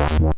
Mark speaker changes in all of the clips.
Speaker 1: Yeah.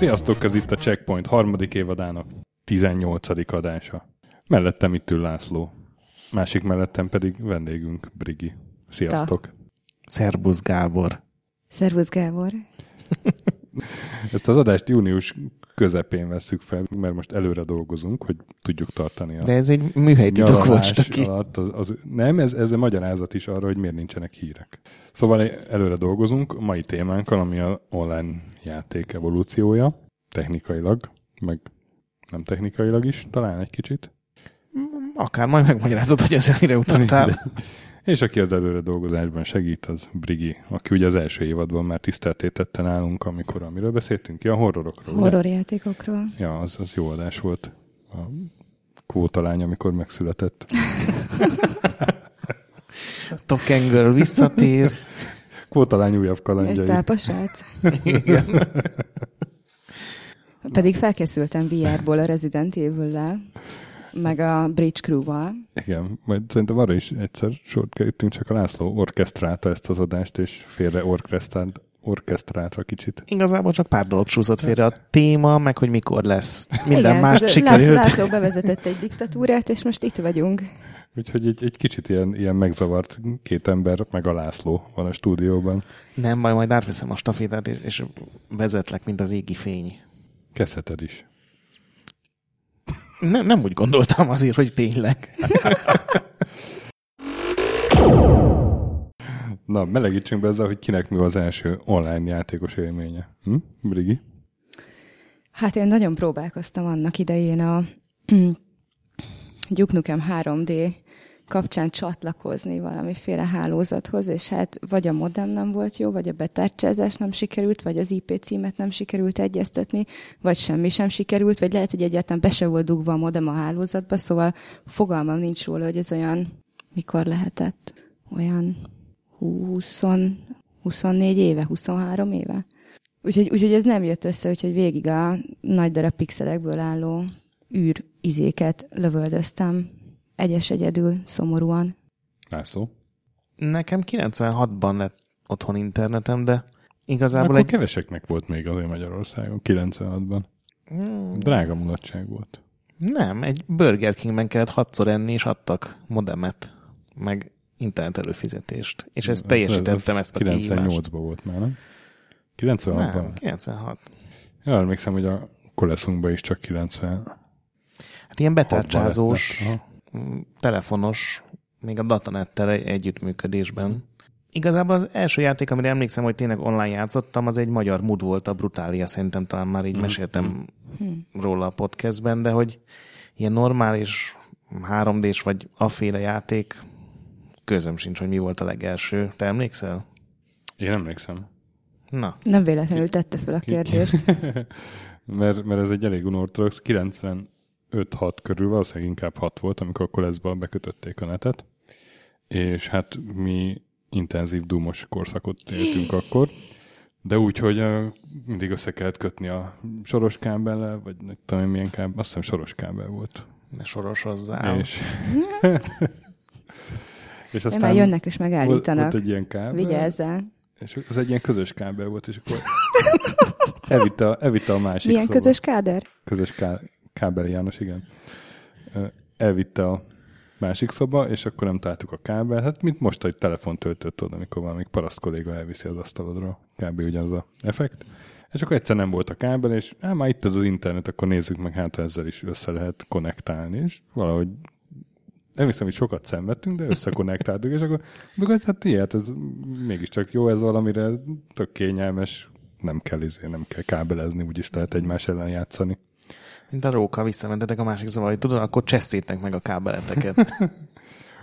Speaker 1: Sziasztok, ez itt a Checkpoint harmadik évadának 18. adása. Mellettem itt ül László. Másik mellettem pedig vendégünk, Brigi. Sziasztok. Ta.
Speaker 2: Szerbusz Gábor.
Speaker 3: Szervusz Gábor.
Speaker 1: Ezt az adást június közepén veszük fel, mert most előre dolgozunk, hogy tudjuk tartani a
Speaker 2: De ez egy műhelytitok volt
Speaker 1: ki. Alatt az, az, nem, ez, ez a magyarázat is arra, hogy miért nincsenek hírek. Szóval előre dolgozunk a mai témánkkal, ami a online játék evolúciója, technikailag, meg nem technikailag is, talán egy kicsit.
Speaker 2: Akár majd megmagyarázod, hogy ezzel mire utattál.
Speaker 1: És aki az előre dolgozásban segít, az Brigi, aki ugye az első évadban már tiszteltétette nálunk, amikor amiről beszéltünk, ja, horrorokról.
Speaker 3: Horrorjátékokról.
Speaker 1: Ja, az, az jó adás volt. A kvótalány, amikor megszületett.
Speaker 2: Token Girl visszatér.
Speaker 1: Kvótalány újabb kalandjai. És
Speaker 3: cápasát. Igen. Pedig felkészültem VR-ból a Resident Evil-lel meg a Bridge Crew-val.
Speaker 1: Igen, majd szerintem arra is egyszer sort kerültünk, csak a László orkesztrálta ezt az adást, és félre orkesztrált, orkesztrálta kicsit.
Speaker 2: Igazából csak pár dolog súszott félre. A téma, meg hogy mikor lesz. Minden Igen, más sikerült.
Speaker 3: László bevezetett egy diktatúrát, és most itt vagyunk.
Speaker 1: Úgyhogy egy, egy kicsit ilyen, ilyen megzavart két ember, meg a László van a stúdióban.
Speaker 2: Nem, majd majd átveszem a stafétát, és, és vezetlek, mint az égi fény.
Speaker 1: Kezdheted is.
Speaker 2: Nem, nem úgy gondoltam azért, hogy tényleg.
Speaker 1: Na, melegítsünk be ezzel, hogy kinek mi az első online játékos élménye. Hm? Brigi?
Speaker 3: Hát én nagyon próbálkoztam annak idején a Duke Nukem 3D kapcsán csatlakozni valamiféle hálózathoz, és hát vagy a modem nem volt jó, vagy a betárcsázás nem sikerült, vagy az IP címet nem sikerült egyeztetni, vagy semmi sem sikerült, vagy lehet, hogy egyáltalán be se volt dugva a modem a hálózatba, szóval fogalmam nincs róla, hogy ez olyan, mikor lehetett, olyan 20, 24 éve, 23 éve. Úgyhogy, úgyhogy ez nem jött össze, úgyhogy végig a nagy darab pixelekből álló űr izéket lövöldöztem egyes egyedül, szomorúan.
Speaker 1: László?
Speaker 2: Nekem 96-ban lett otthon internetem, de igazából
Speaker 1: Akkor egy... keveseknek volt még azért Magyarországon 96-ban. Hmm. Drága mulatság volt.
Speaker 2: Nem, egy Burger Kingben kellett hatszor enni, és adtak modemet, meg internet előfizetést. És ezt teljesítettem, ez, ezt a
Speaker 1: 98-ban volt már, nem? 96-ban?
Speaker 2: Nem, 96.
Speaker 1: Ja, emlékszem, hogy a koleszunkban is csak 90.
Speaker 2: Hát ilyen betárcsázós, telefonos, még a datanettel együttműködésben. Igazából az első játék, amire emlékszem, hogy tényleg online játszottam, az egy magyar mud volt, a Brutália, szerintem talán már így mm. meséltem mm. róla a podcastben, de hogy ilyen normális 3D-s vagy aféle játék, közöm sincs, hogy mi volt a legelső. Te emlékszel?
Speaker 1: Én emlékszem.
Speaker 2: Na.
Speaker 3: Nem véletlenül tette fel a kérdést.
Speaker 1: mert, mert ez egy elég unortodox, 90 5-6 körül, valószínűleg inkább 6 volt, amikor a koleszba bekötötték a netet, és hát mi intenzív dúmos korszakot éltünk akkor, de úgy, hogy mindig össze kellett kötni a soros kábellel, vagy nem tudom milyen kábel, azt hiszem soros kábel volt.
Speaker 2: Ne soros hozzá.
Speaker 1: És,
Speaker 3: és aztán már jönnek és megállítanak.
Speaker 1: Volt, volt egy ilyen kábel.
Speaker 3: Vigyázzál.
Speaker 1: És az egy ilyen közös kábel volt, és akkor evita, evita a másik
Speaker 3: Milyen szóval. közös káder?
Speaker 1: Közös ká, Kábel János, igen. Elvitte a másik szoba, és akkor nem találtuk a kábel. Hát mint most, hogy telefon töltött oda, amikor valami paraszt kolléga elviszi az asztalodra. Kb. ugyanaz a effekt. És akkor egyszer nem volt a kábel, és hát már itt az az internet, akkor nézzük meg, hát ezzel is össze lehet konnektálni. És valahogy nem hiszem, hogy sokat szenvedtünk, de összekonnektáltuk, és akkor, akkor hát ilyet, ez mégiscsak jó, ez valamire tök kényelmes, nem kell izé, nem kell kábelezni, úgyis lehet egymás ellen játszani.
Speaker 2: Mint a róka visszamentetek a másik szóval, hogy tudod, akkor cseszítek meg a kábeleteket.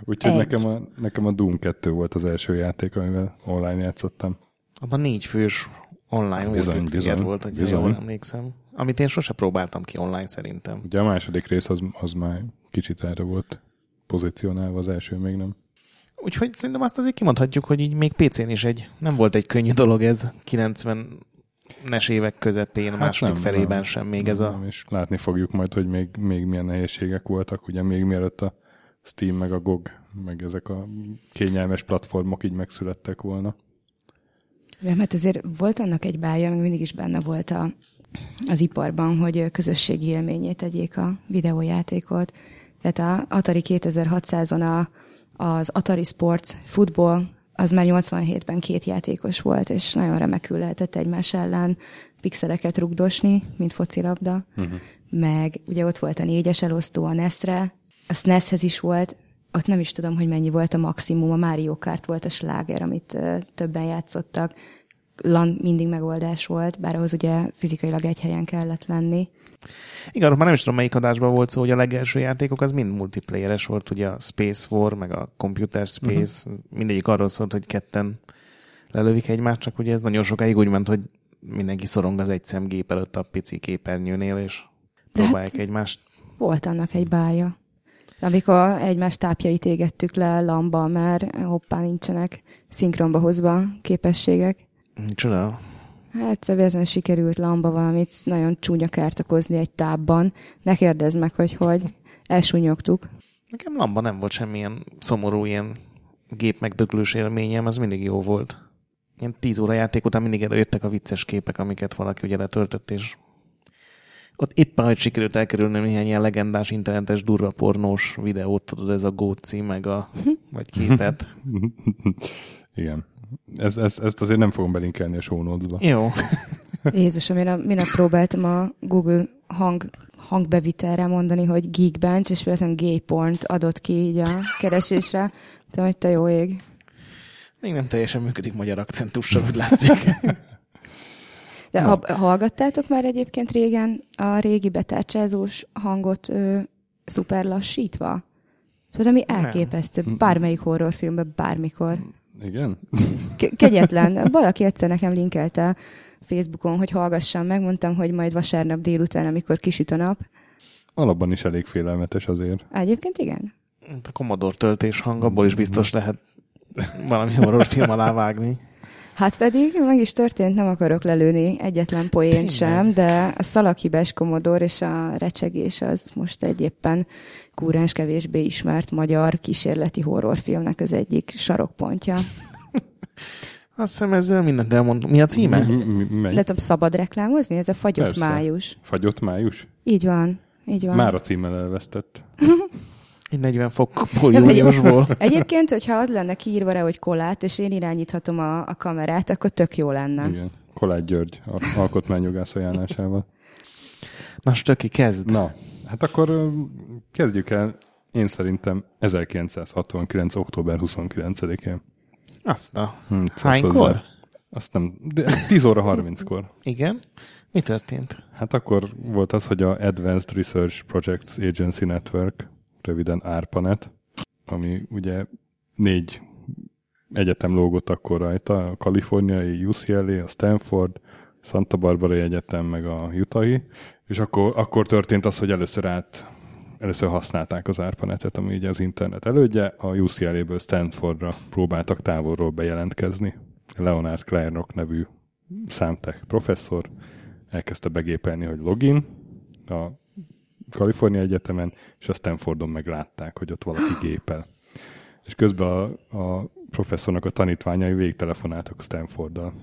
Speaker 1: Úgyhogy
Speaker 3: Egy.
Speaker 1: nekem a, nekem a Doom 2 volt az első játék, amivel online játszottam.
Speaker 2: Abban négy fős online
Speaker 1: Bizony,
Speaker 2: multiplayer
Speaker 1: bizony,
Speaker 2: volt, hogy
Speaker 1: bizony.
Speaker 2: jól emlékszem. Amit én sose próbáltam ki online szerintem.
Speaker 1: Ugye a második rész az, az már kicsit erre volt pozícionálva, az első még nem.
Speaker 2: Úgyhogy szerintem azt azért kimondhatjuk, hogy így még PC-n is egy, nem volt egy könnyű dolog ez 90-es évek közepén, hát második
Speaker 1: nem,
Speaker 2: felében
Speaker 1: nem.
Speaker 2: sem még ez a...
Speaker 1: Nem, és látni fogjuk majd, hogy még, még milyen nehézségek voltak, ugye még mielőtt a Steam, meg a GOG, meg ezek a kényelmes platformok így megszülettek volna.
Speaker 3: Ja, mert azért volt annak egy bája, meg mindig is benne volt a, az iparban, hogy közösségi élményét tegyék a videójátékot. Tehát a Atari 2600-on a, az Atari Sports Football, az már 87-ben két játékos volt, és nagyon remekül lehetett egymás ellen pixeleket rugdosni, mint focilabda. Uh-huh. Meg ugye ott volt a négyes elosztó a NES-re, a SNES-hez is volt, ott nem is tudom, hogy mennyi volt a maximum, a Mario Kart volt a sláger, amit uh, többen játszottak. LAN mindig megoldás volt, bár ahhoz ugye fizikailag egy helyen kellett lenni.
Speaker 2: Igen, már nem is tudom, melyik adásban volt szó, hogy a legelső játékok az mind multiplayeres volt, ugye a Space War, meg a Computer Space, uh-huh. mindegyik arról szólt, hogy ketten lelövik egymást, csak ugye ez nagyon sokáig úgy ment, hogy mindenki szorong az egy szemgép előtt a pici képernyőnél, és próbálják hát, egymást.
Speaker 3: Volt annak egy bája. Amikor egymás tápjait égettük le lamba, mert hoppá nincsenek szinkronba hozva képességek.
Speaker 2: Csoda.
Speaker 3: Hát szerintem sikerült lamba valamit nagyon csúnya kárt okozni egy tábban. Ne kérdezd meg, hogy hogy. Elsúnyogtuk.
Speaker 2: Nekem lamba nem volt semmilyen szomorú ilyen gép megdöglős élményem, az mindig jó volt. Ilyen tíz óra játék után mindig előjöttek a vicces képek, amiket valaki ugye letöltött, és ott éppen, hogy sikerült elkerülni néhány ilyen legendás internetes durva pornós videót, tudod, ez a Góci, meg a, vagy képet.
Speaker 1: Igen. Ez, ez, ezt azért nem fogom belinkelni a show notes-ba.
Speaker 2: Jó.
Speaker 3: Jézusom, én a, minap próbáltam a Google hang, hangbevitelre mondani, hogy Geekbench, és véletlenül gay pornt adott ki így a keresésre. Tudom, hogy te jó ég.
Speaker 2: Még nem teljesen működik magyar akcentussal, hogy látszik.
Speaker 3: De ha, hallgattátok már egyébként régen a régi betárcsázós hangot ö, szuper lassítva? Tudod, ami elképesztő. Bármelyik horrorfilmben, bármikor.
Speaker 1: Igen?
Speaker 3: Ke- kegyetlen. Valaki egyszer nekem linkelte Facebookon, hogy hallgassam meg. Mondtam, hogy majd vasárnap délután, amikor kisüt a nap.
Speaker 1: Alapban is elég félelmetes azért.
Speaker 3: Egyébként igen.
Speaker 2: A Commodore töltés hang, abból is biztos lehet valami horrorfilm alá vágni.
Speaker 3: Hát pedig meg is történt, nem akarok lelőni egyetlen poént
Speaker 2: Tényleg?
Speaker 3: sem, de a szalaghibás komodor és a recsegés az most egy éppen kúráns kevésbé ismert magyar kísérleti horrorfilmnek az egyik sarokpontja.
Speaker 2: Azt hiszem ezzel mindent elmondom. Mi a címe?
Speaker 3: Tudom szabad reklámozni? Ez a fagyott
Speaker 1: Persze.
Speaker 3: május.
Speaker 1: Fagyott május?
Speaker 3: Így van. Így van.
Speaker 1: Már a címmel elvesztett.
Speaker 2: Egy 40 fokból júliusból.
Speaker 3: Egyébként, hogyha az lenne kiírva rá, hogy kolát, és én irányíthatom a, a kamerát, akkor tök jó lenne.
Speaker 1: Igen. Kolágy György a alkotmányjogász ajánlásával.
Speaker 2: Na, Stöki, kezd.
Speaker 1: Na, hát akkor kezdjük el. Én szerintem 1969. október 29-én.
Speaker 2: Azt a...
Speaker 1: Hm,
Speaker 2: Hánykor?
Speaker 1: Azt nem, de 10 óra 30-kor.
Speaker 2: Igen. Mi történt?
Speaker 1: Hát akkor volt az, hogy a Advanced Research Projects Agency Network, röviden ARPANET, ami ugye négy egyetem lógott akkor rajta, a kaliforniai UCLA, a Stanford, Santa Barbara Egyetem, meg a Utahi, és akkor, akkor történt az, hogy először át először használták az ARPANET-et, ami ugye az internet elődje, a UCLA-ből Stanfordra próbáltak távolról bejelentkezni. Leonard Kleinrock nevű számtech professzor elkezdte begépelni, hogy login a Kalifornia Egyetemen, és a Stanfordon meglátták, hogy ott valaki gépel. És közben a, a professzornak a tanítványai végtelefonáltak Stanforddal.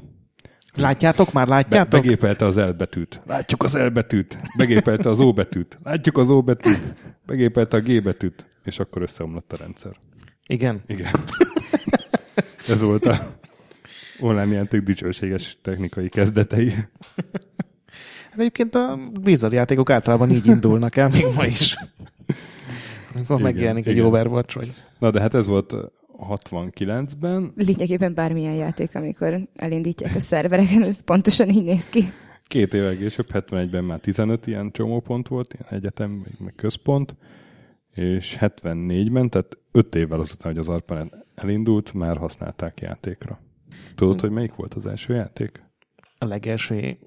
Speaker 2: Látjátok már,
Speaker 1: Be,
Speaker 2: látjátok?
Speaker 1: begépelte az L betűt. Látjuk az L betűt. Begépelte az O betűt. Látjuk az O betűt. Begépelte a G betűt. És akkor összeomlott a rendszer.
Speaker 2: Igen.
Speaker 1: Igen. Ez volt a online játék dicsőséges technikai kezdetei.
Speaker 2: Hát egyébként a Blizzard játékok általában így indulnak el, még ma is. Amikor
Speaker 1: Igen,
Speaker 2: megjelenik egy
Speaker 1: igen.
Speaker 2: Overwatch, vagy...
Speaker 1: Na de hát ez volt 69-ben.
Speaker 3: Lényegében bármilyen játék, amikor elindítják a szervereken, ez pontosan így néz ki.
Speaker 1: Két évvel később, 71-ben már 15 ilyen csomópont volt, ilyen egyetem, meg- központ, és 74-ben, tehát 5 évvel azután, hogy az ARPANET elindult, már használták játékra. Tudod, hogy melyik volt az első játék?
Speaker 2: A legelső,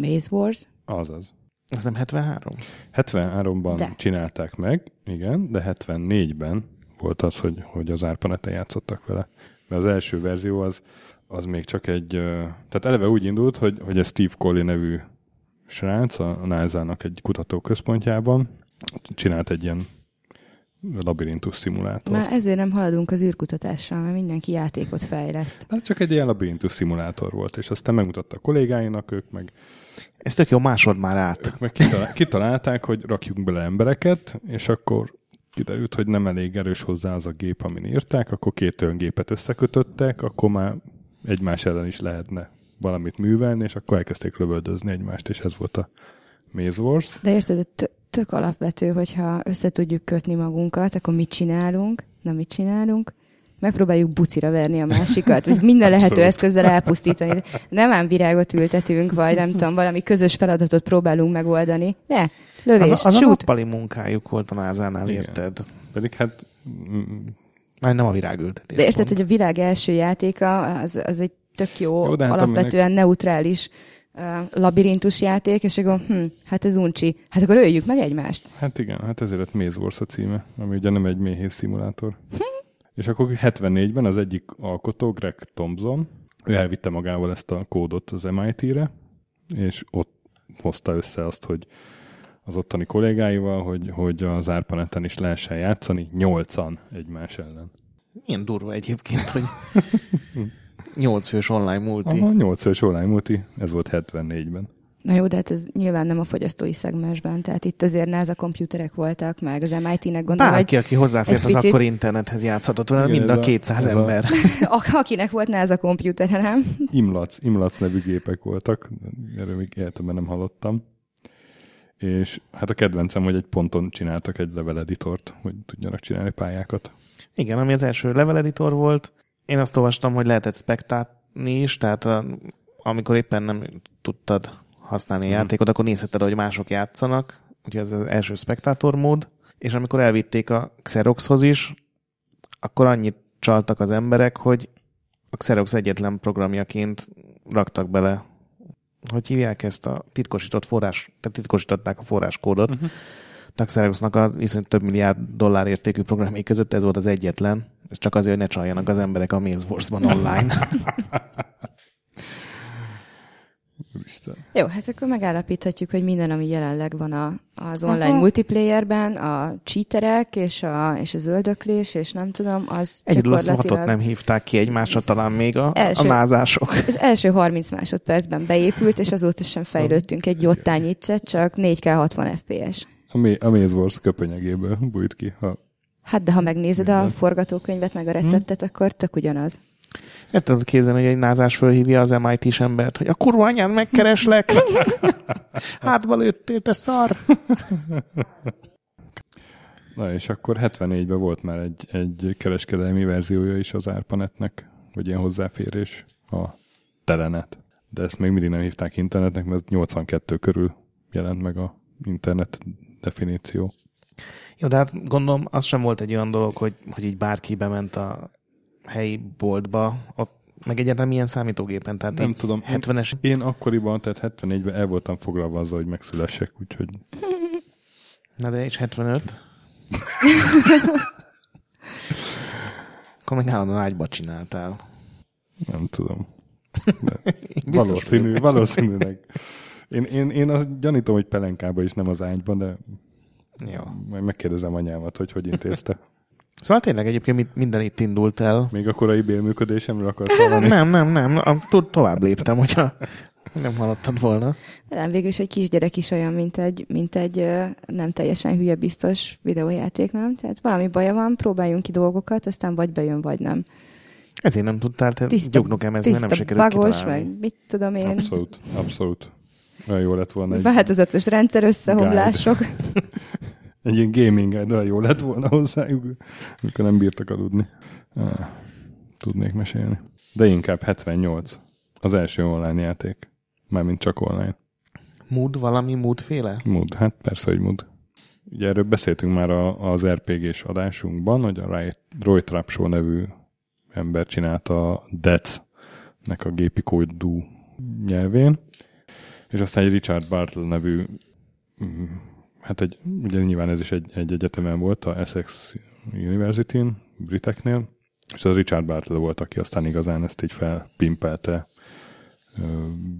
Speaker 3: Maze Wars.
Speaker 1: Azaz.
Speaker 2: ez nem 73?
Speaker 1: 73-ban
Speaker 3: De.
Speaker 1: csinálták meg, igen, de 74-ben volt az, hogy, hogy az ARPANET-en játszottak vele. Mert az első verzió az, az még csak egy... Tehát eleve úgy indult, hogy, hogy ez Steve Colley nevű srác a a NASA-nak egy kutatóközpontjában csinált egy ilyen labirintus szimulátort.
Speaker 3: Már ezért nem haladunk az űrkutatással, mert mindenki játékot fejleszt.
Speaker 1: Hát csak egy ilyen labirintus szimulátor volt, és aztán megmutatta a kollégáinak, ők meg,
Speaker 2: Ez tök jó, másod már át.
Speaker 1: ők meg kitalál, kitalálták, hogy rakjunk bele embereket, és akkor kiderült, hogy nem elég erős hozzá az a gép, amin írták, akkor két olyan gépet összekötöttek, akkor már egymás ellen is lehetne valamit művelni, és akkor elkezdték lövöldözni egymást, és ez volt a Maze Wars.
Speaker 3: De érted, tök alapvető, hogyha össze tudjuk kötni magunkat, akkor mit csinálunk? Na, mit csinálunk? Megpróbáljuk bucira verni a másikat, vagy minden lehető eszközzel elpusztítani. Nem ám virágot ültetünk, vagy nem tudom, valami közös feladatot próbálunk megoldani. Ne, lövés,
Speaker 2: Az, a- az a nappali munkájuk volt a názánál,
Speaker 1: Igen.
Speaker 2: érted?
Speaker 1: Pedig hát mm,
Speaker 2: Már nem a virágültetés.
Speaker 3: De érted,
Speaker 2: pont.
Speaker 3: hogy a világ első játéka, az, az egy tök jó,
Speaker 1: Jó, de hát
Speaker 3: alapvetően neutrális uh, labirintus játék, és akkor, hm, hát ez uncsi. Hát akkor öljük meg egymást.
Speaker 1: Hát igen, hát ezért lett Maze Wars a címe, ami ugye nem egy méhész szimulátor. És akkor 74-ben az egyik alkotó, Greg Thompson, ő elvitte magával ezt a kódot az MIT-re, és ott hozta össze azt, hogy az ottani kollégáival, hogy, hogy az ARPANET-en is lehessen játszani nyolcan egymás ellen.
Speaker 2: Milyen durva egyébként, hogy nyolc fős online multi.
Speaker 1: Aha, 8 fős online multi, ez volt 74-ben.
Speaker 3: Na jó, de hát ez nyilván nem a fogyasztói szegmensben, tehát itt azért NASA komputerek voltak, meg az MIT-nek gondolom,
Speaker 2: Bárki, aki hozzáfért az
Speaker 3: picit-
Speaker 2: akkori internethez játszhatott volna, mind
Speaker 1: ez
Speaker 2: a
Speaker 1: a-
Speaker 2: 200
Speaker 1: ez a-
Speaker 2: ember.
Speaker 3: hogy akinek volt NASA komputere, nem?
Speaker 1: Imlac, Imlac nevű gépek voltak, erről még életemben nem hallottam. És hát a kedvencem, hogy egy ponton csináltak egy level editort, hogy tudjanak csinálni pályákat.
Speaker 2: Igen, ami az első level editor volt. Én azt olvastam, hogy lehetett spektálni is, tehát a, amikor éppen nem tudtad használni a
Speaker 1: Mhm.
Speaker 2: játékot, akkor nézheted, hogy mások játszanak. Úgyhogy ez az első spektátor mód. És amikor elvitték a Xeroxhoz is, akkor annyit csaltak az emberek, hogy a Xerox egyetlen programjaként raktak bele, hogy hívják ezt a titkosított forrás, tehát titkosították a forráskódot. Uh-huh. A Xeroxnak az viszont több milliárd dollár értékű programjai között ez volt az egyetlen, és csak azért, hogy ne csaljanak az emberek a Maze Wars-ban online.
Speaker 1: Úristen.
Speaker 3: Jó, hát akkor megállapíthatjuk, hogy minden, ami jelenleg van a, az online
Speaker 2: Aha.
Speaker 3: multiplayerben, a cheaterek és a, és a zöldöklés, és nem tudom, az
Speaker 2: Egyedül a swatot
Speaker 3: gyakorlatilag
Speaker 2: nem hívták ki egymásra, talán még a, a
Speaker 3: Első.
Speaker 2: názások.
Speaker 3: az első 30 másodpercben beépült, és azóta sem fejlődtünk egy jottányit se, csak 4K 60 FPS.
Speaker 1: A, Ma- a Maze Wars köpenyegéből bújt ki. Ha
Speaker 3: Hát de ha megnézed a forgatókönyvet, meg a receptet, akkor tök ugyanaz.
Speaker 2: El tudod képzelni, hogy egy názás fölhívja az MIT-s embert, hogy a kurva anyán megkereslek. Hátba lőttél, te szar.
Speaker 1: Na és akkor 74-ben volt már egy, egy kereskedelmi verziója is az ARPANET-nek, vagy ilyen hozzáférés, a Telenet. De ezt még mindig nem hívták internetnek, mert 82 körül jelent meg a internet definíció.
Speaker 2: Jó, de hát gondolom, az sem volt egy olyan dolog, hogy, hogy így bárki bement a helyi boltba, ott meg egyáltalán milyen számítógépen, tehát
Speaker 1: Nem tudom.
Speaker 2: 70-es
Speaker 1: Én akkoriban, tehát 74-ben el voltam foglalva azzal, hogy megszülessek, úgyhogy
Speaker 2: Na de és 75? Akkor meg állandóan ágyba csináltál.
Speaker 1: nem tudom. De valószínű, valószínűleg. Én, én, én azt gyanítom, hogy pelenkába is, nem az ágyban, de
Speaker 2: Jó.
Speaker 1: majd megkérdezem anyámat, hogy hogy intézte.
Speaker 2: Szóval tényleg egyébként minden itt indult el.
Speaker 1: Még a korai bélműködésemről akarsz hallani?
Speaker 2: Nem, nem, nem. A- to- tovább léptem, hogyha nem hallottad volna.
Speaker 3: De nem, végül is egy kisgyerek is olyan, mint egy, mint egy nem teljesen hülye biztos videójáték, nem? Tehát valami baja van, próbáljunk ki dolgokat, aztán vagy bejön, vagy nem.
Speaker 2: Ezért nem tudtál te
Speaker 3: Tiszta,
Speaker 2: gyugnok emezni, mert nem sikerült
Speaker 3: bagos,
Speaker 2: kitalálni.
Speaker 3: meg mit tudom én,
Speaker 1: Abszolút, abszolút. Olyan jó lett volna egy,
Speaker 3: változatos rendszer összehomlások.
Speaker 1: egy ilyen gaming de jó lett volna hozzájuk, amikor nem bírtak aludni. Ah, tudnék mesélni. De inkább 78. Az első online játék. Mármint csak online.
Speaker 2: Mood, valami moodféle?
Speaker 1: Mood, hát persze, hogy mood. ugye erről beszéltünk már a, az RPG-s adásunkban, hogy a Roy Trapp Show nevű ember csinálta a Death-nek a gépi kódú nyelvén, és aztán egy Richard Bartle nevű, mm, hát egy, ugye nyilván ez is egy, egy egyetemen volt, a Essex University-n, briteknél, és az Richard Bartle volt, aki aztán igazán ezt így felpimpelte,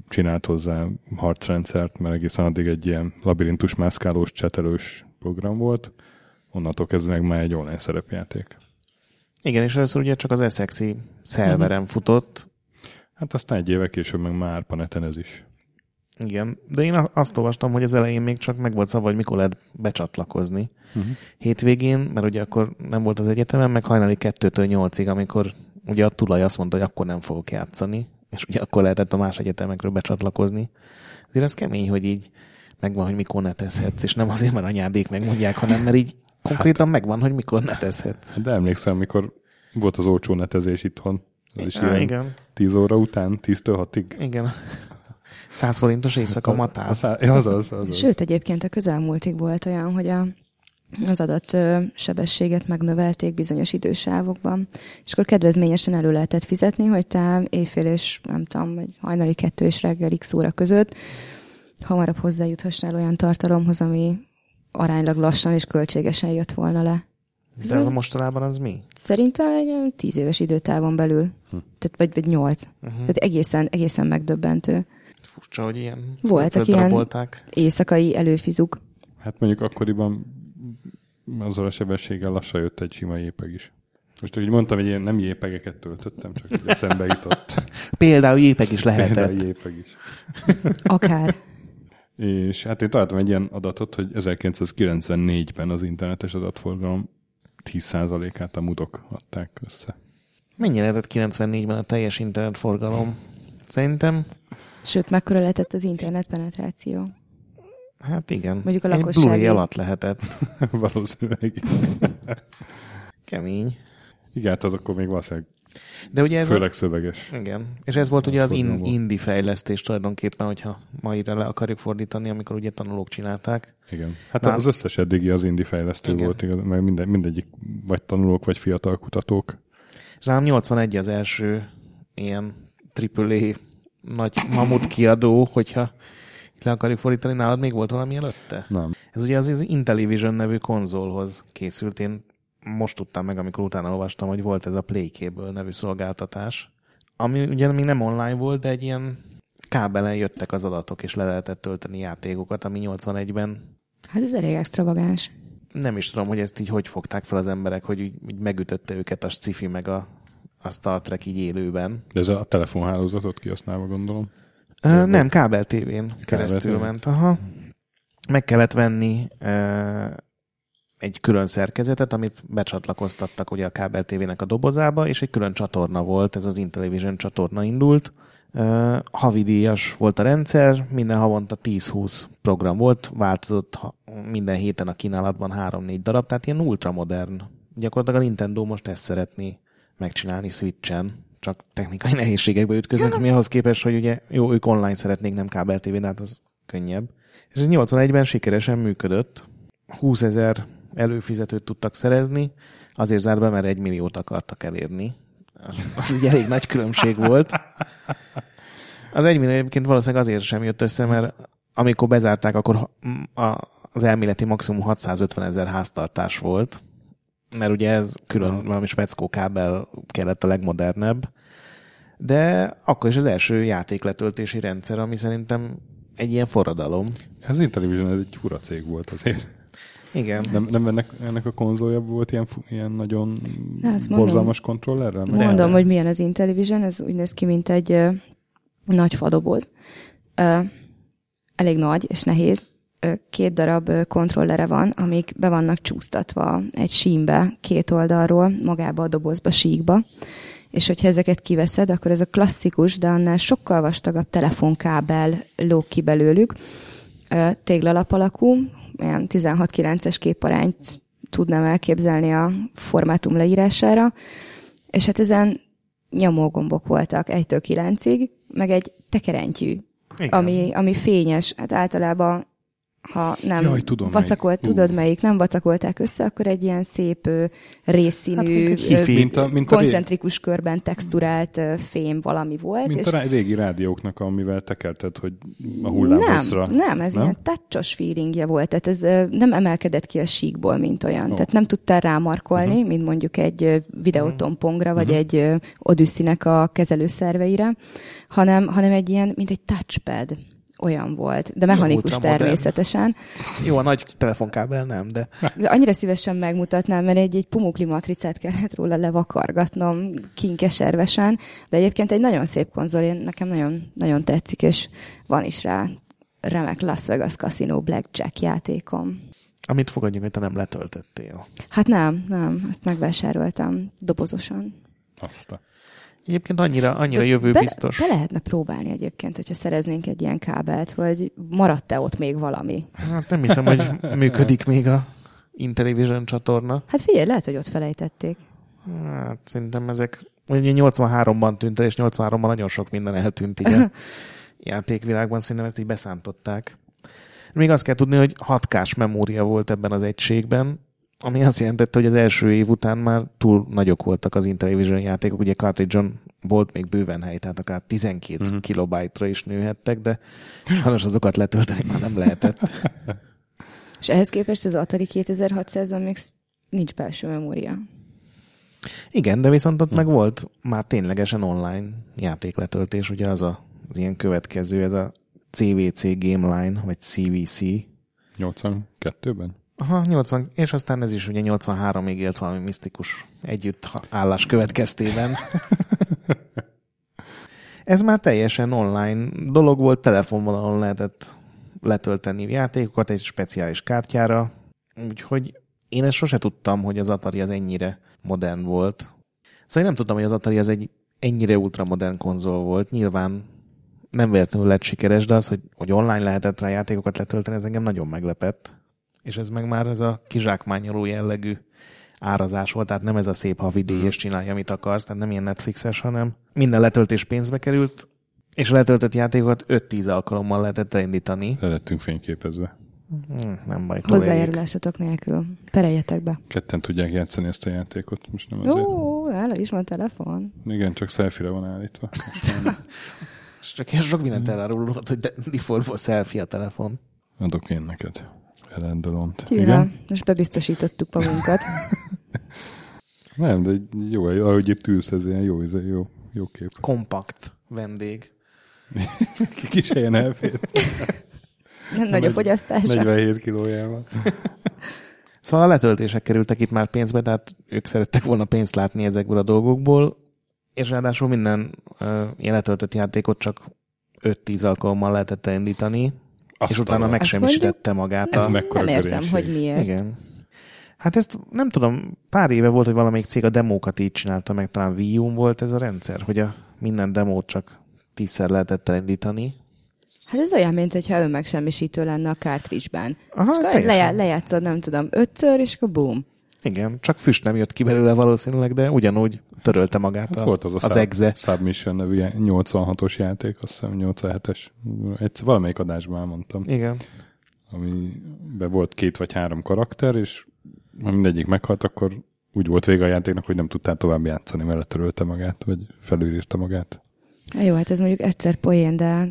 Speaker 1: csinált hozzá harcrendszert, mert egészen addig egy ilyen labirintus mászkálós, csetelős program volt, onnantól kezdve meg már egy online szerepjáték.
Speaker 2: Igen, és először ugye csak az Essexi szerveren uh-huh. futott.
Speaker 1: Hát aztán egy éve később meg már paneten ez is.
Speaker 2: Igen, de én azt olvastam, hogy az elején még csak meg volt szava, hogy mikor lehet becsatlakozni. Uh-huh. Hétvégén, mert ugye akkor nem volt az egyetemen, meg hajnali kettőtől nyolcig, amikor ugye a tulaj azt mondta, hogy akkor nem fogok játszani, és ugye akkor lehetett a más egyetemekről becsatlakozni. Azért ez kemény, hogy így megvan, hogy mikor netezhetsz, és nem azért, mert anyádék megmondják, hanem mert így konkrétan hát, megvan, hogy mikor netezhetsz.
Speaker 1: De emlékszem, mikor volt az olcsó netezés itthon. Az is ilyen igen. 10 óra után, 10-től 6-ig.
Speaker 2: Igen. 100 forintos éjszaka matál. Az,
Speaker 1: az, az, az.
Speaker 3: Sőt, egyébként a közelmúltig volt olyan, hogy a, az adat sebességet megnövelték bizonyos idősávokban, és akkor kedvezményesen elő lehetett fizetni, hogy te éjfél és nem tudom, vagy hajnali kettő és reggel x óra között hamarabb hozzájuthassnál olyan tartalomhoz, ami aránylag lassan és költségesen jött volna le.
Speaker 2: De ez mostanában az mi?
Speaker 3: Szerintem egy tíz éves időtávon belül. Hm. Tehát, vagy, vagy nyolc. Uh-huh. Tehát egészen, egészen megdöbbentő.
Speaker 2: Furcsa, hogy ilyen
Speaker 3: Voltak ilyen éjszakai előfizuk.
Speaker 1: Hát mondjuk akkoriban azzal a sebességgel lassan jött egy sima jépeg is. Most úgy mondtam, hogy én nem jépegeket töltöttem, csak hogy eszembe jutott.
Speaker 2: Például jépeg is lehetett.
Speaker 1: Például jépeg is.
Speaker 3: Akár.
Speaker 1: És hát én találtam egy ilyen adatot, hogy 1994-ben az internetes adatforgalom 10%-át a mudok adták össze.
Speaker 2: Mennyire lehetett 94-ben a teljes internetforgalom? Szerintem...
Speaker 3: Sőt, mekkora lehetett az internet penetráció?
Speaker 2: Hát igen.
Speaker 3: Mondjuk a lakosság.
Speaker 2: alatt lehetett.
Speaker 1: Valószínűleg.
Speaker 2: Kemény.
Speaker 1: Igen, hát az akkor még valószínűleg
Speaker 2: de ugye ez
Speaker 1: Főleg a... szöveges.
Speaker 2: Igen. És ez volt ugye az in, indi fejlesztés tulajdonképpen, hogyha maira le akarjuk fordítani, amikor ugye tanulók csinálták.
Speaker 1: Igen. Hát Nál... az összes eddigi az indi fejlesztő Igen. volt, igaz, mert minden, mindegyik vagy tanulók, vagy fiatal kutatók.
Speaker 2: Nálam 81 az első ilyen AAA nagy mamut kiadó, hogyha le akarjuk fordítani, nálad még volt valami előtte?
Speaker 1: Nem.
Speaker 2: Ez ugye az, az Intellivision nevű konzolhoz készült. Én most tudtam meg, amikor utána olvastam, hogy volt ez a Playkable nevű szolgáltatás, ami ugye még nem online volt, de egy ilyen kábelen jöttek az adatok, és le lehetett tölteni játékokat, ami 81-ben...
Speaker 3: Hát ez elég extravagáns.
Speaker 2: Nem is tudom, hogy ezt így hogy fogták fel az emberek, hogy így, így megütötte őket a sci meg a, a Star Trek így élőben.
Speaker 1: De ez a telefonhálózatot kihasználva gondolom?
Speaker 2: Uh, nem, kábel tévén keresztül ment. Aha. Meg kellett venni uh, egy külön szerkezetet, amit becsatlakoztattak ugye a kábel tévének a dobozába, és egy külön csatorna volt, ez az Intellivision csatorna indult. Uh, havidíjas volt a rendszer, minden havonta 10-20 program volt, változott minden héten a kínálatban 3-4 darab, tehát ilyen ultramodern. Gyakorlatilag a Nintendo most ezt szeretné megcsinálni Switchen, csak technikai nehézségekbe ütköznek, mi ahhoz képest, hogy ugye jó, ők online szeretnék, nem kábel tévén, hát az könnyebb. És ez 81-ben sikeresen működött. 20 ezer előfizetőt tudtak szerezni, azért zárt be, mert egy milliót akartak elérni. Az ugye elég nagy különbség volt. Az egy millió egyébként valószínűleg azért sem jött össze, mert amikor bezárták, akkor az elméleti maximum 650 ezer háztartás volt, mert ugye ez külön valami speckó kábel kellett a legmodernebb, de akkor is az első játékletöltési rendszer, ami szerintem egy ilyen forradalom.
Speaker 1: Ez Intellivision egy fura cég volt azért.
Speaker 2: Igen.
Speaker 1: Nem, nem ennek, ennek a konzolja volt ilyen, ilyen nagyon borzalmas kontrollerrel?
Speaker 3: Mondom, de, hogy milyen az Intellivision, ez úgy néz ki, mint egy ö, nagy fadoboz. Ö, elég nagy és nehéz. Két darab kontrollere van, amik be vannak csúsztatva egy sínbe, két oldalról, magába a dobozba, síkba. És hogyha ezeket kiveszed, akkor ez a klasszikus, de annál sokkal vastagabb telefonkábel lóg ki belőlük. Téglalap alakú, olyan 16-9-es képarányt tudnám elképzelni a formátum leírására, és hát ezen nyomógombok voltak 1-től 9-ig, meg egy tekerentyű, ami, ami fényes. Hát általában ha nem
Speaker 1: Jaj, tudom
Speaker 3: vacakolt,
Speaker 1: melyik.
Speaker 3: tudod melyik, nem vacakolták össze, akkor egy ilyen szép ö, részszínű,
Speaker 2: Hát, mint egy
Speaker 1: a, mint a, ré,
Speaker 3: koncentrikus körben texturált fém valami volt.
Speaker 1: mint
Speaker 3: és
Speaker 1: a rá- régi rádióknak, amivel tekerted, hogy a
Speaker 3: nem,
Speaker 1: hullámhosszra.
Speaker 3: nem, ez
Speaker 1: Nem?
Speaker 3: ilyen touchos feelingje volt, tehát ez nem emelkedett ki a síkból, mint olyan.
Speaker 1: Ó.
Speaker 3: Tehát nem tudtál rámarkolni, uh-huh. mint mondjuk egy videótompongra, vagy egy ö, Odyssey-nek a kezelőszerveire, hanem, hanem egy ilyen, mint egy touchpad olyan volt, de mechanikus természetesen.
Speaker 2: Jó, a nagy telefonkábel nem, de
Speaker 3: De annyira szívesen megmutatnám, mert egy, egy pumukli matricát kellett róla levakargatnom kinkeservesen, de egyébként egy nagyon szép konzol, én, nekem nagyon, nagyon tetszik, és van is rá remek Las Vegas Casino Blackjack játékom.
Speaker 2: amit fogadjunk, hogy te nem letöltöttél.
Speaker 3: Hát nem, nem, azt megvásároltam dobozosan.
Speaker 1: Azt a...
Speaker 2: Egyébként annyira, annyira
Speaker 3: De
Speaker 2: jövő
Speaker 3: be,
Speaker 2: biztos.
Speaker 3: Be lehetne próbálni egyébként, hogyha szereznénk egy ilyen kábelt, hogy maradt-e ott még valami.
Speaker 2: Hát nem hiszem, hogy működik még a Intellivision csatorna.
Speaker 3: Hát figyelj, lehet, hogy ott felejtették.
Speaker 2: Hát szerintem ezek, ugye 83-ban tűnt el, és 83-ban nagyon sok minden eltűnt így a játékvilágban, szerintem ezt így beszántották. Még azt kell tudni, hogy 6K-s memória volt ebben az egységben, ami azt jelentette, hogy az első év után már túl nagyok voltak az Intellivision játékok, ugye cartridge volt még bőven hely, tehát akár 12
Speaker 1: Mhm.
Speaker 2: mm. kilobájtra is nőhettek, de sajnos azokat letölteni már nem lehetett.
Speaker 3: És ehhez képest az Atari 2600-ban még nincs belső memória.
Speaker 2: Igen, de viszont ott
Speaker 1: Hm.
Speaker 2: meg volt már ténylegesen online játékletöltés, ugye az a, az ilyen következő, ez a CVC Game Line, vagy CVC.
Speaker 1: 82-ben?
Speaker 2: Aha, 80, és aztán ez is ugye 83-ig élt valami misztikus együttállás következtében. ez már teljesen online dolog volt, telefonvonalon lehetett letölteni játékokat egy speciális kártyára, úgyhogy én ezt sose tudtam, hogy az Atari az ennyire modern volt. Szóval én nem tudtam, hogy az Atari az egy ennyire ultramodern konzol volt. Nyilván nem véletlenül lett sikeres, de az, hogy, hogy online lehetett rá játékokat letölteni, ez engem nagyon meglepett. És ez meg már ez a kizsákmányoló jellegű árazás volt, tehát nem ez a szép havidíj, és csinálja, amit akarsz, tehát nem ilyen Netflixes, hanem minden letöltés pénzbe került, és a letöltött játékokat 5-10 alkalommal lehetett elindítani.
Speaker 1: Le lettünk fényképezve.
Speaker 2: Hmm, nem baj.
Speaker 3: Hozzájárulásatok nélkül. Pereljetek be.
Speaker 1: Ketten tudják játszani ezt a játékot. Most nem azért.
Speaker 3: Jó, nála is van telefon.
Speaker 1: Igen, csak selfie van állítva.
Speaker 2: És csak ilyen sok mindent elárulod, hogy de- defaultból selfie a telefon.
Speaker 1: Adok én neked. Elendolont.
Speaker 3: Gyűröm. Most bebiztosítottuk magunkat.
Speaker 1: Nem, de jó, ahogy itt ülsz, ez ilyen jó, ez jó, jó kép.
Speaker 2: Kompakt vendég.
Speaker 1: Kis helyen elfér.
Speaker 3: Nem nagy a fogyasztása.
Speaker 1: 47 kilójával.
Speaker 2: Szóval a letöltések kerültek itt már pénzbe, tehát ők szerettek volna pénzt látni ezekből a dolgokból, és ráadásul minden uh, ilyen letöltött játékot csak 5-10 alkalommal lehetett elindítani,
Speaker 1: Azt
Speaker 2: és utána megsemmisítette magát.
Speaker 1: Ez
Speaker 2: a...
Speaker 1: mekkora
Speaker 3: Nem értem, hogy miért.
Speaker 2: Igen. Hát ezt nem tudom, pár éve volt, hogy valamelyik cég a demókat így csinálta meg, talán Wii volt ez a rendszer, hogy a minden demót csak tízszer lehetett elindítani.
Speaker 3: Hát ez olyan, mint hogyha önmegsemmisítő lenne a cartridge-ben.
Speaker 2: Aha, ez teljesen.
Speaker 3: lejá, lejátszod, nem tudom, ötször, és akkor boom.
Speaker 2: Igen, csak füst nem jött ki belőle valószínűleg, de ugyanúgy törölte magát
Speaker 1: Hát
Speaker 2: a,
Speaker 1: volt az a
Speaker 2: az egze.
Speaker 1: Submission nevű ilyen 86-os játék, azt hiszem 87-es. Egy, valamelyik adásban elmondtam.
Speaker 2: Igen.
Speaker 1: Amiben volt két vagy három karakter, és ha mindegyik meghalt, akkor úgy volt vége a játéknak, hogy nem tudtál tovább játszani, mert letörölte magát, vagy felülírta magát.
Speaker 3: Jó, hát ez mondjuk egyszer poén, de,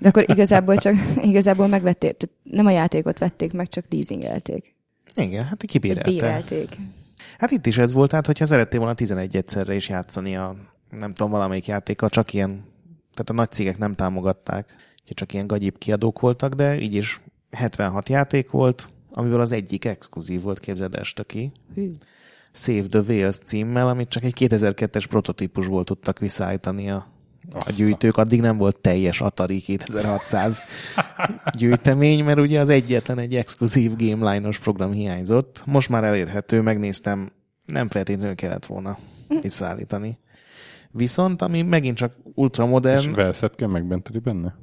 Speaker 3: de akkor igazából csak igazából megvették, nem a játékot vették meg, csak leasingelték.
Speaker 2: Igen, hát kibérelte.
Speaker 3: Bérelték.
Speaker 2: Hát itt is ez volt, tehát hogyha szerettél volna 11 egyszerre is játszani a, nem tudom, valamelyik játéka, csak ilyen, tehát a nagy cégek nem támogatták, úgyhogy csak ilyen gagyib kiadók voltak, de így is 76 játék volt, amiből az egyik exkluzív volt, képzeld este ki.
Speaker 3: Hű.
Speaker 2: Save the Whales címmel, amit csak egy 2002-es prototípusból tudtak visszaállítani a, a gyűjtők. Addig nem volt teljes Atari 2600 gyűjtemény, mert ugye az egyetlen egy exkluzív Game Line-os program hiányzott. Most már elérhető, megnéztem, nem feltétlenül kellett volna visszaállítani. Viszont, ami megint csak
Speaker 1: És
Speaker 2: ultramodern,
Speaker 1: velszet kell megmenteni benne?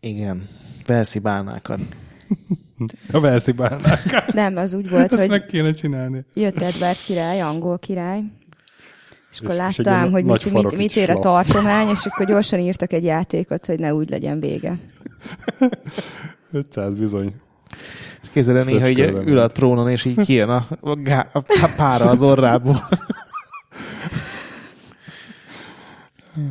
Speaker 2: igen, Velszi bálnákat.
Speaker 1: A Velszi bálnák.
Speaker 3: Nem, az úgy volt,
Speaker 1: Ezt
Speaker 3: hogy
Speaker 1: meg kéne csinálni.
Speaker 3: jött Edward király, angol király, és akkor
Speaker 1: És- és
Speaker 3: láttam,
Speaker 1: ilyen
Speaker 3: hogy mit, mit, mit ér a tartomány, és akkor gyorsan írtak egy játékot, hogy ne úgy legyen vége.
Speaker 1: 500 bizony.
Speaker 2: Képzeld el néha így ül a trónon, és így kijön a, a, gá- a pára az orrából.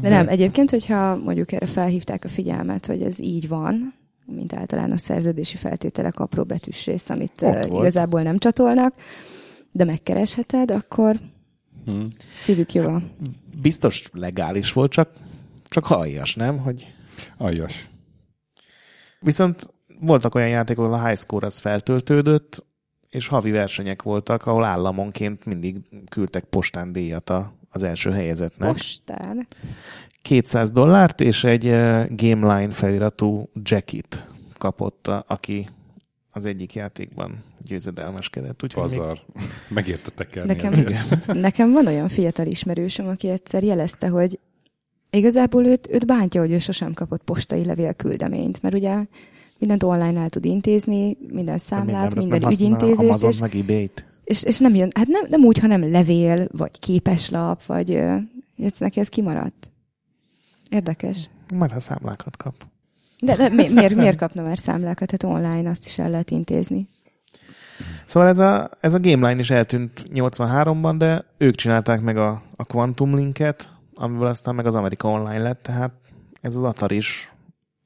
Speaker 3: De nem, egyébként, hogyha mondjuk erre felhívták a figyelmet, hogy ez így van, mint általános szerződési feltételek apró betűs rész, amit
Speaker 2: Ott
Speaker 3: uh,
Speaker 2: volt.
Speaker 3: igazából nem csatolnak, de megkeresheted, akkor
Speaker 1: Hm.
Speaker 3: szívük joga.
Speaker 2: Biztos legális volt, csak, csak aljas, nem? Hogy
Speaker 1: Aljas.
Speaker 2: Viszont voltak olyan játékok, ahol a high score az feltöltődött, és havi versenyek voltak, ahol államonként mindig küldtek postán díjat a, az első helyezetnek.
Speaker 3: Postán.
Speaker 2: 200 dollárt, és egy uh, Gameline feliratú jacket kapott, a, aki az egyik játékban győzedelmeskedett. Úgyhogy még-
Speaker 1: Pazar. Megérte tekerni.
Speaker 3: Nekem, nekem van olyan fiatal ismerősöm, aki egyszer jelezte, hogy igazából őt, őt bántja, hogy ő sosem kapott postai levél küldeményt, mert ugye mindent online el tud intézni, minden számlát,
Speaker 2: nem-
Speaker 3: minden ügyintézést,
Speaker 2: Amazon
Speaker 3: és,
Speaker 2: meg ebay-t.
Speaker 3: és, és nem jön, hát nem, nem úgy, hanem levél, vagy képeslap, vagy ez neki ez kimaradt. Érdekes.
Speaker 2: Majd ha számlákat kap.
Speaker 3: De, de mi, miért, miért kapna már számlákat? Hát online azt is el lehet intézni.
Speaker 2: Szóval ez a, ez a Gameline is eltűnt 83-ban, de ők csinálták meg a, a Quantum Linket, amiből aztán meg az Amerika Online lett, tehát ez az Atari is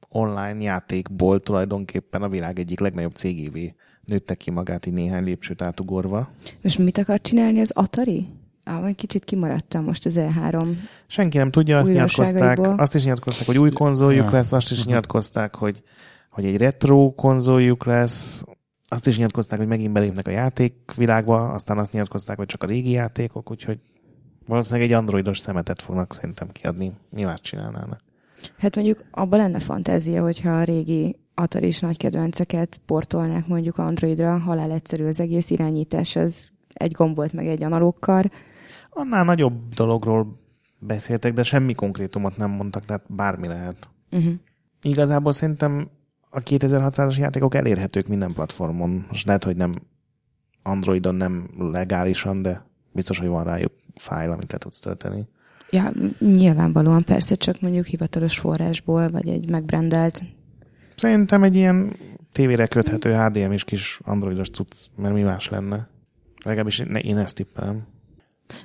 Speaker 2: online játékból tulajdonképpen a világ egyik legnagyobb cégévé nőtte ki magát így néhány lépcsőt átugorva.
Speaker 3: Most mit akar csinálni az Atari? Ah, vagy kicsit kimaradtam most az E E3.
Speaker 2: Senki nem tudja, azt nyilatkozták, azt is nyilatkozták, hogy új konzoljuk
Speaker 1: Ja.
Speaker 2: lesz, azt is nyilatkozták, hogy, hogy egy retro konzoljuk lesz, azt is nyilatkozták, hogy megint belépnek a játékvilágba, aztán azt nyilatkozták, hogy csak a régi játékok, úgyhogy valószínűleg egy androidos szemetet fognak szerintem kiadni. Mi már csinálnának?
Speaker 3: Hát mondjuk abban lenne fantázia, hogyha a régi Atari is nagy kedvenceket portolnák mondjuk Androidra, halál egyszerű az egész irányítás, az egy gombolt meg egy analógkar.
Speaker 2: Annál nagyobb dologról beszéltek, de semmi konkrétumot nem mondtak, tehát bármi lehet.
Speaker 3: Uh-huh.
Speaker 2: Igazából szerintem a 2600-as játékok elérhetők minden platformon. Most lehet, hogy nem Androidon nem legálisan, de biztos, hogy van rájuk fájl, amit le tudsz tölteni.
Speaker 3: Ja, nyilvánvalóan persze csak mondjuk hivatalos forrásból, vagy egy megbrendelt.
Speaker 2: Szerintem egy ilyen tévére köthető HDM is kis androidos cucc, mert mi más lenne. Legalábbis én ezt tippelem.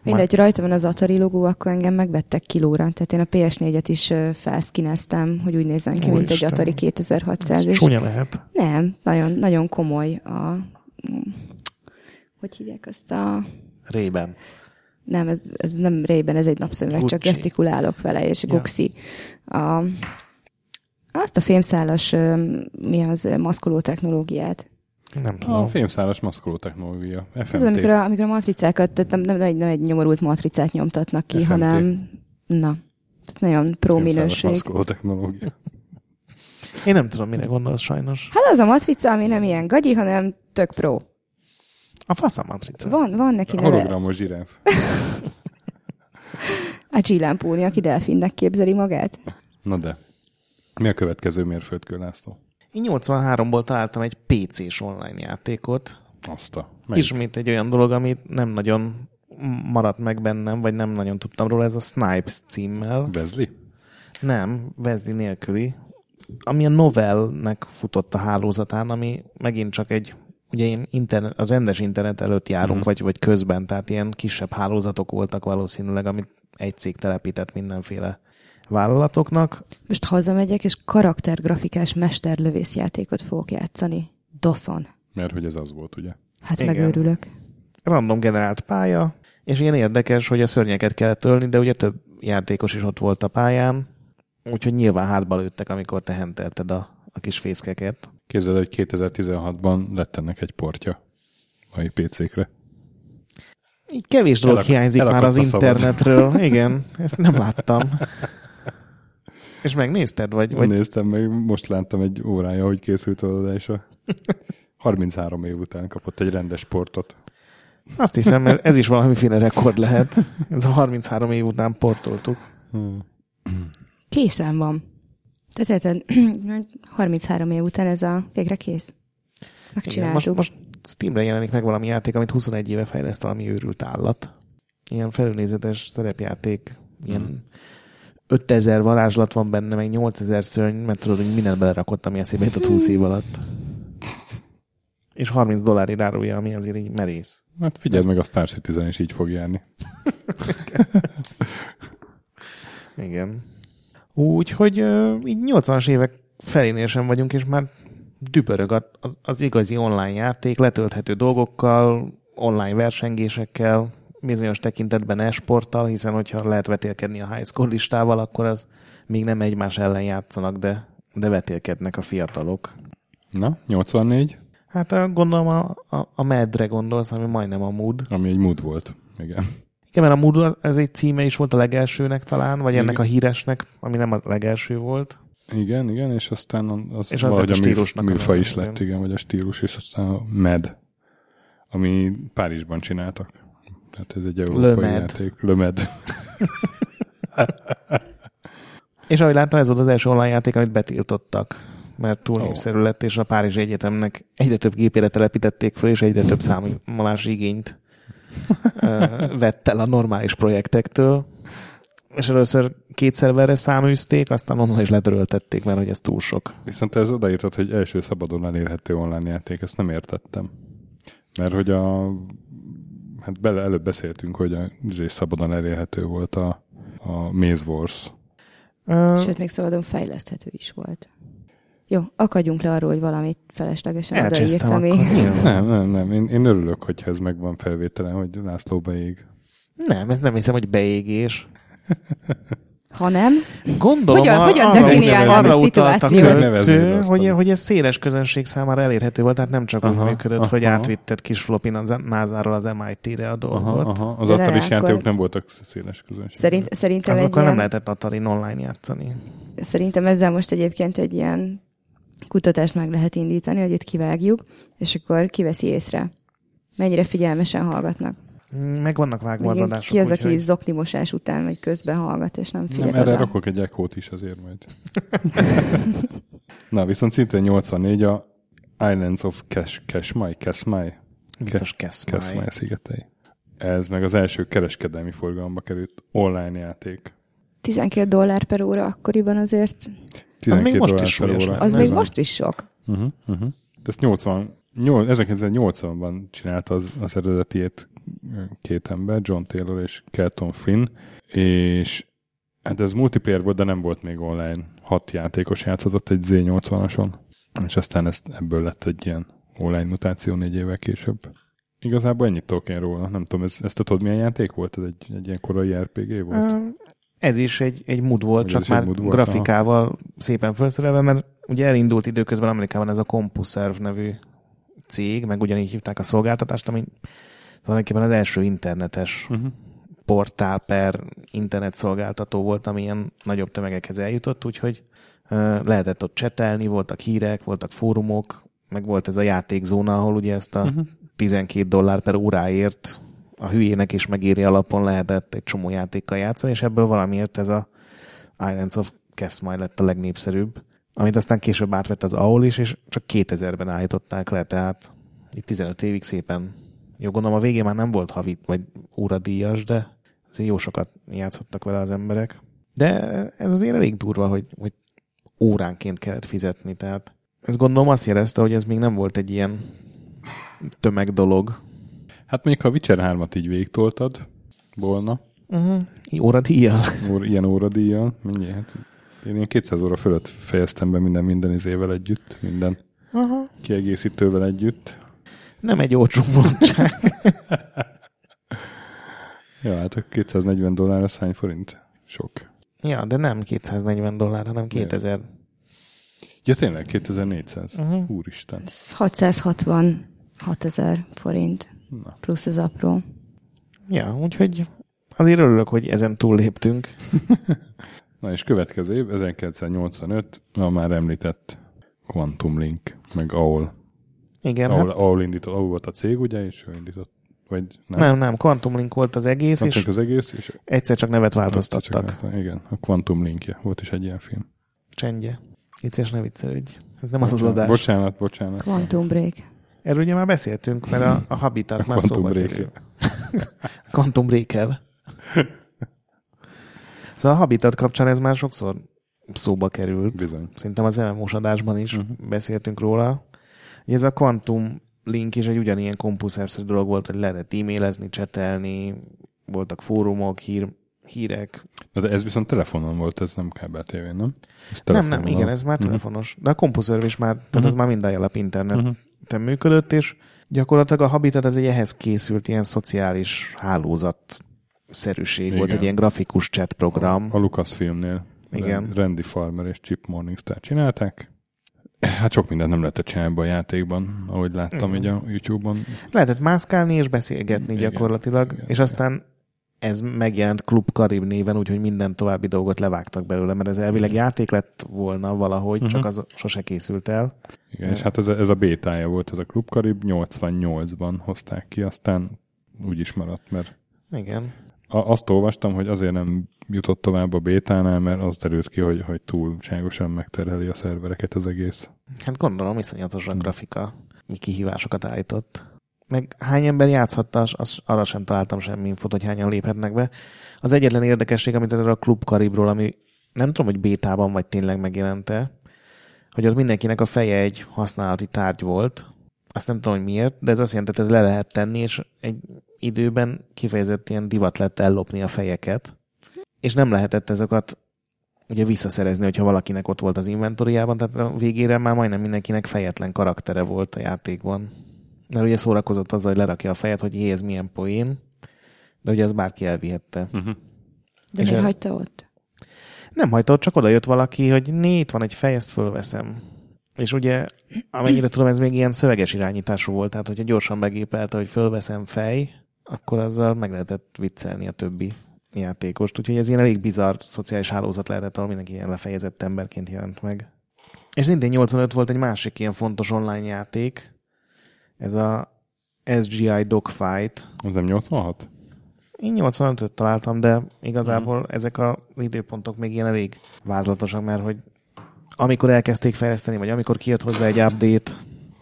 Speaker 3: Mindegy, rajta van az Atari logó, akkor engem megvettek kilóra. Tehát én a PS4-et is felszkineztem, hogy úgy nézzen ki, mint egy
Speaker 2: Úristen.
Speaker 3: Atari 2600.
Speaker 2: Ez
Speaker 3: És
Speaker 2: csúnya lehet.
Speaker 3: nem, nagyon, nagyon komoly a... Hogy hívják azt a...
Speaker 2: Rében.
Speaker 3: Nem, ez, ez nem rében, ez egy napszemüveg, csak gesztikulálok vele, és
Speaker 2: Ja.
Speaker 3: Guxi. A, azt a fémszálas, mi az, maszkoló technológiát.
Speaker 2: Nem
Speaker 1: A
Speaker 2: tudom.
Speaker 1: fémszálas maszkoló technológia.
Speaker 3: Tudod,
Speaker 1: FMT.
Speaker 3: amikor a, amikor a matricákat, tehát nem, nem, egy, nem egy nyomorult matricát nyomtatnak ki,
Speaker 1: FMT.
Speaker 3: hanem, na, tehát nagyon pró minőség.
Speaker 1: maszkoló technológia.
Speaker 2: Én nem tudom, mire gondolsz sajnos.
Speaker 3: Hát az a matrica, ami nem ilyen gagyi, hanem tök pro.
Speaker 2: A fasz a matrica.
Speaker 3: Van, van neki
Speaker 1: A
Speaker 3: neve.
Speaker 1: hologramos zsiráf.
Speaker 3: A Csillampóni, aki delfinnek képzeli magát.
Speaker 1: Na de. Mi a következő mérföldkő, László?
Speaker 2: Én 83-ból találtam egy PC-s online játékot.
Speaker 1: Azt a. Melyik?
Speaker 2: Ismét egy olyan dolog, amit nem nagyon maradt meg bennem, vagy nem nagyon tudtam róla, ez a Snipes címmel.
Speaker 1: Wesley?
Speaker 2: Nem, Vezdi nélküli. Ami a Novelnek futott a hálózatán, ami megint csak egy, ugye én internet, az rendes internet előtt járunk,
Speaker 1: Mhm.
Speaker 2: vagy, vagy közben, tehát ilyen kisebb hálózatok voltak valószínűleg, amit egy cég telepített mindenféle vállalatoknak.
Speaker 3: Most hazamegyek, és karaktergrafikás mesterlövész játékot fogok játszani. Doszon.
Speaker 1: Mert hogy ez az volt, ugye?
Speaker 3: Hát
Speaker 2: Igen.
Speaker 3: megőrülök.
Speaker 2: Random generált pálya, és ilyen érdekes, hogy a szörnyeket kellett ölni, de ugye több játékos is ott volt a pályán, úgyhogy nyilván hátba lőttek, amikor te hentelted a, a kis fészkeket.
Speaker 1: Képzeld, hogy 2016-ban lett ennek egy portja mai PC-kre.
Speaker 2: Így kevés dolog
Speaker 1: Elak-
Speaker 2: hiányzik már az internetről. Igen, ezt nem láttam. És megnézted, vagy?
Speaker 1: Vagy... Néztem meg, most láttam egy órája, hogy készült az adása. 33 év után kapott egy rendes portot.
Speaker 2: azt hiszem, mert ez is valamiféle rekord lehet. Ez a 33 év után portoltuk.
Speaker 1: Hmm.
Speaker 3: Készen van. Tehát érted, 33 év után ez a végre kész.
Speaker 2: Igen,
Speaker 3: Megcsináltuk.
Speaker 2: most, most Steamre jelenik meg valami játék, amit 21 éve fejleszt valami őrült állat. Ilyen felülnézetes szerepjáték, ilyen
Speaker 1: Hmm.
Speaker 2: 5000 varázslat van benne, meg 8000 szörny, mert tudod, hogy mindent belerakott, ami eszébe jutott 20 év alatt. És 30 dollárért árulja, ami azért így merész.
Speaker 1: Hát figyeld meg, a Star Citizen is így fog járni.
Speaker 2: Igen. Úgyhogy így 80-as évek felénél sem vagyunk, és már dübörög az, az igazi online játék, letölthető dolgokkal, online versengésekkel, bizonyos tekintetben esporttal, hiszen hogyha lehet vetélkedni a high school listával, akkor az még nem egymás ellen játszanak, de, de vetélkednek a fiatalok.
Speaker 1: Na, 84?
Speaker 2: Hát gondolom a, a, a Medre gondolsz, ami majdnem a Mood.
Speaker 1: Ami egy Mood volt, igen.
Speaker 2: Igen, mert a Mood ez egy címe is volt a legelsőnek talán, vagy igen. ennek a híresnek, ami nem a legelső volt.
Speaker 1: Igen, igen, és aztán az, és valahogy a, stílusnak műfa is lett, igen. igen, vagy a stílus, és aztán a Med, ami Párizsban csináltak. Tehát ez egy európai Lömed. játék. Lömed.
Speaker 2: és ahogy láttam, ez volt az első online játék, amit betiltottak mert túl népszerű oh. lett, és a Párizsi Egyetemnek egyre több gépére telepítették fel, és egyre több számolási igényt vett el a normális projektektől. És először két szerverre száműzték, aztán onnan is letöröltették, mert hogy ez túl sok.
Speaker 1: Viszont ez odaírtad, hogy első szabadon elérhető online játék, ezt nem értettem. Mert hogy a hát bele, előbb beszéltünk, hogy a is szabadon elérhető volt a, a Maze Wars.
Speaker 3: Uh, Sőt, még szabadon fejleszthető is volt. Jó, akadjunk le arról, hogy valamit feleslegesen odaírt, ami...
Speaker 1: Nem, nem, nem. Én, én örülök, hogyha ez megvan felvételen, hogy László beég.
Speaker 2: Nem, ez nem hiszem, hogy beégés.
Speaker 3: Ha nem?
Speaker 2: Gondolom,
Speaker 3: hogyan, hogyan definiálnám a szituációt?
Speaker 2: hogy, hogy ez széles közönség számára elérhető volt, tehát nem csak aha, úgy működött, aha, hogy átvitted kis flopin az NASA-ról az MIT-re a dolgot. Aha, aha.
Speaker 1: Az atari játékok nem voltak széles közönség.
Speaker 3: Szerint, szerintem
Speaker 2: Azokkal ilyen... nem lehetett atari online játszani.
Speaker 3: Szerintem ezzel most egyébként egy ilyen kutatást meg lehet indítani, hogy itt kivágjuk, és akkor kiveszi észre. Mennyire figyelmesen hallgatnak.
Speaker 2: Meg vannak vágva az adások.
Speaker 3: Ki az, aki hogy... zoknimosás után vagy közben hallgat, és nem figyel
Speaker 1: Nem, erre oda. rakok egy echo is azért majd. Na, viszont szintén 84 a Islands of Cash, Cashmai, Cashmai.
Speaker 2: Biztos Cashmai.
Speaker 1: Cashmai szigetei. Ez meg az első kereskedelmi forgalomba került online játék.
Speaker 3: 12 dollár per óra akkoriban azért.
Speaker 2: Az még most is súlyos.
Speaker 3: Az még most is sok.
Speaker 1: Uh-huh, uh-huh. Ezt 80, 1980-ban csinálta az, az eredetiét két ember, John Taylor és Kelton Flynn, és hát ez multiplayer volt, de nem volt még online. Hat játékos játszott egy Z80-ason, és aztán ezt, ebből lett egy ilyen online mutáció négy évvel később. Igazából ennyit tudok én róla. Nem tudom, ez, ezt tudod, milyen játék volt? Ez egy, egy ilyen korai RPG volt?
Speaker 2: Ez is egy, egy mood volt, ez csak már mood volt, grafikával aha. szépen felszerelve, mert ugye elindult időközben Amerikában ez a CompuServe nevű cég, meg ugyanígy hívták a szolgáltatást, ami tulajdonképpen az első internetes uh-huh. portál per internet szolgáltató volt, ami ilyen nagyobb tömegekhez eljutott, úgyhogy lehetett ott csetelni, voltak hírek, voltak fórumok, meg volt ez a játékzóna, ahol ugye ezt a uh-huh. 12 dollár per óráért a hülyének is megéri alapon lehetett egy csomó játékkal játszani, és ebből valamiért ez a Islands of Kesmai lett a legnépszerűbb, amit aztán később átvett az AOL is, és csak 2000-ben állították le, tehát itt 15 évig szépen. Jó, gondolom a végén már nem volt havi vagy óradíjas, de azért jó sokat játszottak vele az emberek. De ez azért elég durva, hogy, hogy óránként kellett fizetni, tehát ez gondolom azt jelezte, hogy ez még nem volt egy ilyen tömeg dolog,
Speaker 1: Hát mondjuk, ha a Witcher 3-at így végtoltad volna.
Speaker 2: Uh-huh. Óradíjjal.
Speaker 1: Óra, ilyen óradíjjal. Mennyi? Hát én ilyen 200 óra fölött fejeztem be minden minden izével együtt, minden uh-huh. kiegészítővel együtt.
Speaker 2: Nem egy olcsó bontság.
Speaker 1: ja, hát a 240 dollár az hány forint? Sok.
Speaker 2: Ja, de nem 240 dollár, hanem 2000.
Speaker 1: Ja, tényleg, 2400. Uh-huh. Úristen.
Speaker 3: Ez 666 ezer forint. Na. Plusz az apró.
Speaker 2: Ja, úgyhogy azért örülök, hogy ezen túl léptünk.
Speaker 1: Na és következő év, 1985, a már említett Quantum Link, meg AOL.
Speaker 2: Igen,
Speaker 1: AOL, hát... AOL indított, AOL volt a cég, ugye, és ő indított, vagy
Speaker 2: nem? Nem, nem, Quantum Link volt az egész,
Speaker 1: nem és az egész, és
Speaker 2: egyszer csak nevet változtattak. Csak,
Speaker 1: igen, a Quantum Linkje, volt is egy ilyen film.
Speaker 2: Csendje. Vicces, ne viccelődj. Ez nem bocsánat, az az adás.
Speaker 1: Bocsánat, bocsánat.
Speaker 3: Quantum Break.
Speaker 2: Erről ugye már beszéltünk, mert a, a Habitat a már szóba kerül. Quantum Breaker. Szóval a Habitat kapcsán ez már sokszor szóba került.
Speaker 1: Bizony.
Speaker 2: Szerintem az MMO-s adásban is uh-huh. beszéltünk róla. Ez a Quantum link is egy ugyanilyen kompuszerszerű dolog volt, hogy lehetett e-mailezni, csetelni, voltak fórumok, hír, hírek.
Speaker 1: De ez viszont telefonon volt, ez nem kábeltévén, nem? Ez
Speaker 2: nem, nem, igen, ez már telefonos. Uh-huh. De a CompuServe is már, tehát uh-huh. az már minden alap interneten uh-huh. működött, és gyakorlatilag a Habitat ez egy ehhez készült ilyen szociális hálózat szerűség Igen. volt, egy ilyen grafikus chat program.
Speaker 1: A, a Lucasfilmnél. Igen. Randy Farmer és Chip Morningstar csinálták. Hát sok mindent nem lehetett csinálni a játékban, ahogy láttam így a YouTube-on.
Speaker 2: Lehetett mászkálni és beszélgetni igen, gyakorlatilag, igen, és aztán ez megjelent Club Karib néven, úgyhogy minden további dolgot levágtak belőle, mert ez elvileg játék lett volna valahogy, uh-huh. csak az sose készült el.
Speaker 1: Igen, és hát ez a, ez a bétája volt, ez a Club Karib, 88-ban hozták ki, aztán úgy is maradt, mert...
Speaker 2: Igen.
Speaker 1: Azt olvastam, hogy azért nem jutott tovább a bétánál, mert az derült ki, hogy, hogy túlságosan megterheli a szervereket az egész.
Speaker 2: Hát gondolom, iszonyatos a grafika, mi kihívásokat állított. Meg hány ember játszhatta, az, arra sem találtam semmi infot, hogy hányan léphetnek be. Az egyetlen érdekesség, amit erről a Club Karibról, ami nem tudom, hogy bétában vagy tényleg megjelente, hogy ott mindenkinek a feje egy használati tárgy volt, azt nem tudom, hogy miért, de ez azt jelenti, hogy le lehet tenni, és egy időben kifejezett ilyen divat lett ellopni a fejeket, és nem lehetett ezeket ugye visszaszerezni, hogyha valakinek ott volt az inventoriában, tehát a végére már majdnem mindenkinek fejetlen karaktere volt a játékban. Mert ugye szórakozott azzal, hogy lerakja a fejet, hogy jé, ez milyen poén, de ugye az bárki elvihette. Uh-huh.
Speaker 3: De miért el... hagyta ott?
Speaker 2: Nem hagyta ott, csak oda jött valaki, hogy né, itt van egy fej, ezt fölveszem. És ugye, amennyire tudom, ez még ilyen szöveges irányítású volt, tehát hogyha gyorsan megépelte, hogy fölveszem fej, akkor azzal meg lehetett viccelni a többi játékost. Úgyhogy ez ilyen elég bizarr szociális hálózat lehetett, ahol mindenki ilyen lefejezett emberként jelent meg. És szintén 85 volt egy másik ilyen fontos online játék, ez a SGI Dogfight.
Speaker 1: Az nem 86?
Speaker 2: Én 85-öt találtam, de igazából hmm. ezek a időpontok még ilyen elég vázlatosak, mert hogy amikor elkezdték fejleszteni, vagy amikor kijött hozzá egy update,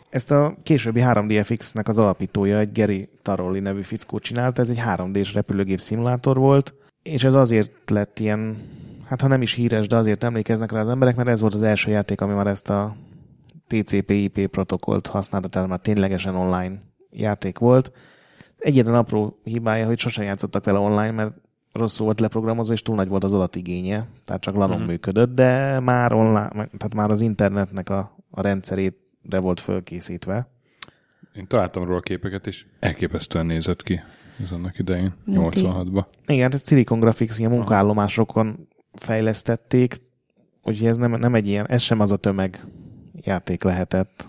Speaker 2: ezt a későbbi 3DFX-nek az alapítója, egy Gary Tarolli nevű fickó csinálta, ez egy 3D-s repülőgép szimulátor volt, és ez azért lett ilyen, hát ha nem is híres, de azért emlékeznek rá az emberek, mert ez volt az első játék, ami már ezt a TCP/IP protokollt használta, tehát már ténylegesen online játék volt. Egyetlen apró hibája, hogy sosem játszottak vele online, mert rosszul volt leprogramozva, és túl nagy volt az adatigénye, tehát csak lanon uh-huh. működött, de már online, tehát már az internetnek a, a rendszerét volt fölkészítve.
Speaker 1: Én találtam róla képeket, és elképesztően nézett ki ez annak idején, okay. 86-ban.
Speaker 2: Igen, ez Silicon Graphics ilyen munkállomásokon fejlesztették, úgyhogy ez nem, nem egy ilyen, ez sem az a tömeg játék lehetett.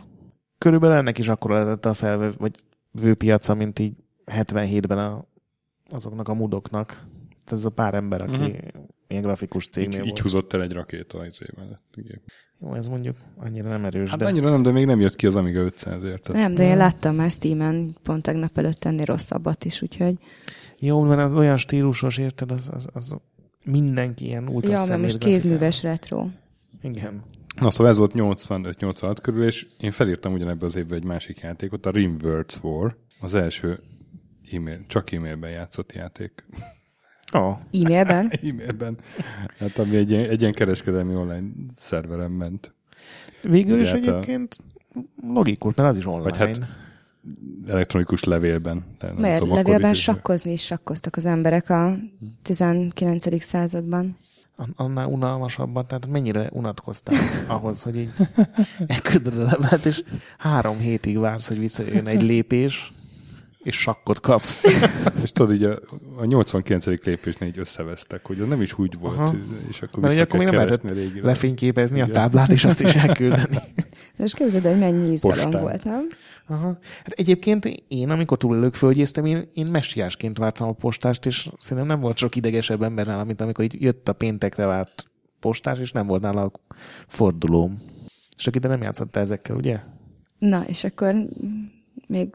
Speaker 2: Körülbelül ennek is akkor lehetett a felvő, vagy vőpiaca, mint így 77-ben a, azoknak a mudoknak. Ez a pár ember, aki uh-huh. ilyen grafikus cégnél így,
Speaker 1: volt. Így húzott el egy rakéta az évvel.
Speaker 2: Jó, ez mondjuk annyira nem erős.
Speaker 1: Hát de... annyira nem, de még nem jött ki az Amiga 500 ért.
Speaker 3: Nem, de én láttam már Steam-en pont tegnap előtt ennél rosszabbat is, úgyhogy...
Speaker 2: Jó, mert az olyan stílusos, érted, az, az, az mindenki ilyen ultra
Speaker 3: Ja, mert most kézműves retro.
Speaker 2: Igen.
Speaker 1: Na szóval ez volt 85-86 körül, és én felírtam ugyanebbe az évben egy másik játékot, a Rimworld's War, az első e-mail, csak e-mailben játszott játék.
Speaker 2: Oh.
Speaker 3: E-mailben?
Speaker 1: E-mailben. Hát ami egy, egy ilyen kereskedelmi online szerveren ment.
Speaker 2: Végül is hát egyébként a... logikus, mert az is online. Vagy hát
Speaker 1: elektronikus levélben.
Speaker 3: Mert tudom, levélben sakkozni is sakkoztak az emberek a 19. században.
Speaker 2: Annál unalmasabban, tehát mennyire unatkoztál ahhoz, hogy így elküldöd a levelet, és három hétig vársz, hogy visszajön egy lépés, és sakkot kapsz.
Speaker 1: és tudod, így a, a 89. lépésnél így összevesztek, hogy az nem is úgy volt, Aha. és akkor
Speaker 2: Mert akkor még nem lehetett lefényképezni Igen. a táblát, és azt is elküldeni.
Speaker 3: És képzeld, hogy mennyi izgalom Postán. volt, nem?
Speaker 2: Aha. Hát egyébként én, amikor túl földjéztem, én, én messiásként vártam a postást, és szerintem nem volt sok idegesebb ember nálam, mint amikor itt jött a péntekre várt postás, és nem volt nála a fordulóm. És aki de nem játszotta ezekkel, ugye?
Speaker 3: Na, és akkor még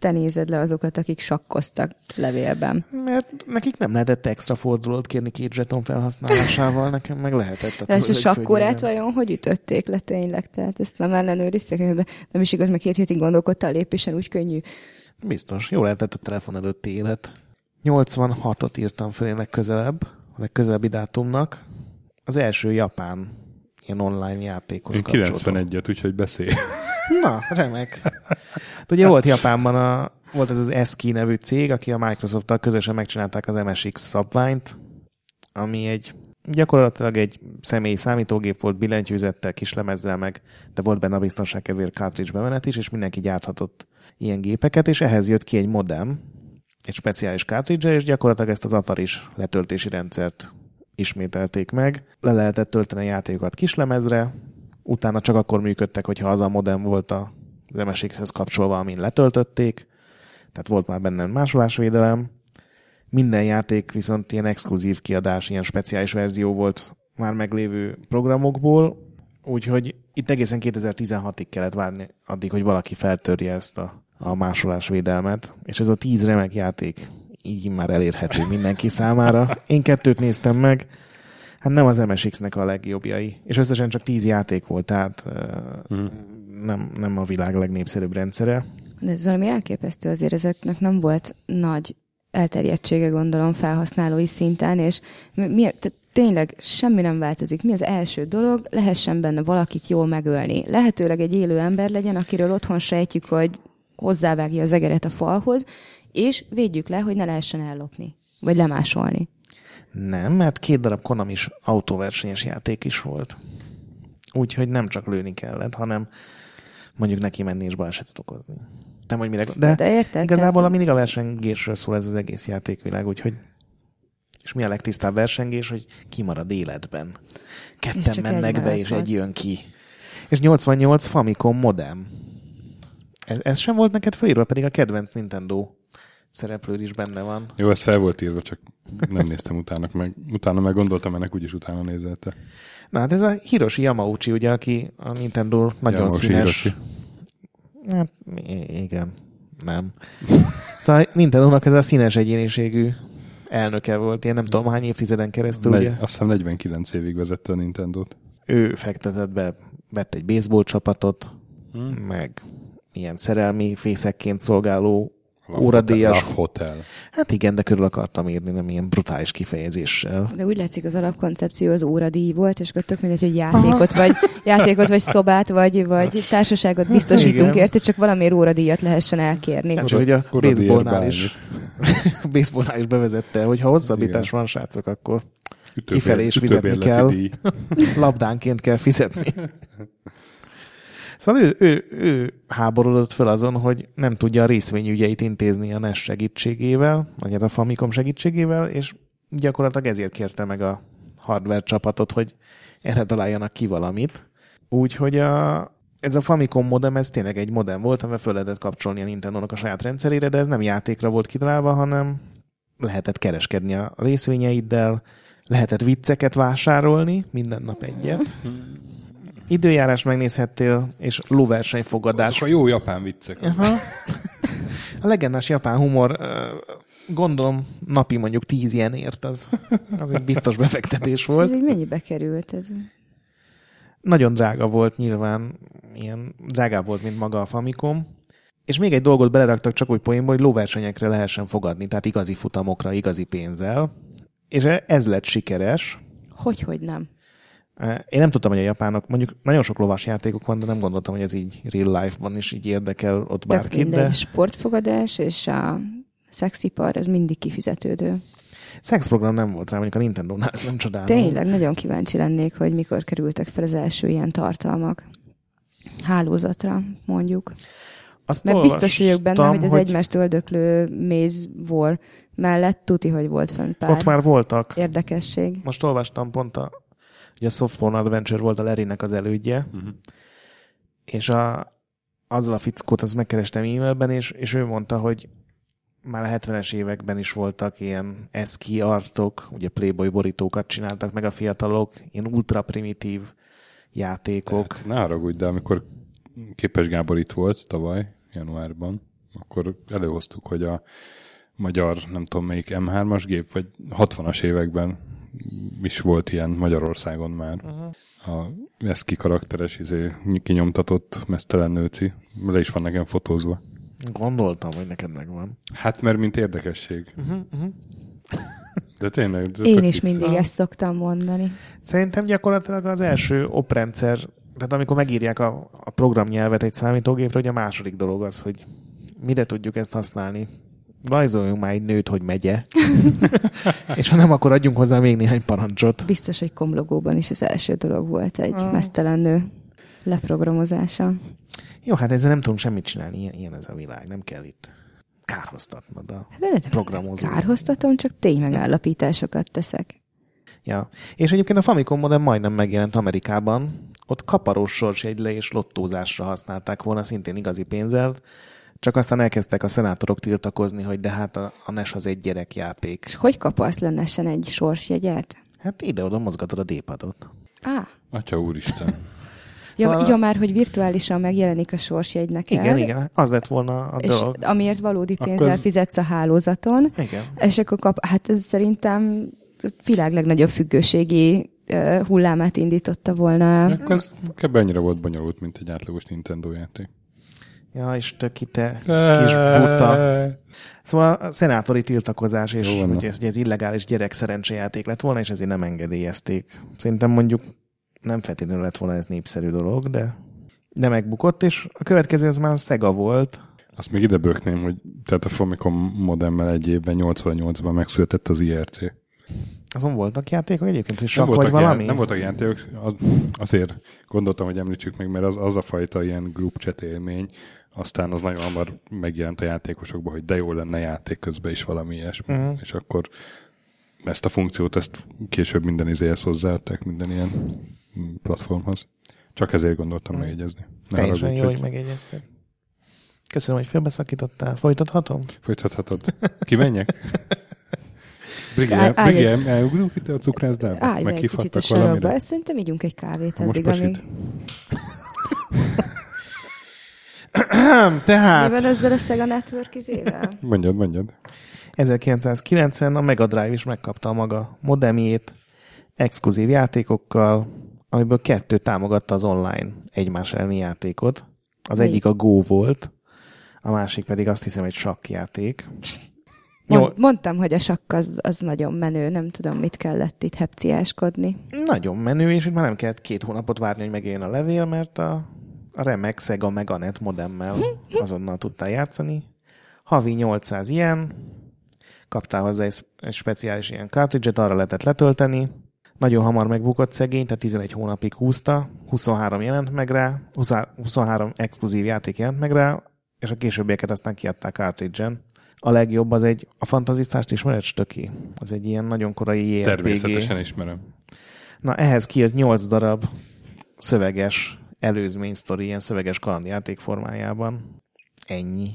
Speaker 3: te nézed le azokat, akik sakkoztak levélben.
Speaker 2: Mert nekik nem lehetett extra fordulót kérni két zseton felhasználásával, nekem meg lehetett.
Speaker 3: De és a sakkorát vajon hogy ütötték le tényleg? Tehát ezt nem ellenőriztek, nem is igaz, mert két hétig gondolkodtál lépésen, úgy könnyű.
Speaker 2: Biztos, jó lehetett a telefon előtti élet. 86-ot írtam fel én legközelebb, a legközelebbi dátumnak. Az első japán ilyen online játékhoz
Speaker 1: Én 91-et, úgyhogy beszélj.
Speaker 2: Na, remek. De ugye volt Japánban a, volt ez az Eski nevű cég, aki a Microsoft-tal közösen megcsinálták az MSX szabványt, ami egy gyakorlatilag egy személyi számítógép volt billentyűzettel, kislemezzel meg, de volt benne a biztonság kedvéért cartridge bemenet is, és mindenki gyárthatott ilyen gépeket, és ehhez jött ki egy modem, egy speciális cartridge és gyakorlatilag ezt az Ataris letöltési rendszert ismételték meg. Le lehetett tölteni a játékokat kislemezre, utána csak akkor működtek, hogyha az a modem volt a az MSX-hez kapcsolva, amin letöltötték, tehát volt már benne másolásvédelem. Minden játék viszont ilyen exkluzív kiadás, ilyen speciális verzió volt már meglévő programokból, úgyhogy itt egészen 2016-ig kellett várni addig, hogy valaki feltörje ezt a, a másolásvédelmet, és ez a tíz remek játék így már elérhető mindenki számára. Én kettőt néztem meg, hát nem az MSX-nek a legjobbjai, és összesen csak tíz játék volt, tehát mm. nem, nem a világ legnépszerűbb rendszere.
Speaker 3: De ez valami elképesztő azért, ezeknek nem volt nagy elterjedtsége, gondolom, felhasználói szinten, és mi, mi, tehát tényleg semmi nem változik. Mi az első dolog? Lehessen benne valakit jól megölni. Lehetőleg egy élő ember legyen, akiről otthon sejtjük, hogy hozzávágja az egeret a falhoz, és védjük le, hogy ne lehessen ellopni, vagy lemásolni.
Speaker 2: Nem, mert két darab Konami is autóversenyes játék is volt. Úgyhogy nem csak lőni kellett, hanem mondjuk neki menni és balesetet okozni. Nem, hogy mire...
Speaker 3: De, de érted?
Speaker 2: Igazából tehát... mindig a versengésről szól ez az egész játékvilág, úgyhogy és mi a legtisztább versengés, hogy kimarad életben. Ketten mennek be, és volt. egy jön ki. És 88 Famicom modem. Ez, ez sem volt neked fölírva, pedig a kedvenc Nintendo szereplőd is benne van.
Speaker 1: Jó, ez fel volt írva, csak nem néztem utána meg. Utána meg gondoltam, ennek úgyis utána nézelte.
Speaker 2: Na hát ez a Hiroshi Yamauchi, ugye, aki a Nintendo nagyon Yamauchi színes. Hiroshi. Hát, igen, nem. Szóval Nintendo-nak ez a színes egyéniségű elnöke volt, ilyen nem tudom hány évtizeden keresztül, Negy, ugye?
Speaker 1: Azt hiszem 49 évig vezette a Nintendo-t.
Speaker 2: Ő fektetett be, vett egy baseball csapatot, hmm. meg ilyen szerelmi fészekként szolgáló óradíjas.
Speaker 1: Love Hotel.
Speaker 2: Hát igen, de körül akartam írni, nem ilyen brutális kifejezéssel.
Speaker 3: De úgy látszik az alapkoncepció az óradíj volt, és akkor tök mindegy, hogy játékot vagy, játékot vagy szobát, vagy, vagy társaságot biztosítunk érte, csak valamiért óradíjat lehessen elkérni.
Speaker 2: Hát, hogy a baseballnál is, baseballnál is bevezette, hogy ha hosszabbítás igen. van, srácok, akkor kifelé is fizetni kell. Labdánként kell fizetni. Szóval ő, ő, ő háborodott fel azon, hogy nem tudja a részvényügyeit intézni a NES segítségével, vagy hát a Famicom segítségével, és gyakorlatilag ezért kérte meg a hardware csapatot, hogy erre találjanak ki valamit. Úgyhogy a, ez a Famicom modem, ez tényleg egy modem volt, amivel föl lehetett kapcsolni a nintendo a saját rendszerére, de ez nem játékra volt kitalálva, hanem lehetett kereskedni a részvényeiddel, lehetett vicceket vásárolni, minden nap egyet. Időjárás megnézhettél, és lóversenyfogadás.
Speaker 1: Azok a jó japán viccek. Aha.
Speaker 2: A legendás japán humor, gondolom napi mondjuk tíz ilyen ért, az, az egy biztos befektetés volt.
Speaker 3: ez így mennyibe került? Ez?
Speaker 2: Nagyon drága volt nyilván, ilyen drágább volt, mint maga a Famicom. És még egy dolgot beleraktak csak úgy poénba, hogy lóversenyekre lehessen fogadni, tehát igazi futamokra, igazi pénzzel. És ez lett sikeres.
Speaker 3: Hogy, hogy nem.
Speaker 2: Én nem tudtam, hogy a japánok, mondjuk nagyon sok lovas játékok van, de nem gondoltam, hogy ez így real life-ban is így érdekel ott bárkit.
Speaker 3: De de... sportfogadás és a szexipar, ez mindig kifizetődő.
Speaker 2: Szexprogram nem volt rá, mondjuk a Nintendo-nál, ez nem csodálom.
Speaker 3: Tényleg, nagyon kíváncsi lennék, hogy mikor kerültek fel az első ilyen tartalmak. Hálózatra, mondjuk. Azt Mert biztos vagyok benne, hogy az hogy... egymást öldöklő Maze War mellett tuti, hogy volt fent pár
Speaker 2: Ott már voltak.
Speaker 3: Érdekesség.
Speaker 2: Most olvastam pont a Ugye a Softporn Adventure volt a Lerynek az elődje, uh-huh. és a, azzal a fickót azt megkerestem e-mailben, és, és ő mondta, hogy már a 70-es években is voltak ilyen eszki artok, ugye Playboy borítókat csináltak meg a fiatalok, ilyen ultra primitív játékok.
Speaker 1: Tehát, ne haragudj, de amikor Képes Gábor itt volt tavaly, januárban, akkor előhoztuk, hogy a magyar, nem tudom melyik M3-as gép, vagy 60-as években is volt ilyen Magyarországon már. Uh-huh. A Eszki karakteres, izé, kinyomtatott mesztelen nőci. Le is van nekem fotózva.
Speaker 2: Gondoltam, hogy neked megvan.
Speaker 1: Hát, mert mint érdekesség. Uh-huh, uh-huh. De tényleg. De
Speaker 3: Én is mindig ezt szoktam mondani.
Speaker 2: Szerintem gyakorlatilag az első oprendszer tehát amikor megírják a, a programnyelvet egy számítógépre, hogy a második dolog az, hogy mire tudjuk ezt használni. Rajzoljunk már egy nőt, hogy megye. és ha nem, akkor adjunk hozzá még néhány parancsot.
Speaker 3: Biztos, hogy komlogóban is az első dolog volt egy
Speaker 2: Ah.
Speaker 3: mesztelen nő leprogramozása.
Speaker 2: Jó, hát ezzel nem tudunk semmit csinálni, ilyen, ilyen ez a világ, nem kell itt kárhoztatnod a
Speaker 3: Hát de
Speaker 2: programozó.
Speaker 3: kárhoztatom, csak ténymegállapításokat teszek.
Speaker 2: Ja. És egyébként a Famicom modem majdnem megjelent Amerikában. Ott kaparós sorsjegyre és lottózásra használták volna, szintén igazi pénzzel. Csak aztán elkezdtek a szenátorok tiltakozni, hogy de hát a, a NES az egy gyerekjáték.
Speaker 3: És hogy kaparsz lennesen egy sorsjegyet?
Speaker 2: Hát ide-oda mozgatod a D-padot.
Speaker 3: Á,
Speaker 1: Atya úristen.
Speaker 3: ja,
Speaker 2: Szóval-
Speaker 3: ja, már, hogy virtuálisan megjelenik a sorsjegy neked.
Speaker 2: Igen, igen, az lett volna a
Speaker 3: És
Speaker 2: dolog.
Speaker 3: amiért valódi
Speaker 1: Akkor
Speaker 3: pénzzel
Speaker 1: ez-
Speaker 3: fizetsz a hálózaton,
Speaker 2: Igen.
Speaker 3: és akkor kap, hát ez szerintem világ legnagyobb függőségi ö, hullámát indította volna.
Speaker 1: Akkor ez kb. annyira volt bonyolult, mint egy átlagos Nintendo játék.
Speaker 2: Ja, és töki te kis buta. Szóval a szenátori tiltakozás, és
Speaker 1: Jó
Speaker 2: hogy ez, hogy ez illegális gyerek szerencsejáték lett volna, és ezért nem engedélyezték. Szerintem mondjuk nem feltétlenül lett volna ez népszerű dolog, de, de megbukott, és a következő az már Sega volt.
Speaker 1: Azt még ide bökném, hogy tehát a Famicom modemmel egy évben, 88-ban megszületett az IRC.
Speaker 2: Azon voltak játékok egyébként, hogy
Speaker 1: Nem
Speaker 2: sakk vagy
Speaker 1: voltak,
Speaker 2: valami?
Speaker 1: ilyen, nem voltak játékok, az, azért gondoltam, hogy említsük meg, mert az, az a fajta ilyen group chat élmény, aztán az nagyon hamar megjelent a játékosokban, hogy de jó lenne játék közben is valami ilyesmi. Uh-huh. És akkor ezt a funkciót, ezt később minden izéhez hozzáadták, minden ilyen platformhoz. Csak ezért gondoltam
Speaker 2: Mhm.
Speaker 1: megjegyezni. Ne
Speaker 2: Teljesen
Speaker 1: haragudj,
Speaker 2: jó,
Speaker 1: hogy
Speaker 2: megjegyezted. Köszönöm, hogy félbeszakítottál. Folytathatom?
Speaker 1: Folytathatod. Kimenjek? Brigi,
Speaker 3: Állj- állj
Speaker 1: Brigi,
Speaker 3: egy-
Speaker 1: el- elugrunk itt a cukrászdába?
Speaker 3: Állj egy kicsit a sarokba, ezt szerintem ígyunk egy kávét addig, amíg...
Speaker 1: pasít.
Speaker 2: Tehát
Speaker 3: Mi van ezzel a Sega Network izével?
Speaker 1: Mondjad, mondjad.
Speaker 2: 1990 a Mega Drive is megkapta a maga modemjét, exkluzív játékokkal, amiből kettő támogatta az online egymás elleni játékot. Az
Speaker 3: Melyik?
Speaker 2: egyik a Go volt, a másik pedig azt hiszem egy sakkjáték. Jó,
Speaker 3: Mond, mondtam, hogy a sakk az, az nagyon menő, nem tudom, mit kellett itt hepciáskodni.
Speaker 2: nagyon menő, és itt már nem kellett két hónapot várni, hogy megjelenjen a levél, mert a, a remek Sega Meganet modemmel azonnal tudtál játszani. Havi 800 ilyen, kaptál hozzá egy, speciális ilyen cartridge-et, arra lehetett letölteni. Nagyon hamar megbukott szegény, tehát 11 hónapig húzta, 23 jelent meg rá, 20 23 exkluzív játék jelent meg rá, és a későbbieket aztán kiadták cartridge-en. A legjobb az egy, a fantazisztást ismered, Stöki? Az egy ilyen nagyon korai JRPG.
Speaker 1: Természetesen ismerem.
Speaker 2: Na, ehhez kijött 8 darab szöveges előzmény sztori, ilyen szöveges kalandjáték formájában. Ennyi.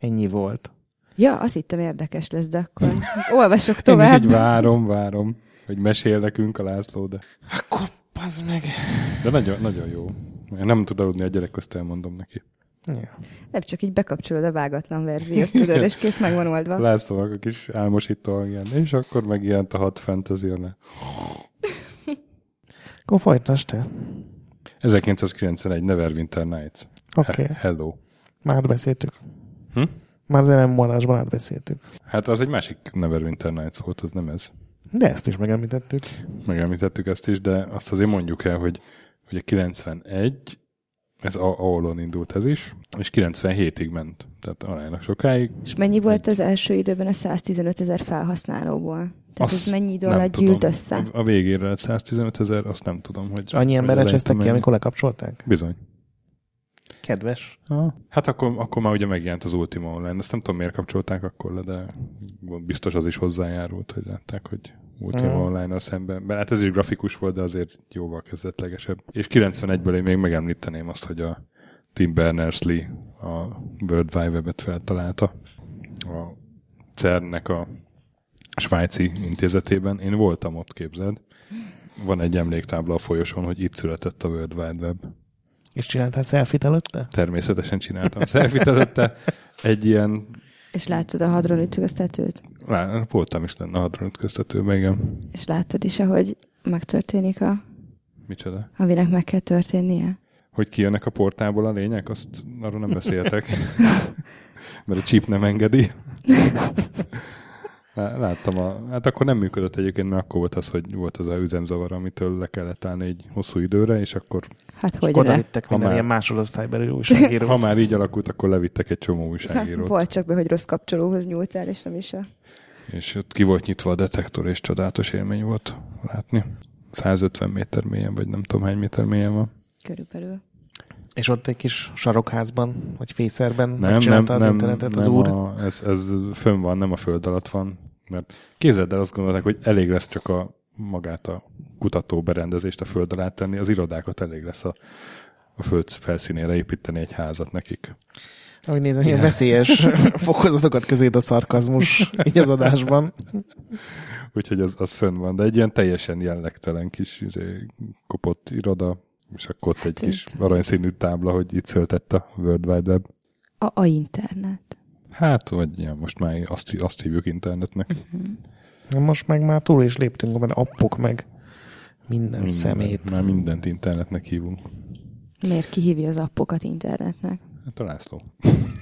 Speaker 2: Ennyi volt.
Speaker 3: Ja, azt hittem érdekes lesz, de akkor olvasok
Speaker 1: Én is
Speaker 3: tovább.
Speaker 1: így várom, várom, hogy mesél nekünk a László, de,
Speaker 2: Akkor az meg.
Speaker 1: de nagyon, nagyon jó. Én nem tud aludni a gyerek, azt elmondom neki.
Speaker 2: Ja.
Speaker 3: Nem csak így bekapcsolod a vágatlan verziót, tudod, és kész meg van oldva.
Speaker 1: Lászlónak a kis álmosító hangján. És akkor megjelent a hat fantasy -ne.
Speaker 2: Akkor folytasd te.
Speaker 1: 1991 Neverwinter Nights.
Speaker 2: Oké. Okay.
Speaker 1: He- Hello.
Speaker 2: Már átbeszéltük.
Speaker 1: Hm?
Speaker 2: Már az elem adásban átbeszéltük.
Speaker 1: Hát az egy másik Neverwinter Nights volt, az nem ez.
Speaker 2: De ezt is megemlítettük.
Speaker 1: Megemlítettük ezt is, de azt azért mondjuk el, hogy ugye 91, ez a- ahol indult ez is, és 97-ig ment. Tehát aránylag sokáig.
Speaker 3: És mennyi volt az első időben a 115 ezer felhasználóból? Tehát ez mennyi idő alatt
Speaker 1: tudom.
Speaker 3: gyűlt össze?
Speaker 1: A, a végére lett 115 ezer, azt nem tudom, hogy...
Speaker 2: Annyi emberre csesztek ki, amikor lekapcsolták?
Speaker 1: Bizony.
Speaker 2: Kedves.
Speaker 1: Aha. Hát akkor, akkor már ugye megjelent az Ultima Online. Ezt nem tudom, miért kapcsolták akkor le, de biztos az is hozzájárult, hogy látták, hogy Ultima
Speaker 2: Mhm.
Speaker 1: Online-nal szemben. Mert hát ez is grafikus volt, de azért jóval kezdetlegesebb. És 91-ből én még megemlíteném azt, hogy a Tim Berners-Lee a World Wide Web-et feltalálta. A CERN-nek a svájci intézetében. Én voltam ott, képzeld. Van egy emléktábla a folyosón, hogy itt született a World Wide Web.
Speaker 2: És csináltál selfit előtte?
Speaker 1: Természetesen csináltam selfit előtte. Egy ilyen,
Speaker 3: És láttad a hadron ütköztetőt?
Speaker 1: lá- voltam is lenne a hadronütköztetőben, igen.
Speaker 3: És láttad is, ahogy megtörténik a,
Speaker 1: Micsoda?
Speaker 3: aminek meg kell történnie?
Speaker 1: Hogy kijönnek a portából a lények, azt arról nem beszéltek. Mert a chip nem engedi. Láttam, a, hát akkor nem működött egyébként, mert akkor volt az, hogy volt az a üzemzavar, amitől le kellett állni egy hosszú időre, és akkor...
Speaker 3: Hát hogy
Speaker 2: Oda vittek minden már, ilyen másodosztálybeli újságírót.
Speaker 1: Ha már így alakult, akkor levittek egy csomó újságírót.
Speaker 3: Volt csak be, hogy rossz kapcsolóhoz nyúltál, és nem is a...
Speaker 1: És ott ki volt nyitva a detektor, és csodálatos élmény volt látni. 150 méter mélyen, vagy nem tudom hány méter mélyen van.
Speaker 3: Körülbelül.
Speaker 2: És ott egy kis sarokházban, vagy fészerben
Speaker 1: nem,
Speaker 2: megcsinálta
Speaker 1: nem,
Speaker 2: az
Speaker 1: nem,
Speaker 2: internetet
Speaker 1: nem
Speaker 2: az úr?
Speaker 1: A, ez, ez fönn van, nem a föld alatt van. Mert képzeld el, azt gondolták, hogy elég lesz csak a magát a kutató berendezést a föld alá tenni, az irodákat elég lesz a, a föld felszínére építeni egy házat nekik.
Speaker 2: Ahogy nézem, ilyen veszélyes fokozatokat közé a szarkazmus így az adásban.
Speaker 1: Úgyhogy az, az fönn van, de egy ilyen teljesen jellegtelen kis izé, kopott iroda, és akkor ott egy hát kis aranyszínű tábla, hogy itt szöltett a World Wide Web.
Speaker 3: A, a internet.
Speaker 1: Hát, vagy ja, most már azt, azt hívjuk internetnek.
Speaker 2: Uh-huh. Most meg már túl is léptünk, mert appok meg minden, minden szemét.
Speaker 1: Már mindent internetnek hívunk.
Speaker 3: Miért kihívja az appokat internetnek?
Speaker 1: Hát a László.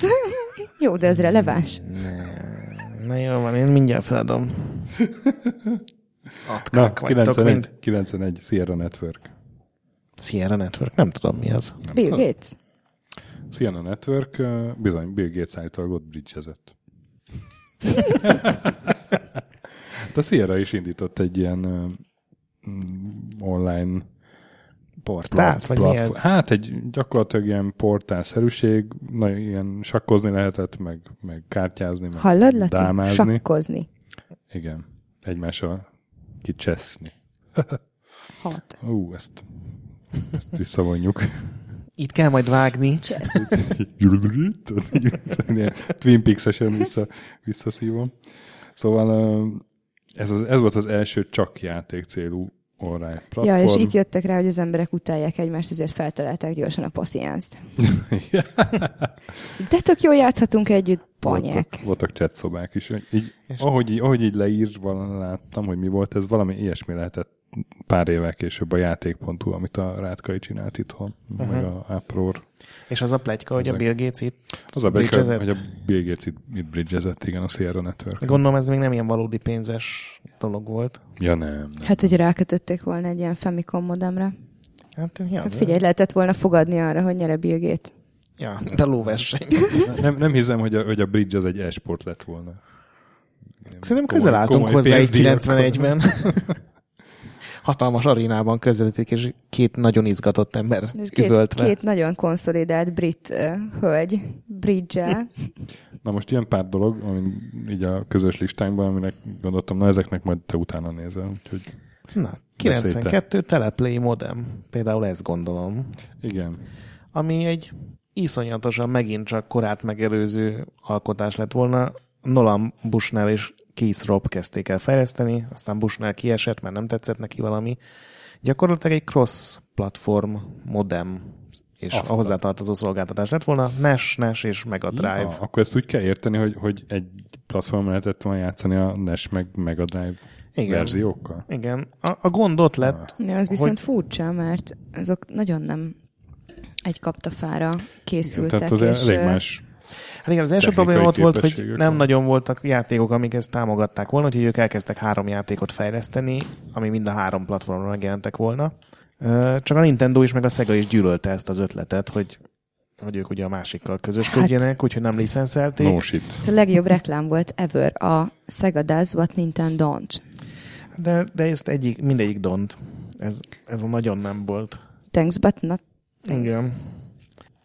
Speaker 3: jó, de ez releváns.
Speaker 2: Ne, na jó van, én mindjárt feladom.
Speaker 1: Na, 91, 91, Sierra Network.
Speaker 2: Sierra Network, nem tudom mi az.
Speaker 3: Nem Bill. Gates.
Speaker 1: Sierra Network, bizony, Bill Gates által ott bridgezett. De Sierra is indított egy ilyen um, online
Speaker 2: portált, vagy mi ez?
Speaker 1: Hát egy gyakorlatilag ilyen portálszerűség, nagyon ilyen sakkozni lehetett, meg, meg kártyázni, meg
Speaker 3: Hallod, Laci? dámázni. Sakkozni.
Speaker 1: Igen, egymással kicseszni.
Speaker 3: Hat.
Speaker 1: Ú, ezt, ezt visszavonjuk.
Speaker 2: Itt kell majd vágni.
Speaker 1: Twin Peaks-esen vissza, visszaszívom. Szóval ez, az, ez volt az első csak játék célú online platform.
Speaker 3: Ja, és itt jöttek rá, hogy az emberek utálják egymást, ezért feltalálták gyorsan a passziánzt. De tök jól játszhatunk együtt, panyek.
Speaker 1: Voltak, voltak chat szobák is. Így, ahogy, így, ahogy így leír, láttam, hogy mi volt ez, valami ilyesmi lehetett pár évvel később a játék.hu, amit a Rátkai csinált itthon, uh-huh. meg a Apror.
Speaker 2: És az a plegyka, hogy a Bill Gates itt
Speaker 1: Az a plegyka, hogy a Bill Gates itt, itt bridgezett, igen, a Sierra Network.
Speaker 2: Gondolom ez még nem ilyen valódi pénzes dolog volt.
Speaker 1: Ja, nem. nem.
Speaker 3: Hát, hogy rákötötték volna egy ilyen Famicom modemre.
Speaker 2: Hát, ja,
Speaker 3: hát figyelj, lehetett volna fogadni arra, hogy nyere Bill Gates.
Speaker 2: Ja, de lóverseny.
Speaker 1: nem, nem hiszem, hogy a, hogy a bridge az egy esport lett volna.
Speaker 2: Szerintem közel álltunk hozzá egy 91-ben. hatalmas arénában közvetítik, és két nagyon izgatott ember és
Speaker 3: két,
Speaker 2: üvöltve.
Speaker 3: Két nagyon konszolidált brit uh, hölgy, bridge
Speaker 1: Na most ilyen pár dolog, ami így a közös listánkban, aminek gondoltam, na ezeknek majd te utána nézel, úgyhogy...
Speaker 2: Na, 92 teleplay modem, például ezt gondolom.
Speaker 1: Igen.
Speaker 2: Ami egy iszonyatosan megint csak korát megelőző alkotás lett volna. Nolan Bushnell és Keith Robb kezdték el fejleszteni, aztán Bushnell kiesett, mert nem tetszett neki valami. Gyakorlatilag egy cross-platform modem és Aztán. a hozzátartozó szolgáltatás lett volna, NES, NES és Mega Drive. Ja,
Speaker 1: akkor ezt úgy kell érteni, hogy, hogy egy platformon lehetett volna játszani a NES meg Mega Drive igen. verziókkal?
Speaker 2: Igen. A, a gond ott lett.
Speaker 3: Ja, ez viszont hogy... furcsa, mert azok nagyon nem egy kaptafára készültek. Igen,
Speaker 1: tehát az és elég más
Speaker 2: Hát igen, az első probléma ott volt, hogy nem nagyon voltak játékok, amik ezt támogatták volna, úgyhogy ők elkezdtek három játékot fejleszteni, ami mind a három platformon megjelentek volna. Csak a Nintendo is, meg a Sega is gyűlölte ezt az ötletet, hogy hogy ők ugye a másikkal közösködjenek, hát, úgyhogy nem licenszelték.
Speaker 1: No shit.
Speaker 3: Ez a legjobb reklám volt ever, a Sega does what Nintendo don't.
Speaker 2: De, de ezt egyik, mindegyik don't. Ez, ez a nagyon nem volt.
Speaker 3: Thanks, but not thanks.
Speaker 2: Igen.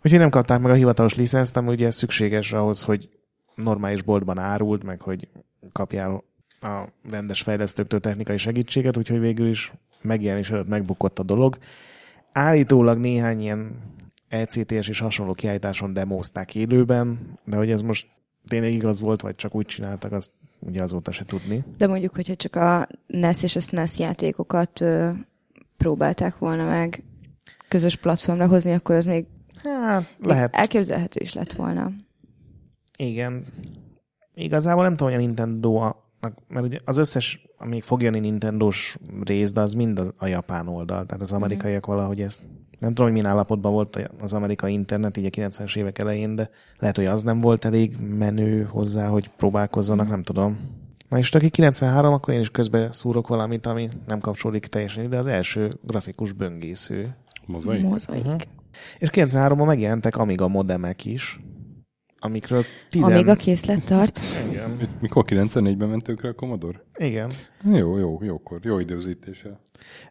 Speaker 2: Úgyhogy nem kapták meg a hivatalos licenszt, ami ugye szükséges ahhoz, hogy normális boltban árult, meg hogy kapjál a rendes fejlesztőktől technikai segítséget, úgyhogy végül is megjelenés előtt megbukott a dolog. Állítólag néhány ilyen ECTS és hasonló kiállításon demózták élőben, de hogy ez most tényleg igaz volt, vagy csak úgy csináltak, azt ugye azóta se tudni.
Speaker 3: De mondjuk, hogyha csak a NES és a SNES játékokat ö, próbálták volna meg közös platformra hozni, akkor az még
Speaker 2: Hát, lehet.
Speaker 3: Elképzelhető is lett volna.
Speaker 2: Igen. Igazából nem tudom, hogy a Nintendo a, mert ugye az összes, amíg fog jönni Nintendo-s rész, de az mind a, a japán oldal. Tehát az amerikaiak mm. valahogy ezt nem tudom, hogy milyen állapotban volt az amerikai internet így a 90-es évek elején, de lehet, hogy az nem volt elég menő hozzá, hogy próbálkozzanak, mm. nem tudom. Na és aki 93, akkor én is közben szúrok valamit, ami nem kapcsolódik teljesen ide, az első grafikus böngésző.
Speaker 1: Mozaik?
Speaker 3: Mozaik.
Speaker 2: Uh-huh. És 93-ban megjelentek Amiga modemek is, amikről 10...
Speaker 3: Amíg a készlet tart.
Speaker 2: Igen.
Speaker 1: Mikor 94-ben mentünk rá a Commodore?
Speaker 2: Igen.
Speaker 1: Jó, jó, jókor, jó időzítéssel.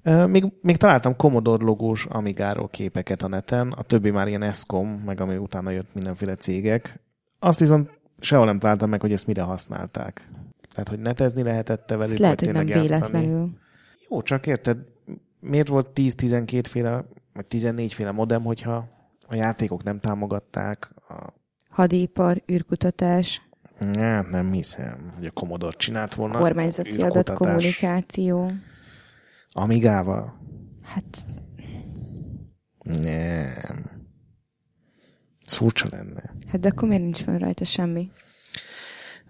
Speaker 2: Ö, Még, még találtam Commodore logós Amigáról képeket a neten, a többi már ilyen Escom, meg ami utána jött mindenféle cégek. Azt viszont sehol nem találtam meg, hogy ezt mire használták. Tehát, hogy netezni lehetette velük,
Speaker 3: Lehet,
Speaker 2: vagy
Speaker 3: hogy nem
Speaker 2: tényleg játszani.
Speaker 3: véletlenül.
Speaker 2: Jó, csak érted, miért volt 10-12 féle, vagy 14 féle modem, hogyha a játékok nem támogatták, a...
Speaker 3: Hadipar, űrkutatás,
Speaker 2: Hát nem hiszem, hogy a Commodore csinált volna.
Speaker 3: kormányzati adatkommunikáció.
Speaker 2: Amigával?
Speaker 3: Hát
Speaker 2: Nem. Ez furcsa lenne.
Speaker 3: Hát de akkor miért nincs fönn rajta semmi?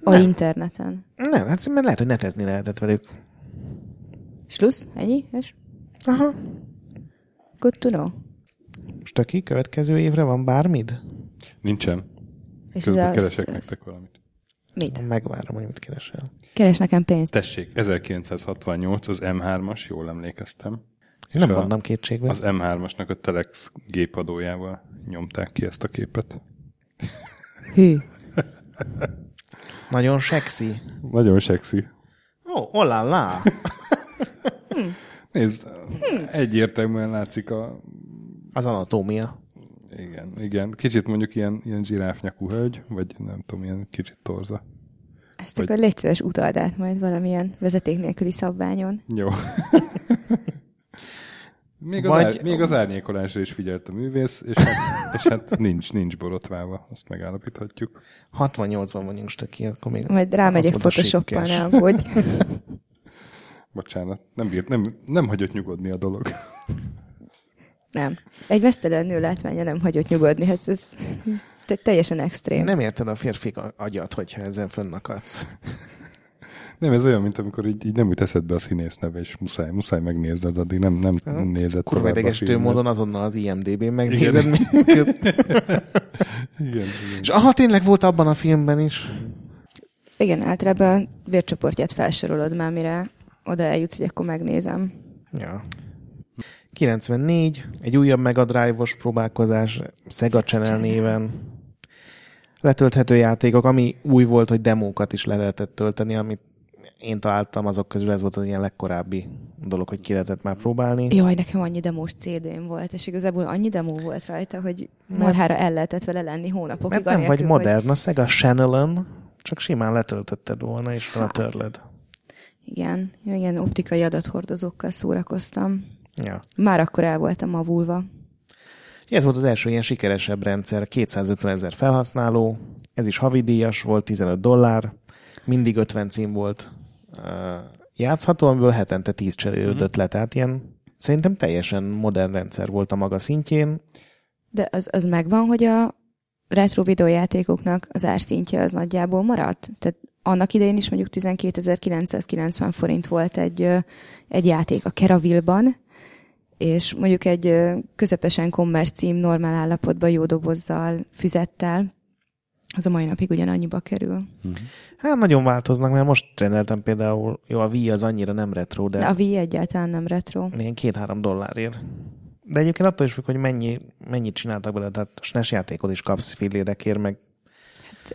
Speaker 3: A
Speaker 2: Nem.
Speaker 3: interneten.
Speaker 2: Nem, hát mert lehet, hogy netezni lehetett velük.
Speaker 3: Slusz? Ennyi? És
Speaker 2: Aha.
Speaker 3: Good to know.
Speaker 2: Most aki következő évre van bármid?
Speaker 1: Nincsen.
Speaker 3: És
Speaker 1: Közben
Speaker 3: az-
Speaker 1: keresek nektek valamit.
Speaker 3: Mit?
Speaker 2: Megvárom, hogy mit keresel.
Speaker 3: Keres nekem pénzt.
Speaker 1: Tessék, 1968 az M3-as, jól emlékeztem.
Speaker 2: Én nem vannak kétségbe.
Speaker 1: Az M3-asnak a Telex gépadójával nyomták ki ezt a képet.
Speaker 3: Hű.
Speaker 2: Nagyon sexy.
Speaker 1: Nagyon sexy.
Speaker 2: Ó, oh, olá
Speaker 1: Nézd, egyértelműen látszik a...
Speaker 2: Az anatómia.
Speaker 1: Igen, igen. Kicsit mondjuk ilyen, ilyen zsiráfnyakú hölgy, vagy nem tudom, ilyen kicsit torza.
Speaker 3: Ezt
Speaker 1: Vagy-
Speaker 3: akkor légy szíves utald át majd valamilyen vezeték nélküli szabványon.
Speaker 1: Jó. még, az
Speaker 2: Vagy-
Speaker 1: ár, még az árnyékolásra is figyelt a művész, és hát, és hát nincs, nincs borotválva, azt megállapíthatjuk.
Speaker 2: 68-ban vagyunk stöki, akkor még
Speaker 3: Majd rámegyek Photoshoppal, ne aggódj.
Speaker 1: Bocsánat, nem, bírt, nem, nem hagyott nyugodni a dolog.
Speaker 3: Nem. Egy mesztelen nő látványa nem hagyott nyugodni, hát ez te- teljesen extrém.
Speaker 2: Nem érted a férfi agyat, hogyha ezen fönnakadsz.
Speaker 1: Nem, ez olyan, mint amikor így, így nem jut eszedbe a színész neve, és muszáj, muszáj megnézned, addig nem, nem
Speaker 2: Aha.
Speaker 1: nézed
Speaker 2: Kurva idegesítő módon azonnal az IMDB-n megnézed közt.
Speaker 1: Igen, igen.
Speaker 2: És aha, tényleg volt abban a filmben is.
Speaker 3: Igen, általában a vércsoportját felsorolod már, mire oda eljutsz, hogy akkor megnézem.
Speaker 2: Ja. 94, egy újabb Mega Drive-os próbálkozás, Sega Channel néven. Letölthető játékok, ami új volt, hogy demókat is le lehetett tölteni, amit én találtam azok közül, ez volt az ilyen legkorábbi dolog, hogy ki lehetett már próbálni.
Speaker 3: Jaj, nekem annyi demós CD-m volt, és igazából annyi demó volt rajta, hogy
Speaker 2: Mert-
Speaker 3: marhára el lehetett vele lenni hónapokig.
Speaker 2: Mert nem
Speaker 3: anélkül,
Speaker 2: vagy modern, a Sega Channel-on csak simán letöltötted volna, és utána
Speaker 3: Hát.
Speaker 2: törled.
Speaker 3: Igen, igen, optikai adathordozókkal szórakoztam.
Speaker 2: Ja.
Speaker 3: Már akkor el voltam avulva.
Speaker 2: Ez volt az első ilyen sikeresebb rendszer, 250 ezer felhasználó, ez is havidíjas volt, 15 dollár, mindig 50 cím volt uh, játszható, amiből hetente 10 cserélődött le, tehát ilyen szerintem teljesen modern rendszer volt a maga szintjén.
Speaker 3: De az, az megvan, hogy a retro videójátékoknak az árszintje az nagyjából maradt? Tehát annak idején is mondjuk 12.990 forint volt egy, egy játék a Keraville-ban, és mondjuk egy közepesen kommersz cím normál állapotban jó dobozzal, füzettel, az a mai napig ugyanannyiba kerül.
Speaker 2: Hát nagyon változnak, mert most rendeltem például, jó, a Wii az annyira nem retro, de
Speaker 3: De a Wii egyáltalán nem retro.
Speaker 2: ilyen két-három dollárért. De egyébként attól is függ, hogy mennyi, mennyit csináltak bele, tehát SNES játékot is kapsz fillérekért, meg,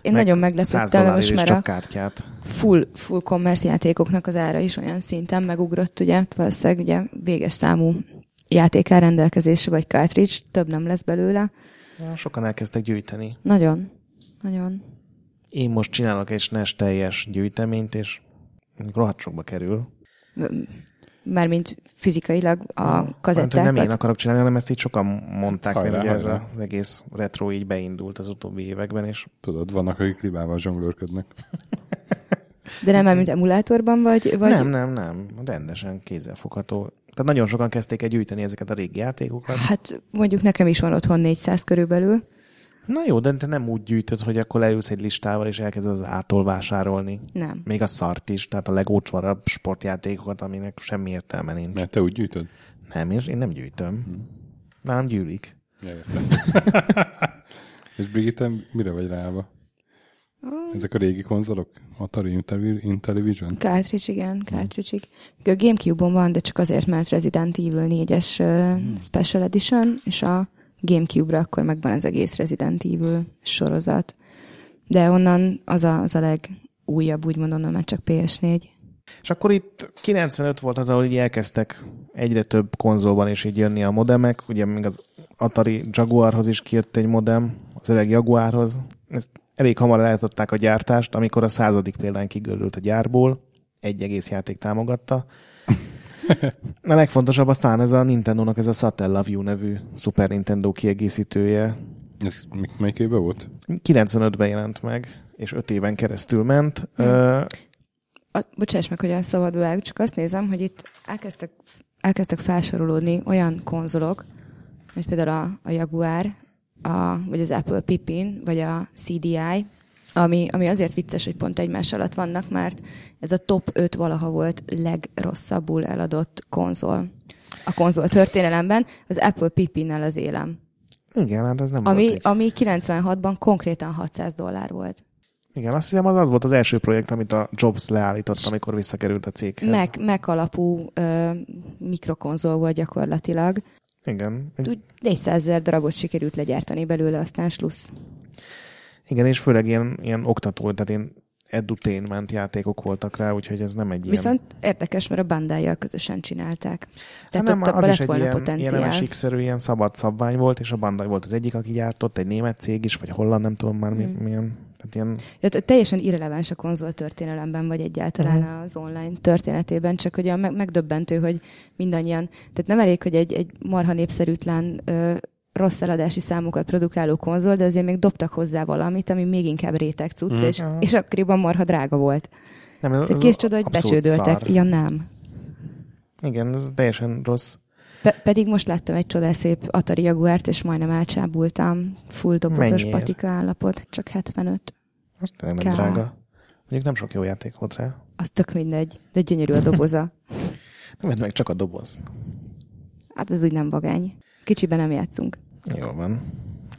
Speaker 3: Én
Speaker 2: meg
Speaker 3: nagyon
Speaker 2: 100
Speaker 3: meglepődtem, most már a
Speaker 2: kártyát.
Speaker 3: full, full commerce játékoknak az ára is olyan szinten megugrott, ugye, valószínűleg ugye véges számú játék áll rendelkezésre, vagy cartridge, több nem lesz belőle.
Speaker 2: Ja, Sokan elkezdtek gyűjteni.
Speaker 3: Nagyon, nagyon.
Speaker 2: Én most csinálok egy SNES teljes gyűjteményt, és rohadt sokba kerül.
Speaker 3: Mármint fizikailag a kazettákat.
Speaker 2: nem én akarok csinálni, hanem ezt így sokan mondták,
Speaker 1: Hajrá,
Speaker 2: mert ugye ez
Speaker 1: hajrá.
Speaker 2: az egész retro így beindult az utóbbi években, és
Speaker 1: Tudod, vannak, akik libával zsonglőrködnek.
Speaker 3: De nem mármint emulátorban vagy? vagy...
Speaker 2: nem, nem, nem, rendesen kézzelfogható. Tehát nagyon sokan kezdték el gyűjteni ezeket a régi játékokat.
Speaker 3: Hát mondjuk nekem is van otthon 400 körülbelül.
Speaker 2: Na jó, de te nem úgy gyűjtöd, hogy akkor leülsz egy listával, és elkezded az ától vásárolni.
Speaker 3: Nem.
Speaker 2: Még a szart is, tehát a legócsvarabb sportjátékokat, aminek semmi értelme nincs.
Speaker 1: Mert te úgy gyűjtöd?
Speaker 2: Nem, és én nem gyűjtöm. Nálam gyűlik.
Speaker 1: És Brigitte, mire vagy ráva? Ezek a régi konzolok? Atari Intelli- Intellivision?
Speaker 3: Cartridge, igen, cartridge A Gamecube-on van, de csak azért, mert Resident Evil 4-es uh, Special Edition, és a Gamecube-ra akkor megvan az egész Resident Evil sorozat. De onnan az a, az a legújabb, úgymond onnan már csak PS4.
Speaker 2: És akkor itt 95 volt az, ahol így elkezdtek egyre több konzolban is így jönni a modemek. Ugye még az Atari Jaguarhoz is kijött egy modem, az öreg Jaguarhoz. Ezt elég hamar lehetották a gyártást, amikor a századik példány kigörült a gyárból, egy egész játék támogatta. A legfontosabb aztán ez a Nintendo-nak ez a Satella View nevű Super Nintendo kiegészítője.
Speaker 1: Ez melyik évben volt?
Speaker 2: 95-ben jelent meg, és 5 éven keresztül ment.
Speaker 3: Hmm.
Speaker 2: Ö,
Speaker 3: A, bocsáss meg, hogy olyan szabad vág, csak azt nézem, hogy itt elkezdtek, elkezdtek felsorolódni olyan konzolok, mint például a, a Jaguar, a, vagy az Apple Pippin, vagy a CDI, ami, ami azért vicces, hogy pont egymás alatt vannak, mert ez a top 5 valaha volt legrosszabbul eladott konzol. A konzol történelemben az Apple Pippinnel az élem.
Speaker 2: igen, hát ez nem
Speaker 3: Ami,
Speaker 2: volt egy...
Speaker 3: ami 96-ban konkrétan 600 dollár volt.
Speaker 2: Igen, azt hiszem az az volt az első projekt, amit a Jobs leállított, amikor visszakerült a céghez.
Speaker 3: Mac, Mac alapú ö, mikrokonzol volt gyakorlatilag.
Speaker 2: Igen.
Speaker 3: Úgy 400 ezer darabot sikerült legyártani belőle, aztán slussz.
Speaker 2: Igen, és főleg ilyen, ilyen oktató, tehát ilyen edutainment játékok voltak rá, úgyhogy ez nem egy ilyen...
Speaker 3: Viszont érdekes, mert a bandai közösen csinálták.
Speaker 2: Hát
Speaker 3: Tehát
Speaker 2: nem,
Speaker 3: ott
Speaker 2: az is egy ilyen,
Speaker 3: potenciál.
Speaker 2: ilyen MSX-szerű, ilyen szabad szabvány volt, és a Bandai volt az egyik, aki gyártott, egy német cég is, vagy holland, nem tudom már mi,
Speaker 3: Mm.
Speaker 2: milyen. Tehát ilyen,
Speaker 3: Ja, tehát teljesen irreleváns a konzol történelemben, vagy egyáltalán
Speaker 2: Mhm.
Speaker 3: az online történetében, csak hogy a meg, megdöbbentő, hogy mindannyian, tehát nem elég, hogy egy, egy marha népszerűtlen ö, rossz eladási számokat produkáló konzol, de azért még dobtak hozzá valamit, ami még inkább réteg cucc,
Speaker 1: Mhm.
Speaker 3: és,
Speaker 2: Aha.
Speaker 3: és akkoriban marha drága volt.
Speaker 2: nem, ez,
Speaker 3: Tehát
Speaker 2: ez
Speaker 3: kész csoda, hogy becsődöltek.
Speaker 2: szar.
Speaker 3: Ja, nem.
Speaker 2: Igen, ez teljesen rossz.
Speaker 3: Pe- pedig most láttam egy csodás szép Atari Jaguárt, és majdnem elcsábultam. Full dobozos
Speaker 2: Mennyiért?
Speaker 3: patika állapot, csak 75.
Speaker 2: Most nem
Speaker 3: Ká.
Speaker 2: drága. Mondjuk nem sok jó játék volt rá.
Speaker 3: Az tök mindegy, de gyönyörű a doboza.
Speaker 2: Nem vedd meg csak a doboz.
Speaker 3: Hát ez úgy nem vagány. Kicsiben nem játszunk.
Speaker 2: Jó van.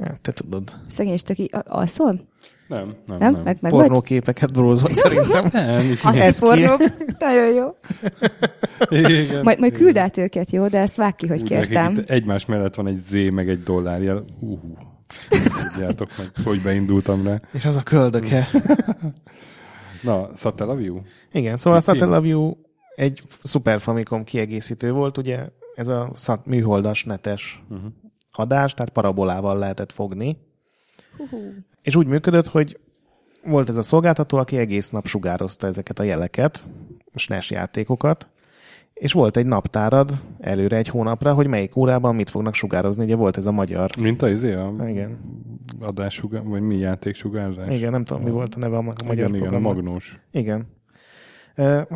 Speaker 2: Hát, te tudod.
Speaker 3: Szegény stöki, a- alszol?
Speaker 1: Nem, nem,
Speaker 3: Nem?
Speaker 1: nem.
Speaker 3: Meg, meg?
Speaker 2: Pornóképeket brózol szerintem.
Speaker 1: Nem, így-
Speaker 3: Asszi
Speaker 2: Ez ki?
Speaker 3: pornó. Nagyon jó.
Speaker 1: igen,
Speaker 3: Majd, majd küld át őket, jó? De ezt vág ki, hogy
Speaker 1: Úgy
Speaker 3: kértem.
Speaker 1: itt Egymás mellett van egy Z, meg egy dollár jel. Uh, Tudjátok meg, hogy beindultam rá.
Speaker 2: És az a köldöke.
Speaker 1: Na, Satellaview?
Speaker 2: Igen, szóval a
Speaker 1: Mit
Speaker 2: Satella View egy Super Famicom kiegészítő volt, ugye ez a szat, műholdas netes
Speaker 1: Uh-huh.
Speaker 2: adás, tehát parabolával lehetett fogni. És úgy működött, hogy volt ez a szolgáltató, aki egész nap sugározta ezeket a jeleket, a SNES játékokat, és volt egy naptárad előre egy hónapra, hogy melyik órában mit fognak sugározni. Ugye volt ez a magyar.
Speaker 1: Mint a izé, a
Speaker 2: Igen.
Speaker 1: adássugár, vagy mi játéksugárzás?
Speaker 2: Igen, nem tudom, mi volt a neve a ma- a magyar
Speaker 1: igen, igen, a
Speaker 2: programnak.
Speaker 1: magnós.
Speaker 2: Igen.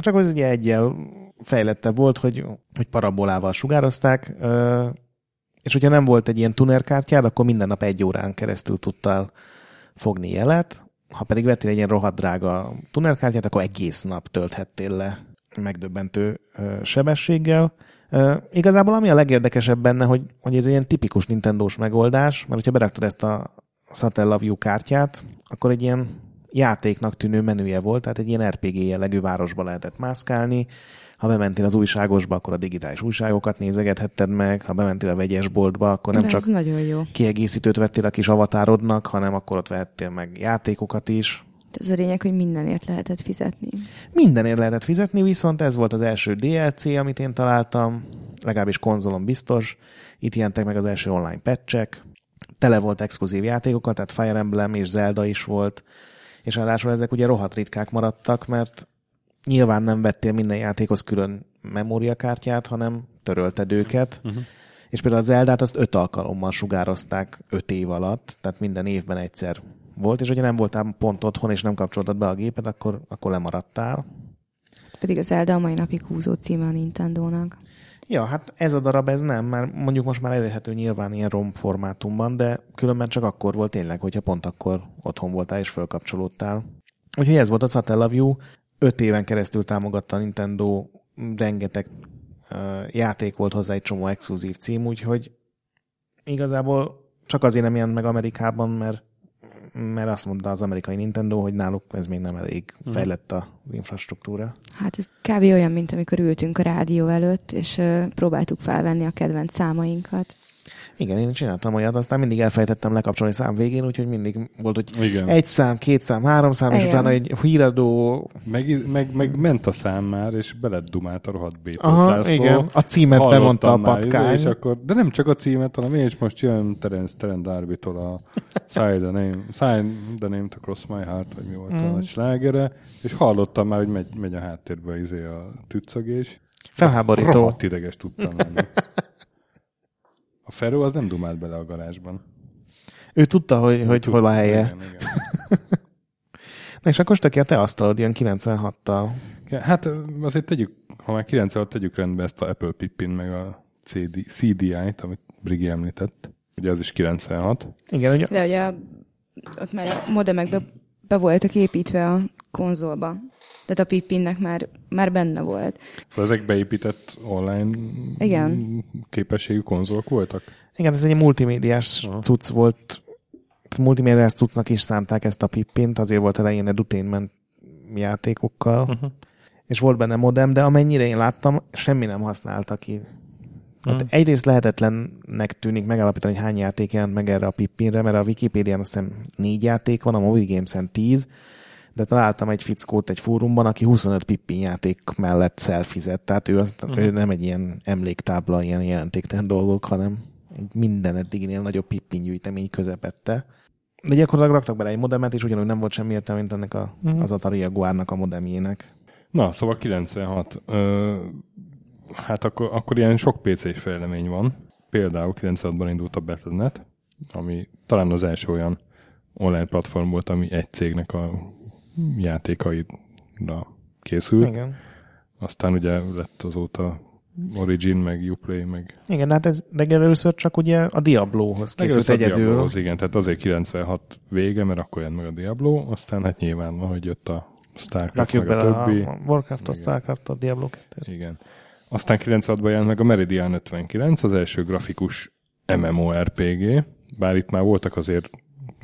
Speaker 2: Csak az ugye egyel fejlettebb volt, hogy, hogy parabolával sugározták, és hogyha nem volt egy ilyen tunerkártyád, akkor minden nap egy órán keresztül tudtál fogni jelet, ha pedig vettél egy ilyen rohadt drága tunerkártyát, akkor egész nap tölthettél le megdöbbentő sebességgel. Igazából ami a legérdekesebb benne, hogy, hogy ez egy ilyen tipikus Nintendo-s megoldás, mert hogyha beraktad ezt a Satellaview kártyát, akkor egy ilyen játéknak tűnő menüje volt, tehát egy ilyen RPG jellegű városba lehetett mászkálni. Ha bementél az újságosba, akkor a digitális újságokat nézegethetted meg, ha bementél a vegyesboltba, akkor nem
Speaker 3: De
Speaker 2: csak
Speaker 3: nagyon jó.
Speaker 2: kiegészítőt vettél a kis avatárodnak, hanem akkor ott vehettél meg játékokat is.
Speaker 3: Ez a lényeg, hogy mindenért lehetett fizetni.
Speaker 2: Mindenért lehetett fizetni, viszont ez volt az első DLC, amit én találtam, legalábbis konzolon biztos. Itt jelentek meg az első online patchek. Tele volt exkluzív játékokat, tehát Fire Emblem és Zelda is volt, és ráadásul ezek ugye rohadt ritkák maradtak, mert nyilván nem vettél minden játékhoz külön memóriakártyát, hanem törölted őket.
Speaker 1: Uh-huh.
Speaker 2: És például a Zeldát azt öt alkalommal sugározták öt év alatt, tehát minden évben egyszer volt, és hogyha nem voltál pont otthon, és nem kapcsoltad be a gépet, akkor, akkor lemaradtál.
Speaker 3: Pedig az Zelda a mai napig húzó címe a Nintendo-nak.
Speaker 2: Ja, hát ez a darab ez nem, mert mondjuk most már elérhető nyilván ilyen ROM formátumban, de különben csak akkor volt tényleg, hogyha pont akkor otthon voltál és fölkapcsolódtál. Úgyhogy ez volt a Satellaview. Öt éven keresztül támogatta a Nintendo, rengeteg uh, játék volt hozzá, egy csomó exkluzív cím, úgyhogy igazából csak azért nem jelent meg Amerikában, mert mert azt mondta az amerikai Nintendo, hogy náluk ez még nem elég
Speaker 1: Mhm.
Speaker 2: fejlett az infrastruktúra.
Speaker 3: Hát ez kb. olyan, mint amikor ültünk a rádió előtt, és próbáltuk felvenni a kedvenc számainkat.
Speaker 2: Igen, én csináltam olyat, aztán mindig elfejtettem lekapcsolni szám végén, úgyhogy mindig volt, hogy
Speaker 1: Igen.
Speaker 2: egy szám, két szám, három szám, és
Speaker 3: Igen.
Speaker 2: utána egy híradó...
Speaker 1: Meg, meg, meg, ment a szám már, és beledumált a rohadt Bétót
Speaker 2: Aha,
Speaker 1: László.
Speaker 2: igen, a címet
Speaker 1: Hallottam
Speaker 2: bemondta a
Speaker 1: már,
Speaker 2: patkány.
Speaker 1: És akkor, de nem csak a címet, hanem én is most jön Terence, Terence Darby-tól a Sign the Name, Sign the Name to Cross My Heart, vagy mi volt
Speaker 2: Mm.
Speaker 1: a nagy slágere, és hallottam már, hogy megy, megy a háttérbe izé a tüccögés.
Speaker 2: Felháborító.
Speaker 1: Rohadt ideges tudtam lenni. A Ferro az nem dumált bele a garázsban.
Speaker 2: Ő tudta, hogy, hogy hol a helye.
Speaker 1: Igen, igen.
Speaker 2: Na és akkor ki a te asztalod ilyen 96-tal.
Speaker 1: Ja, hát azért tegyük, ha már 9 alatt tegyük rendbe ezt a Apple Pippin, meg a CD, CDI-t, amit Brigi említett. Ugye az is 96.
Speaker 2: Igen, hogy
Speaker 3: De ugye ott már a modemek be, voltak építve a konzolba. Tehát a Pippinnek már, már benne volt.
Speaker 1: Szóval ezek beépített online
Speaker 3: Igen.
Speaker 1: képességű konzolok voltak?
Speaker 2: Igen, ez egy multimédiás
Speaker 1: Aha.
Speaker 2: cucc volt. Multimédiás cuccnak is szánták ezt a pippint, azért volt elején edutainment játékokkal,
Speaker 1: Uh-huh.
Speaker 2: és volt benne modem, de amennyire én láttam, semmi nem használta ki. Hát
Speaker 1: Mhm.
Speaker 2: egyrészt lehetetlennek tűnik megállapítani, hogy hány játék jelent meg erre a pippinre, mert a Wikipédián azt hiszem négy játék van, a Mobile Games-en tíz, de találtam egy fickót egy fórumban, aki 25 pippin játék mellett szelfizett, tehát ő, azt,
Speaker 1: Mhm.
Speaker 2: ő nem egy ilyen emléktábla, ilyen jelentéktelen dolgok, hanem minden eddiginél nagyobb pippin gyűjtemény közepette. De gyakorlatilag raktak bele egy modemet, és ugyanúgy nem volt semmi értelme, mint ennek a,
Speaker 1: Mhm.
Speaker 2: az Atari Jaguarnak a modemjének.
Speaker 1: Na, szóval 96. Ö, hát akkor, akkor ilyen sok PC-s fejlemény van. Például 96-ban indult a Battle.net, ami talán az első olyan online platform volt, ami egy cégnek a játékaira készült.
Speaker 2: Igen.
Speaker 1: Aztán ugye lett azóta Origin, meg Uplay, meg
Speaker 2: Igen, hát ez legelőször csak ugye a Diablohoz készült
Speaker 1: Legelőször a
Speaker 2: egyedül.
Speaker 1: Diablohoz, igen, tehát azért 96 vége, mert akkor jön meg a Diablo, aztán hát nyilván, hogy jött a Starcraft,
Speaker 2: Rakjuk
Speaker 1: meg a többi.
Speaker 2: a Warcraft-ot,
Speaker 1: Igen.
Speaker 2: Starcraft-ot, Diablo 2
Speaker 1: Igen. Aztán 96-ban jelent meg a Meridian 59, az első grafikus MMORPG, bár itt már voltak azért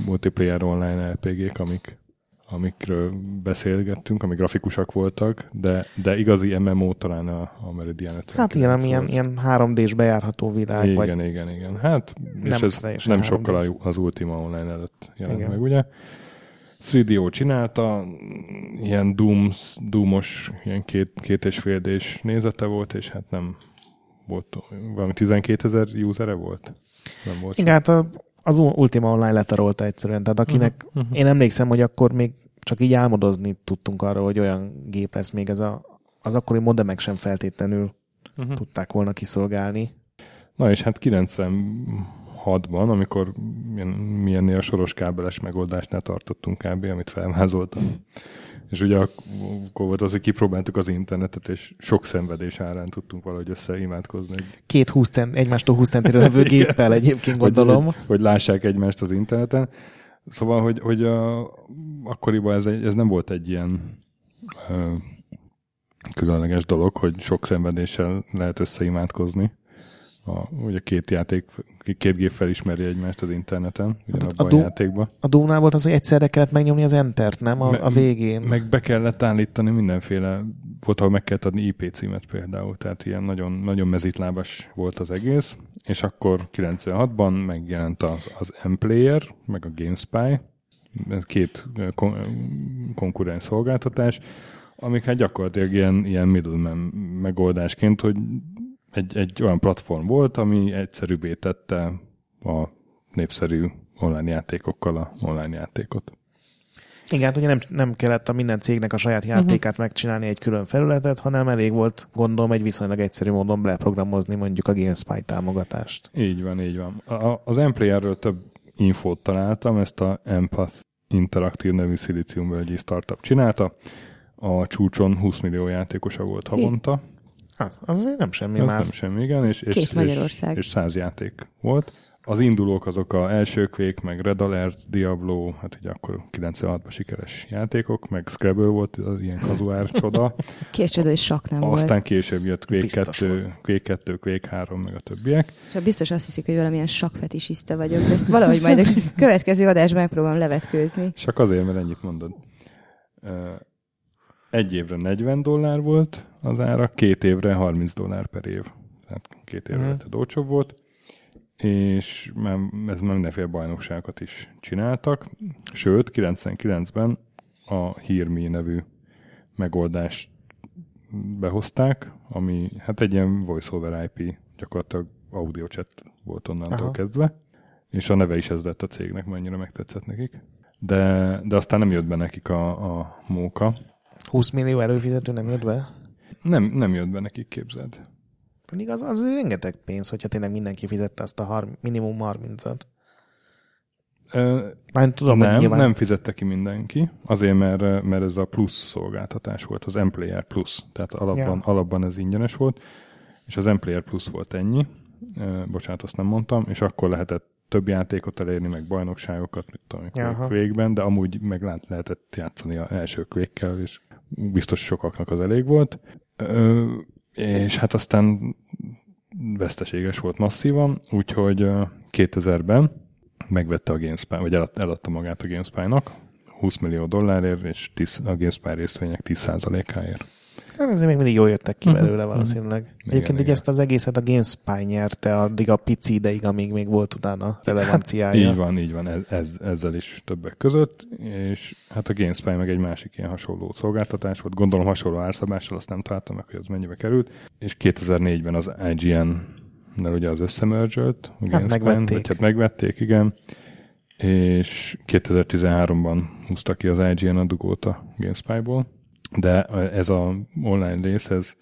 Speaker 1: multiplayer online RPG-k, amik, amikről beszélgettünk, amik grafikusak voltak, de, de igazi MMO talán a, a Meridian 59
Speaker 2: Hát igen, ami ilyen, ilyen 3D-s bejárható világ,
Speaker 1: igen,
Speaker 2: vagy
Speaker 1: igen, igen. Hát,
Speaker 2: Nem
Speaker 1: és ez
Speaker 2: teljesen
Speaker 1: nem
Speaker 2: 3D.
Speaker 1: sokkal az Ultima Online előtt jelent
Speaker 2: Igen.
Speaker 1: meg, ugye? 3DO csinálta, ilyen Doom, Doomos, ilyen két, két és fél D-s nézete volt, és hát nem volt, valami 12 ezer usere volt? Nem volt.
Speaker 2: Igen, hát a, az Ultima Online letarolta egyszerűen, tehát akinek,
Speaker 1: Mhm, mhm.
Speaker 2: én emlékszem, hogy akkor még csak így álmodozni tudtunk arra, hogy olyan gép lesz még ez a, az akkori modemek sem feltétlenül
Speaker 1: Mhm.
Speaker 2: tudták volna kiszolgálni.
Speaker 1: Na és hát 96-ban, amikor milyen, milyennél a soros kábeles megoldásnál tartottunk kb., amit felvázoltam. És ugye ak- akkor volt az, hogy kipróbáltuk az internetet, és sok szenvedés árán tudtunk valahogy összeimádkozni, hogy
Speaker 2: Két 20 cent, egymástól 20 centire levő géppel egyébként gondolom.
Speaker 1: Hogy, hogy lássák egymást az interneten. Szóval, hogy, hogy a, akkoriban ez, egy, ez nem volt egy ilyen ö, különleges dolog, hogy sok szenvedéssel lehet összeimádkozni. A, ugye két játék, két gép felismeri egymást az interneten, ugyanabban
Speaker 2: a
Speaker 1: a,
Speaker 2: do-
Speaker 1: játékban.
Speaker 2: A Dónál volt az, hogy egyszerre kellett megnyomni az Entert, nem? A,
Speaker 1: Me-
Speaker 2: a végén.
Speaker 1: Meg be kellett állítani mindenféle, volt, ahol meg kellett adni IP címet például, tehát ilyen nagyon, nagyon mezitlábas volt az egész, és akkor 96-ban megjelent az, az M-Player, meg a GameSpy, ez két kon- konkurens szolgáltatás, amik hát gyakorlatilag ilyen, ilyen middleman megoldásként, hogy egy, egy olyan platform volt, ami egyszerűbbé tette a népszerű online játékokkal a online játékot.
Speaker 2: Igen, hát ugye nem, nem kellett a minden cégnek a saját játékát uh-huh. megcsinálni egy külön felületet, hanem elég volt, gondolom, egy viszonylag egyszerű módon beprogramozni mondjuk a GameSpy támogatást.
Speaker 1: Így van, így van. A, az Emplayerről több infót találtam, ezt a Empath Interactive nevű szilíciumvölgyi startup csinálta. A csúcson 20 millió játékosa volt havonta.
Speaker 2: Az, az azért nem semmi
Speaker 1: Ez
Speaker 2: már.
Speaker 1: nem semmi, igen. És, és,
Speaker 3: Két
Speaker 1: és,
Speaker 3: Magyarország.
Speaker 1: és 100 játék volt. az indulók azok a első Quake, meg Red Alert, Diablo, hát ugye akkor 96-ban sikeres játékok, meg Scrabble volt az ilyen kazuár csoda.
Speaker 3: Később is sok nem
Speaker 1: Aztán
Speaker 3: volt.
Speaker 1: később jött Quake
Speaker 2: Biztos
Speaker 1: 2, Quake 2, Quake 3, meg a többiek.
Speaker 3: És biztos azt hiszik, hogy valamilyen sakfetisiszta vagyok, de ezt valahogy majd a következő adásban megpróbálom levetkőzni.
Speaker 1: Csak azért, mert ennyit mondod. Egy évre 40 dollár volt az ára, két évre 30 dollár per év. Tehát két évre
Speaker 2: Mhm.
Speaker 1: mm. olcsóbb volt. És már ez már mindenféle bajnokságokat is csináltak. Sőt, 99-ben a Hírmi nevű megoldást behozták, ami hát egy ilyen voice-over IP, gyakorlatilag audio chat volt onnantól
Speaker 2: Aha.
Speaker 1: kezdve, és a neve is ez lett a cégnek, mennyire megtetszett nekik. De, de aztán nem jött be nekik a, a móka.
Speaker 2: 20 millió előfizető nem jött be?
Speaker 1: Nem, nem jött be nekik, képzeld.
Speaker 2: Pedig az, az rengeteg pénz, hogyha tényleg mindenki fizette azt a har- minimum 30-at.
Speaker 1: Ö,
Speaker 2: Már tudom,
Speaker 1: nem,
Speaker 2: nyilván...
Speaker 1: nem fizette ki mindenki, azért, mert, mert ez a plusz szolgáltatás volt, az Emplayer Plus. Tehát alapban,
Speaker 2: Ja.
Speaker 1: alapban ez ingyenes volt, és az Emplayer Plus volt ennyi. Bocsánat, azt nem mondtam, és akkor lehetett több játékot elérni, meg bajnokságokat, mit tudom. Quake-ben, de amúgy meg lát- lehetett játszani a első quake és biztos sokaknak az elég volt. És hát aztán veszteséges volt masszívan, úgyhogy ö, 2000-ben megvette a GameSpy, vagy elad, eladta magát a GameSpy-nak 20 millió dollárért, és 10, a GameSpy részvények 10%-áért.
Speaker 2: Hát azért még mindig jól jöttek ki
Speaker 1: Mhm,
Speaker 2: belőle
Speaker 1: mhm.
Speaker 2: valószínűleg.
Speaker 1: Igen,
Speaker 2: Egyébként így
Speaker 1: igen.
Speaker 2: ezt az egészet a GameSpy nyerte addig a pici ideig, amíg még volt utána relevanciája.
Speaker 1: Így van, így van, ez, ez, ezzel is többek között, és hát a GameSpy meg egy másik ilyen hasonló szolgáltatás volt, gondolom hasonló árszabással, azt nem találtam meg, hogy az mennyibe került, és 2004-ben az IGN nel ugye az összemergelt, a GameSpy-n,
Speaker 2: megvették.
Speaker 1: vagy hát megvették, igen, és 2013-ban húzta ki az IGN a dugót a GameSpy-ból, de ez a online rész, ez,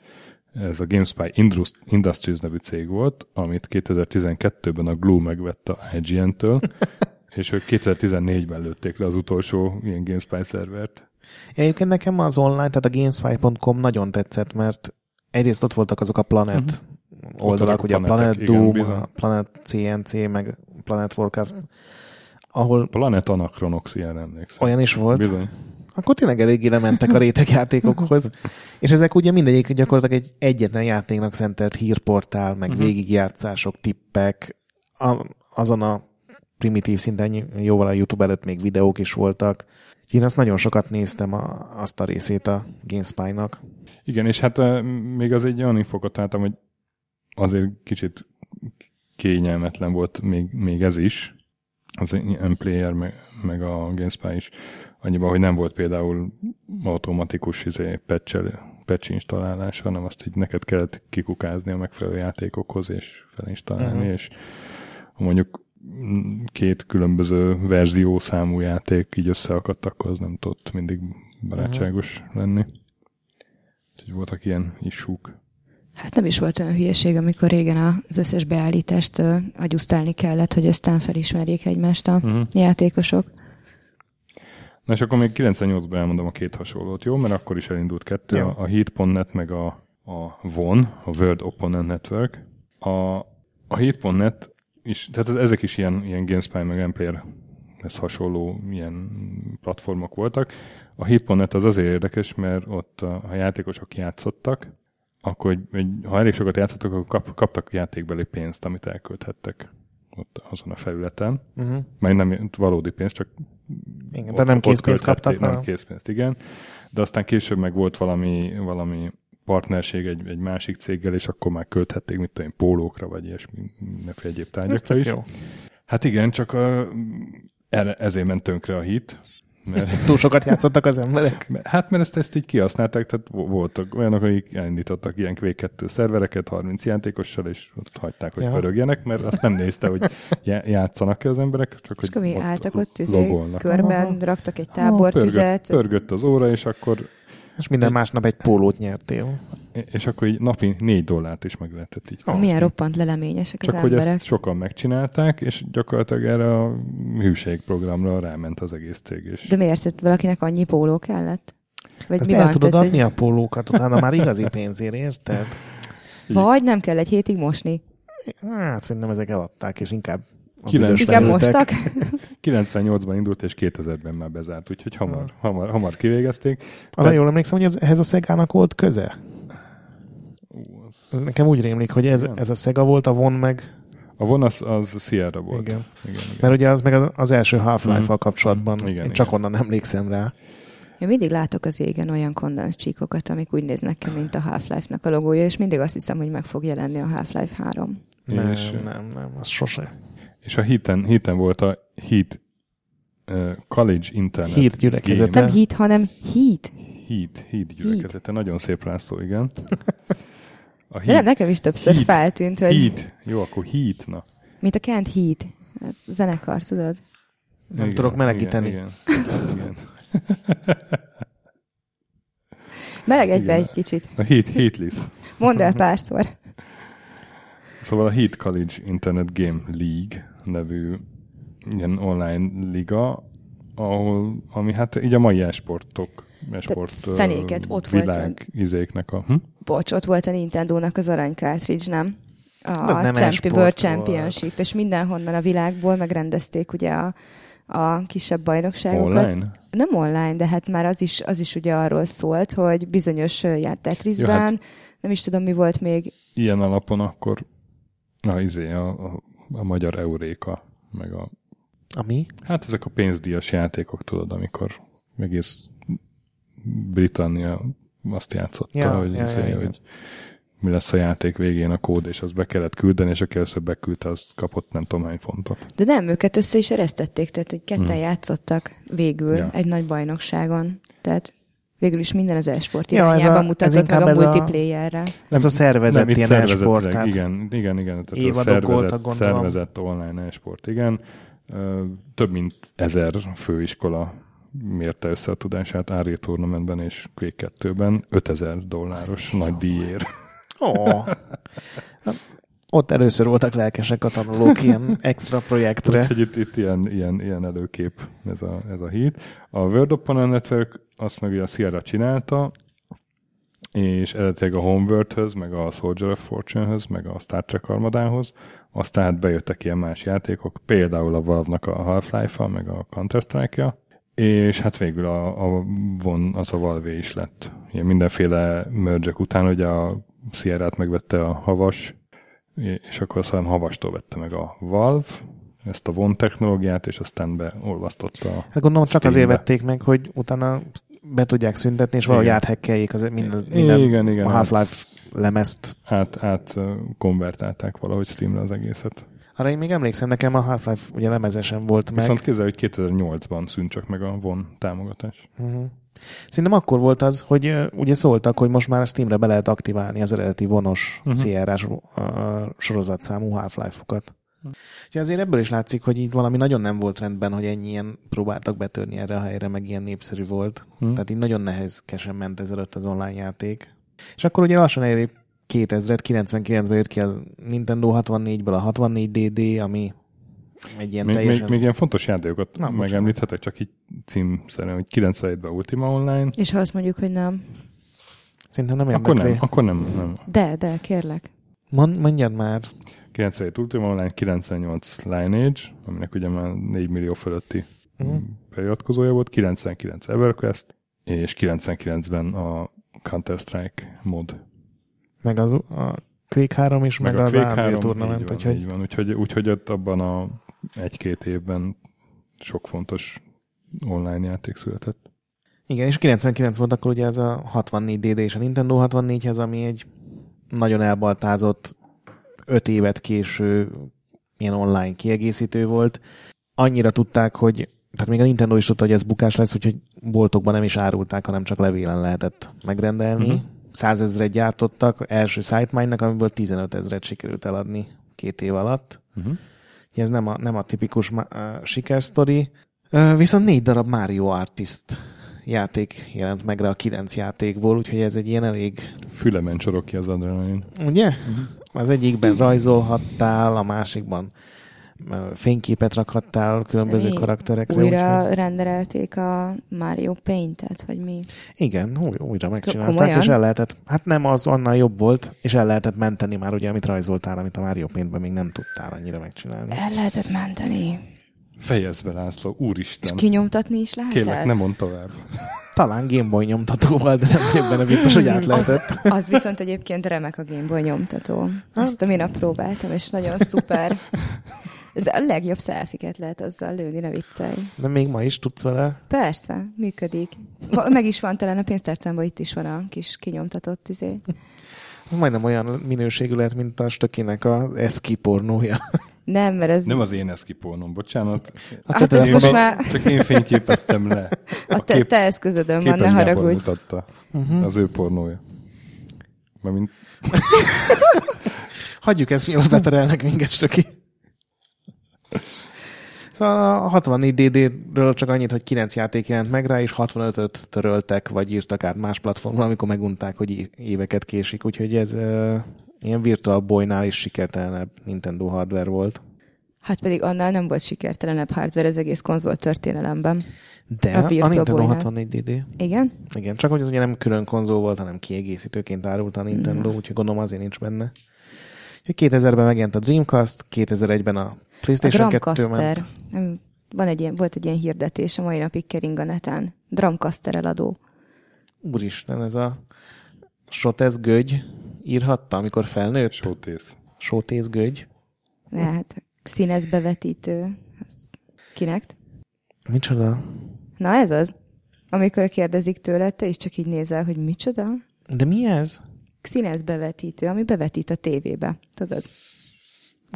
Speaker 1: ez a GameSpy Indus- Industries nevű cég volt, amit 2012-ben a Glue megvette a IGN-től, és ők 2014-ben lőtték le az utolsó ilyen GameSpy szervert.
Speaker 2: Egyébként nekem az online, tehát a gamespy.com nagyon tetszett, mert egyrészt ott voltak azok a Planet
Speaker 1: Ott
Speaker 2: oldalak, ugye a Planet
Speaker 1: igen,
Speaker 2: Doom,
Speaker 1: bizony.
Speaker 2: a Planet CNC, meg Planet Warcraft, ahol
Speaker 1: Planet Anachronox, ilyen emlékszem.
Speaker 2: olyan is volt.
Speaker 1: Bizony.
Speaker 2: Akkor tényleg eléggé lementek a rétegjátékokhoz. És ezek ugye mindegyik gyakorlatilag egy egyetlen játéknak szentelt hírportál, meg uh-huh. végigjátszások, tippek. A, azon a primitív szinten jóval a YouTube előtt még videók is voltak. Én azt nagyon sokat néztem a, azt a részét a GameSpy-nak.
Speaker 1: Igen, és hát még az egy olyan infokot találtam, hogy azért kicsit kényelmetlen volt még, még ez is, az M-Player meg, meg a GameSpy is, annyiban, hogy nem volt például automatikus izé, patch, patch installálása, hanem azt így neked kellett kikukázni a megfelelő játékokhoz és felinstallálni,
Speaker 2: Mhm.
Speaker 1: uh-huh. és ha mondjuk két különböző verzió számú játék így összeakadt, akkor az nem tudott mindig barátságos uh-huh. lenni. Úgyhogy voltak ilyen isúk.
Speaker 3: Hát nem is volt olyan hülyeség, amikor régen az összes beállítást agyusztálni kellett, hogy aztán felismerjék egymást a
Speaker 1: Uh-huh.
Speaker 3: játékosok.
Speaker 1: Na és akkor még 98-ban elmondom a két hasonlót, jó? Mert akkor is elindult kettő,
Speaker 2: Jó.
Speaker 1: a, Heat.net meg a, a VON, a World Opponent Network. A, a Heat.net is, tehát ez- ezek is ilyen, ilyen GameSpy meg Emplayer ez hasonló ilyen platformok voltak. A Heat.net az azért érdekes, mert ott a, a játékosok játszottak, akkor egy, egy, ha elég sokat játszottak, akkor kap, kaptak játékbeli pénzt, amit elkölthettek ott azon a felületen.
Speaker 2: Uh-huh.
Speaker 1: Meg nem valódi pénz, csak
Speaker 2: Igen, tehát nem készpénzt kaptak,
Speaker 1: Nem készpénzt, igen. De aztán később meg volt valami, valami partnerség egy, egy másik céggel, és akkor már költhették, mit tudom én, pólókra, vagy ilyesmi, mindenféle egyéb tárgyakra is.
Speaker 2: jó.
Speaker 1: Hát igen, csak a, ezért ment tönkre a hit. Mert,
Speaker 2: Túl sokat játszottak az emberek.
Speaker 1: hát mert ezt, ezt így kihasználták, tehát vo- voltak olyanok, akik elindítottak ilyen Quake 2 szervereket 30 játékossal, és ott hagyták, hogy
Speaker 2: Ja.
Speaker 1: pörögjenek, mert azt nem nézte, hogy já- játszanak-e az emberek, csak
Speaker 3: És
Speaker 1: hogy
Speaker 3: mi álltak ott, izé,
Speaker 1: logolnak.
Speaker 3: körben,
Speaker 2: Aha.
Speaker 3: raktak egy
Speaker 1: Pörgött,
Speaker 3: tábortüzet.
Speaker 1: pörgött az óra, és akkor,
Speaker 2: És minden másnap egy pólót nyertél.
Speaker 1: és akkor így napi 4 dollárt is meg lehetett így
Speaker 3: Milyen
Speaker 1: kapni.
Speaker 3: roppant leleményesek
Speaker 1: Csak
Speaker 3: az
Speaker 1: hogy
Speaker 3: emberek.
Speaker 1: ezt sokan megcsinálták, és gyakorlatilag erre a hűségprogramra ráment az egész cég. És
Speaker 3: De miért? Tehát valakinek annyi póló kellett? Vagy
Speaker 2: Ezt
Speaker 3: mi
Speaker 2: el
Speaker 3: van?
Speaker 2: tudod
Speaker 3: Tehát,
Speaker 2: adni
Speaker 3: hogy-
Speaker 2: a pólókat, utána már igazi pénzért, érted?
Speaker 3: Vagy nem kell egy hétig mosni.
Speaker 2: Hát szerintem ezek eladták, és inkább
Speaker 3: Igen, mostak.
Speaker 1: 98-ban indult, és 2000-ben már bezárt, úgyhogy hamar, hamar, hamar kivégezték.
Speaker 2: Arra jól emlékszem, hogy ez, ehhez a Szegának volt köze? Ez nekem úgy rémlik, hogy ez, ez a Sega volt, a Von meg...
Speaker 1: A von az, az Sierra volt.
Speaker 2: Igen.
Speaker 1: igen, igen.
Speaker 2: Mert ugye az meg az- első Half-Life-val
Speaker 1: Mhm.
Speaker 2: kapcsolatban.
Speaker 1: Mhm. Igen,
Speaker 2: Én csak
Speaker 1: igen.
Speaker 2: onnan emlékszem rá.
Speaker 3: Én mindig látok az égen olyan kondens csíkokat, amik úgy néznek ki, mint a Half-Life-nak a logója, és mindig azt hiszem, hogy meg fog jelenni a Half-Life 3.
Speaker 2: Nem,
Speaker 1: És-
Speaker 2: nem, nem, az sose.
Speaker 1: És a híten, híten volt a Heat uh, College Internet.
Speaker 2: Hírt gyülekezete.
Speaker 3: Nem hit, hanem heat.
Speaker 1: Heat, Heat gyülekezete. Nagyon szép László, igen. A
Speaker 3: De nem, nekem is többször
Speaker 1: Heat.
Speaker 3: feltűnt, hogy
Speaker 1: Heat. Jó, akkor Heat, na.
Speaker 3: mint a Kent Heat. Zenekar, tudod?
Speaker 2: Nem tudok melegíteni.
Speaker 1: Igen, igen, igen.
Speaker 3: Melegedj be
Speaker 1: Igen.
Speaker 3: egy kicsit.
Speaker 1: A Heat, Heatless.
Speaker 3: Mondd el párszor.
Speaker 1: Szóval a Heat College Internet Game League nevű ilyen online liga, ahol, ami hát így a mai esportok, esport ö,
Speaker 3: fenéket, ott volt
Speaker 1: világ izéknek a... Hm?
Speaker 3: Bocs, ott volt a Nintendo-nak az arany cartridge, nem? A
Speaker 2: az nem
Speaker 3: Champi-
Speaker 2: e-sport
Speaker 3: World
Speaker 2: volt.
Speaker 3: Championship, és mindenhonnan a világból megrendezték ugye a, a kisebb bajnokságokat.
Speaker 1: Online?
Speaker 3: Nem online, de hát már az is, az is ugye arról szólt, hogy bizonyos Tetrisben,
Speaker 1: Ja, hát-
Speaker 3: nem is tudom, mi volt még,
Speaker 1: Ilyen alapon akkor a, izé, a, a, a magyar Euréka, meg a
Speaker 2: Ami?
Speaker 1: Hát ezek a pénzdíjas játékok, tudod, amikor egész Britannia azt játszotta,
Speaker 2: Ja,
Speaker 1: hogy,
Speaker 2: ja,
Speaker 1: izé,
Speaker 2: ja, igen.
Speaker 1: hogy mi lesz a játék végén a kód, és azt be kellett küldeni, és aki először beküldte, az kapott nem tudom hány fontot.
Speaker 3: de nem, őket össze is eresztették, tehát hogy ketten
Speaker 1: Hmm.
Speaker 3: játszottak végül
Speaker 1: Ja.
Speaker 3: egy nagy bajnokságon. Tehát végül is minden az e-sport
Speaker 2: Ja, ez
Speaker 3: irányába
Speaker 2: a- ez
Speaker 3: mutatott meg
Speaker 2: inkább
Speaker 3: a
Speaker 2: ez a-
Speaker 3: multiplayerre.
Speaker 2: Ez a szervezett
Speaker 1: itt
Speaker 2: ilyen e-sport, tehát
Speaker 1: Igen, igen, igen. Tehát a szervezett, szervezett online e-sport, igen. Több mint ezer főiskola mérte össze a tudását Ári Tournamentben és Quake 2-ben 5000 dolláros nagy díjért.
Speaker 2: Ó. Ott először voltak lelkesek a tanulók ilyen extra projektre.
Speaker 1: Úgyhogy itt, itt ilyen, ilyen, ilyen előkép ez a, ez a híd. A World Open Network azt meg ugye a Sierra csinálta, és eredetileg a Homeworld-höz, meg a Soldier of Fortune-höz, meg a Star Trek armadához, aztán hát bejöttek ilyen más játékok, például a Valve-nak a Half-Life-a, meg a Counter-Strike-ja, és hát végül a, a von, az a Valve is lett. Ilyen mindenféle merge után, ugye a Sierra-t megvette a Havas, és akkor azt hiszem Havastól vette meg a Valve, ezt a von technológiát, és aztán beolvasztotta a
Speaker 2: Hát gondolom csak azért
Speaker 1: Steambe.
Speaker 2: vették meg, hogy utána be tudják szüntetni, és valahogy áthekkeljék az minden, minden
Speaker 1: igen, igen,
Speaker 2: a
Speaker 1: hát
Speaker 2: Half-Life lemezt.
Speaker 1: át, át konvertálták valahogy Steamre az egészet.
Speaker 2: Arra én még emlékszem, nekem a Half-Life ugye lemezesen volt meg.
Speaker 1: Viszont képzelj, hogy 2008-ban szűnt csak meg a von támogatás.
Speaker 2: Uh-huh. Szerintem akkor volt az, hogy uh, ugye szóltak, hogy most már a Steamre be lehet aktiválni az eredeti vonos
Speaker 1: Mhm.
Speaker 2: uh-huh. CRS uh, sorozatszámú Half-Life-okat. Úgyhogy azért ebből is látszik, hogy itt valami nagyon nem volt rendben, hogy ennyi ilyen próbáltak betörni erre a helyre, meg ilyen népszerű volt.
Speaker 1: Hm.
Speaker 2: Tehát így nagyon nehézkesen ment ezelőtt az online játék. És akkor ugye lassan elér 2000 99-ben jött ki a Nintendo 64-ből a 64DD, ami egy ilyen
Speaker 1: Még,
Speaker 2: teljesen...
Speaker 1: még, még ilyen fontos játékokat
Speaker 2: Na,
Speaker 1: megemlíthetek, csak így címszerűen, hogy 97-ben Ultima Online,
Speaker 3: És ha azt mondjuk, hogy nem.
Speaker 2: Szerintem nem
Speaker 1: akkor nem, akkor nem, nem.
Speaker 3: De, de, kérlek.
Speaker 2: Mond, mondjad már.
Speaker 1: 97 Ultima Online, 98 Lineage, aminek ugye már 4 millió fölötti
Speaker 2: Mhm.
Speaker 1: beiratkozója volt, 99 EverQuest, és 99-ben a Counter-Strike mod.
Speaker 2: Meg az a Quake 3 is, meg, meg az
Speaker 1: Quake
Speaker 2: Unreal
Speaker 1: 3,
Speaker 2: Tournament,
Speaker 1: így van,
Speaker 2: úgyhogy
Speaker 1: így van. Úgyhogy, úgyhogy ott abban a egy-két évben sok fontos online játék született.
Speaker 2: igen, és 99 volt akkor ugye ez a 64DD és a Nintendo 64-hez, ami egy nagyon elbaltázott 5 évet késő ilyen online kiegészítő volt. Annyira tudták, hogy tehát még a Nintendo is tudta, hogy ez bukás lesz, úgyhogy boltokban nem is árulták, hanem csak levélen lehetett megrendelni. Uh-huh. 100 ezret gyártottak első SiteMind-nak, amiből 15 ezret sikerült eladni két év alatt.
Speaker 1: Uh-huh.
Speaker 2: Ez nem a, nem a tipikus uh, sikersztori. Uh, viszont négy darab Mario Artist játék jelent meg rá a kilenc játékból, úgyhogy ez egy ilyen elég,
Speaker 1: Fülemen csorog ki az adrenalin.
Speaker 2: ugye? Uh-huh. Az egyikben rajzolhattál, a másikban fényképet rakhattál, különböző
Speaker 3: Mi?
Speaker 2: karakterekre.
Speaker 3: Újra
Speaker 2: úgyhogy-
Speaker 3: renderelték a Mario Paint-et, vagy mi?
Speaker 2: Igen, új, újra megcsinálták,
Speaker 3: Komolyan?
Speaker 2: és el lehetett, hát nem, az annál jobb volt, és el lehetett menteni már ugye, amit rajzoltál, amit a Mario Paintben még nem tudtál annyira megcsinálni.
Speaker 3: El lehetett menteni.
Speaker 1: Fejezd be, László,
Speaker 3: És
Speaker 1: úristen.
Speaker 3: kinyomtatni is lehetett?
Speaker 1: Kérlek, ne mondd tovább.
Speaker 2: Talán Gameboy nyomtatóval, de nem vagyok benne biztos, hogy át lehetett.
Speaker 3: Az, az viszont egyébként remek a Game Boy nyomtató. Ezt a minap próbáltam, és nagyon szuper. Ez a legjobb szelfiket lehet azzal lőni, ne viccelj.
Speaker 2: De még ma is tudsz vele.
Speaker 3: Persze, működik. Meg is van talán a pénztárcámban, itt is van a kis kinyomtatott izé.
Speaker 2: Az majdnem olyan minőségű lehet, mint a stökinek a eszki pornója.
Speaker 3: Nem, mert ez
Speaker 1: Nem az én eszkipónom, bocsánat.
Speaker 2: A
Speaker 3: Hát
Speaker 2: te
Speaker 3: ez most már
Speaker 1: Csak én fényképeztem le.
Speaker 3: a te, te eszközödön van, ne haragudj.
Speaker 1: mutatta.
Speaker 2: Uh-huh.
Speaker 1: Az ő pornója. Mert
Speaker 2: Hagyjuk ezt, mielőtt beterelnek minket, stöki. Szóval a 64DD-ről csak annyit, hogy 9 játék jelent meg rá, és 65-öt töröltek, vagy írtak át más platformra, amikor megunták, hogy éveket késik. Úgyhogy ez ilyen Virtual Boy-nál is sikertelenebb Nintendo hardware volt.
Speaker 3: Hát pedig annál nem volt sikertelenebb hardware az egész konzol történelemben.
Speaker 2: De
Speaker 3: A
Speaker 2: a,
Speaker 3: Virtual
Speaker 2: Nintendo
Speaker 3: Boy-nál.
Speaker 2: 64DD.
Speaker 3: Igen?
Speaker 2: Igen, csak hogy az ugye nem külön konzol volt, hanem kiegészítőként árult a Nintendo, úgyhogy gondolom azért nincs benne. Úgyhogy 2000-ben megjelent a Dreamcast, 2001-ben a
Speaker 3: A
Speaker 2: PlayStation 2
Speaker 3: Drumcaster.
Speaker 2: ment.
Speaker 3: Nem, van egy ilyen, volt egy ilyen hirdetés, a mai napig kering a neten. Drumcaster eladó.
Speaker 2: Úristen, ez a Sotez Gögy írhatta, amikor felnőtt?
Speaker 1: sótész.
Speaker 2: Sótész Gögy.
Speaker 3: Hát, színes bevetítő. Az kinek?
Speaker 2: Micsoda?
Speaker 3: Na ez az. Amikor kérdezik tőle, te is csak így nézel, hogy micsoda?
Speaker 2: De mi ez?
Speaker 3: Színes bevetítő, ami bevetít a tévébe. Tudod?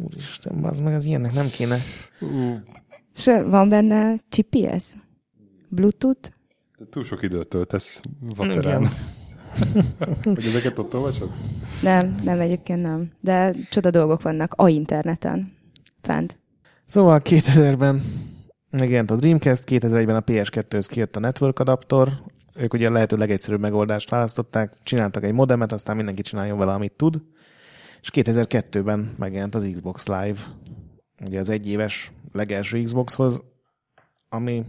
Speaker 2: Úristen, az meg az ilyennek nem kéne.
Speaker 3: És van benne GPS? Bluetooth?
Speaker 1: De túl sok időt töltesz vaterán. Hogy ezeket ott olvasod?
Speaker 3: Nem, nem, egyébként nem. De csoda dolgok vannak a interneten. Fent.
Speaker 2: Szóval 2000-ben megjelent a Dreamcast, 2001-ben a PS2-höz kijött a network adaptor, ők ugye a lehető legegyszerűbb megoldást választották, csináltak egy modemet, aztán mindenki csináljon vele, amit tud, és 2002-ben megjelent az Xbox Live, ugye az egyéves legelső Xboxhoz, ami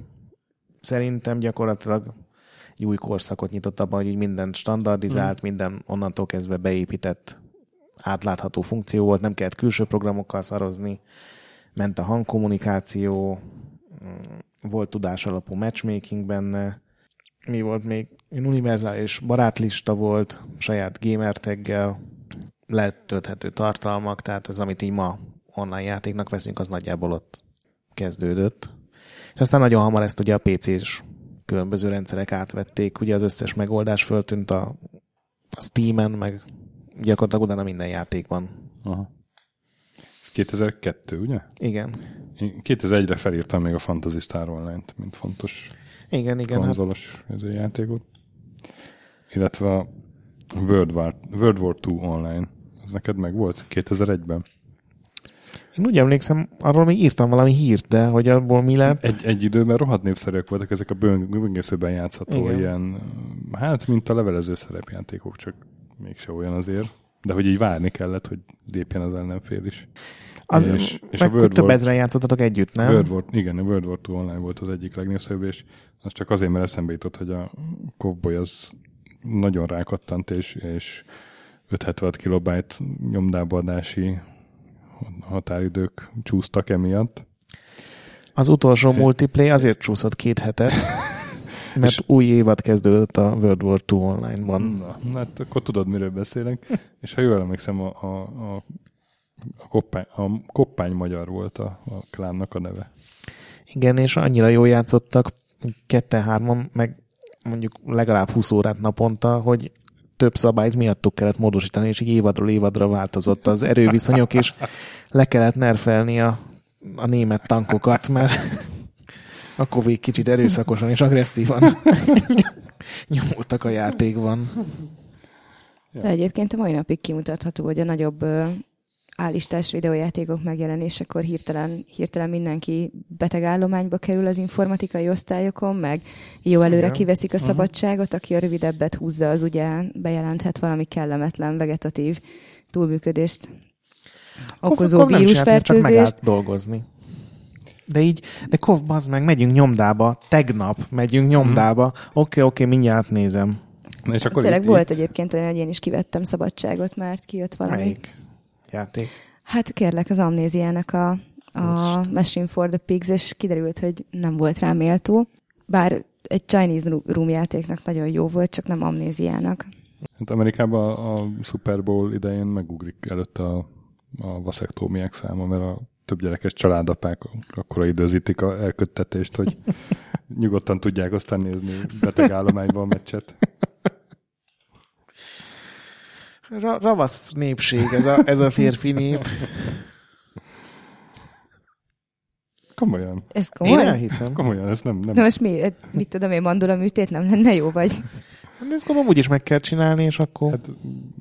Speaker 2: szerintem gyakorlatilag egy új korszakot nyitott abban, hogy így minden standardizált, minden onnantól kezdve beépített átlátható funkció volt, nem kellett külső programokkal szarozni, ment a hangkommunikáció, mm, volt tudás alapú matchmaking benne, mi volt még? Univerzális barátlista volt, saját gamer taggel, letölthető tartalmak, tehát ez, amit így ma online játéknak veszünk, az nagyjából ott kezdődött. És aztán nagyon hamar ezt ugye a PC-s különböző rendszerek átvették, ugye az összes megoldás föltűnt a, a Steam-en, meg gyakorlatilag utána minden játékban.
Speaker 1: Aha. Ez 2002, ugye?
Speaker 2: Igen.
Speaker 1: Én 2001-re felírtam még a Fantasy Star Online-t, mint fontos
Speaker 2: Igen, igen. Hát,
Speaker 1: konzolos a játékot. Illetve a World War, World War 2 Online. Ez neked meg volt 2001-ben?
Speaker 2: Én úgy emlékszem, arról még írtam valami hírt, de hogy abból mi lett.
Speaker 1: Egy, egy időben rohadt népszerűek voltak ezek a böng- böngészőben játszható
Speaker 2: Igen.
Speaker 1: ilyen, hát mint a levelező szerepjátékok, csak mégse olyan azért. De hogy így várni kellett, hogy lépjen az ellenfél is.
Speaker 2: Az,
Speaker 1: és-
Speaker 2: és,
Speaker 1: a World
Speaker 2: több
Speaker 1: War-
Speaker 2: ezren játszottatok együtt, nem?
Speaker 1: World War, igen, a World War 2 Online volt az egyik legnépszerűbb, és az csak azért, mert eszembe jutott, hogy a Cowboy az nagyon rákattant, és, és 576 kilobájt nyomdába adási határidők csúsztak emiatt.
Speaker 2: Az utolsó multiplayer azért csúszott két hetet, mert
Speaker 1: És-
Speaker 2: új évad kezdődött a World War II online-ban.
Speaker 1: Na, hát akkor tudod, miről beszélek. És ha jól emlékszem, a, a, a, a, koppány, a koppány magyar volt a, a klánnak a neve.
Speaker 2: Igen, és annyira jól játszottak, ketten-hárman, meg mondjuk legalább 20 órát naponta, hogy több szabályt miattuk kellett módosítani, és így évadról évadra változott az erőviszonyok, és le kellett nerfelni a, a német tankokat, mert akkor végig kicsit erőszakosan és agresszívan nyomultak a játékban.
Speaker 1: Ja.
Speaker 3: De egyébként a mai napig kimutatható, hogy a nagyobb állistás videójátékok megjelenésekor hirtelen, hirtelen mindenki beteg állományba kerül az informatikai osztályokon, meg jó előre
Speaker 2: Igen.
Speaker 3: kiveszik a
Speaker 2: Aha.
Speaker 3: szabadságot, aki a rövidebbet húzza, az ugye bejelenthet valami kellemetlen vegetatív túlműködést. okozó
Speaker 2: akkor csak
Speaker 3: vírusfertőzést.
Speaker 2: megállt dolgozni. De így, de kov, bazd meg, megyünk nyomdába, tegnap megyünk nyomdába, oké,
Speaker 1: Mhm.
Speaker 2: oké, okay, mindjárt nézem.
Speaker 1: Na, és akkor
Speaker 3: Tényleg
Speaker 1: itt,
Speaker 3: volt
Speaker 1: itt,
Speaker 3: egyébként olyan, hogy én is kivettem szabadságot, mert kijött valami.
Speaker 2: Melyik játék?
Speaker 3: Hát kérlek, az amnéziának a, a Machine for the Pigs, és kiderült, hogy nem volt rá méltó. Bár egy Chinese room játéknak nagyon jó volt, csak nem amnéziának.
Speaker 1: Hát Amerikában a Super Bowl idején megugrik előtte a, a vaszektómiák száma, mert a több gyerekes családapák akkora időzítik a elköttetést, hogy nyugodtan tudják aztán nézni beteg állományban a meccset.
Speaker 2: Ra- ravasz népség ez a, ez a férfi nép.
Speaker 1: Komolyan,
Speaker 3: Ez
Speaker 2: Én
Speaker 3: komoly?
Speaker 2: elhiszem.
Speaker 1: komolyan, ez nem, nem.
Speaker 3: Na most mi, mit tudom én, mandula műtét nem lenne jó, vagy?
Speaker 2: De ezt gondolom úgyis meg kell csinálni, és akkor...
Speaker 1: Hát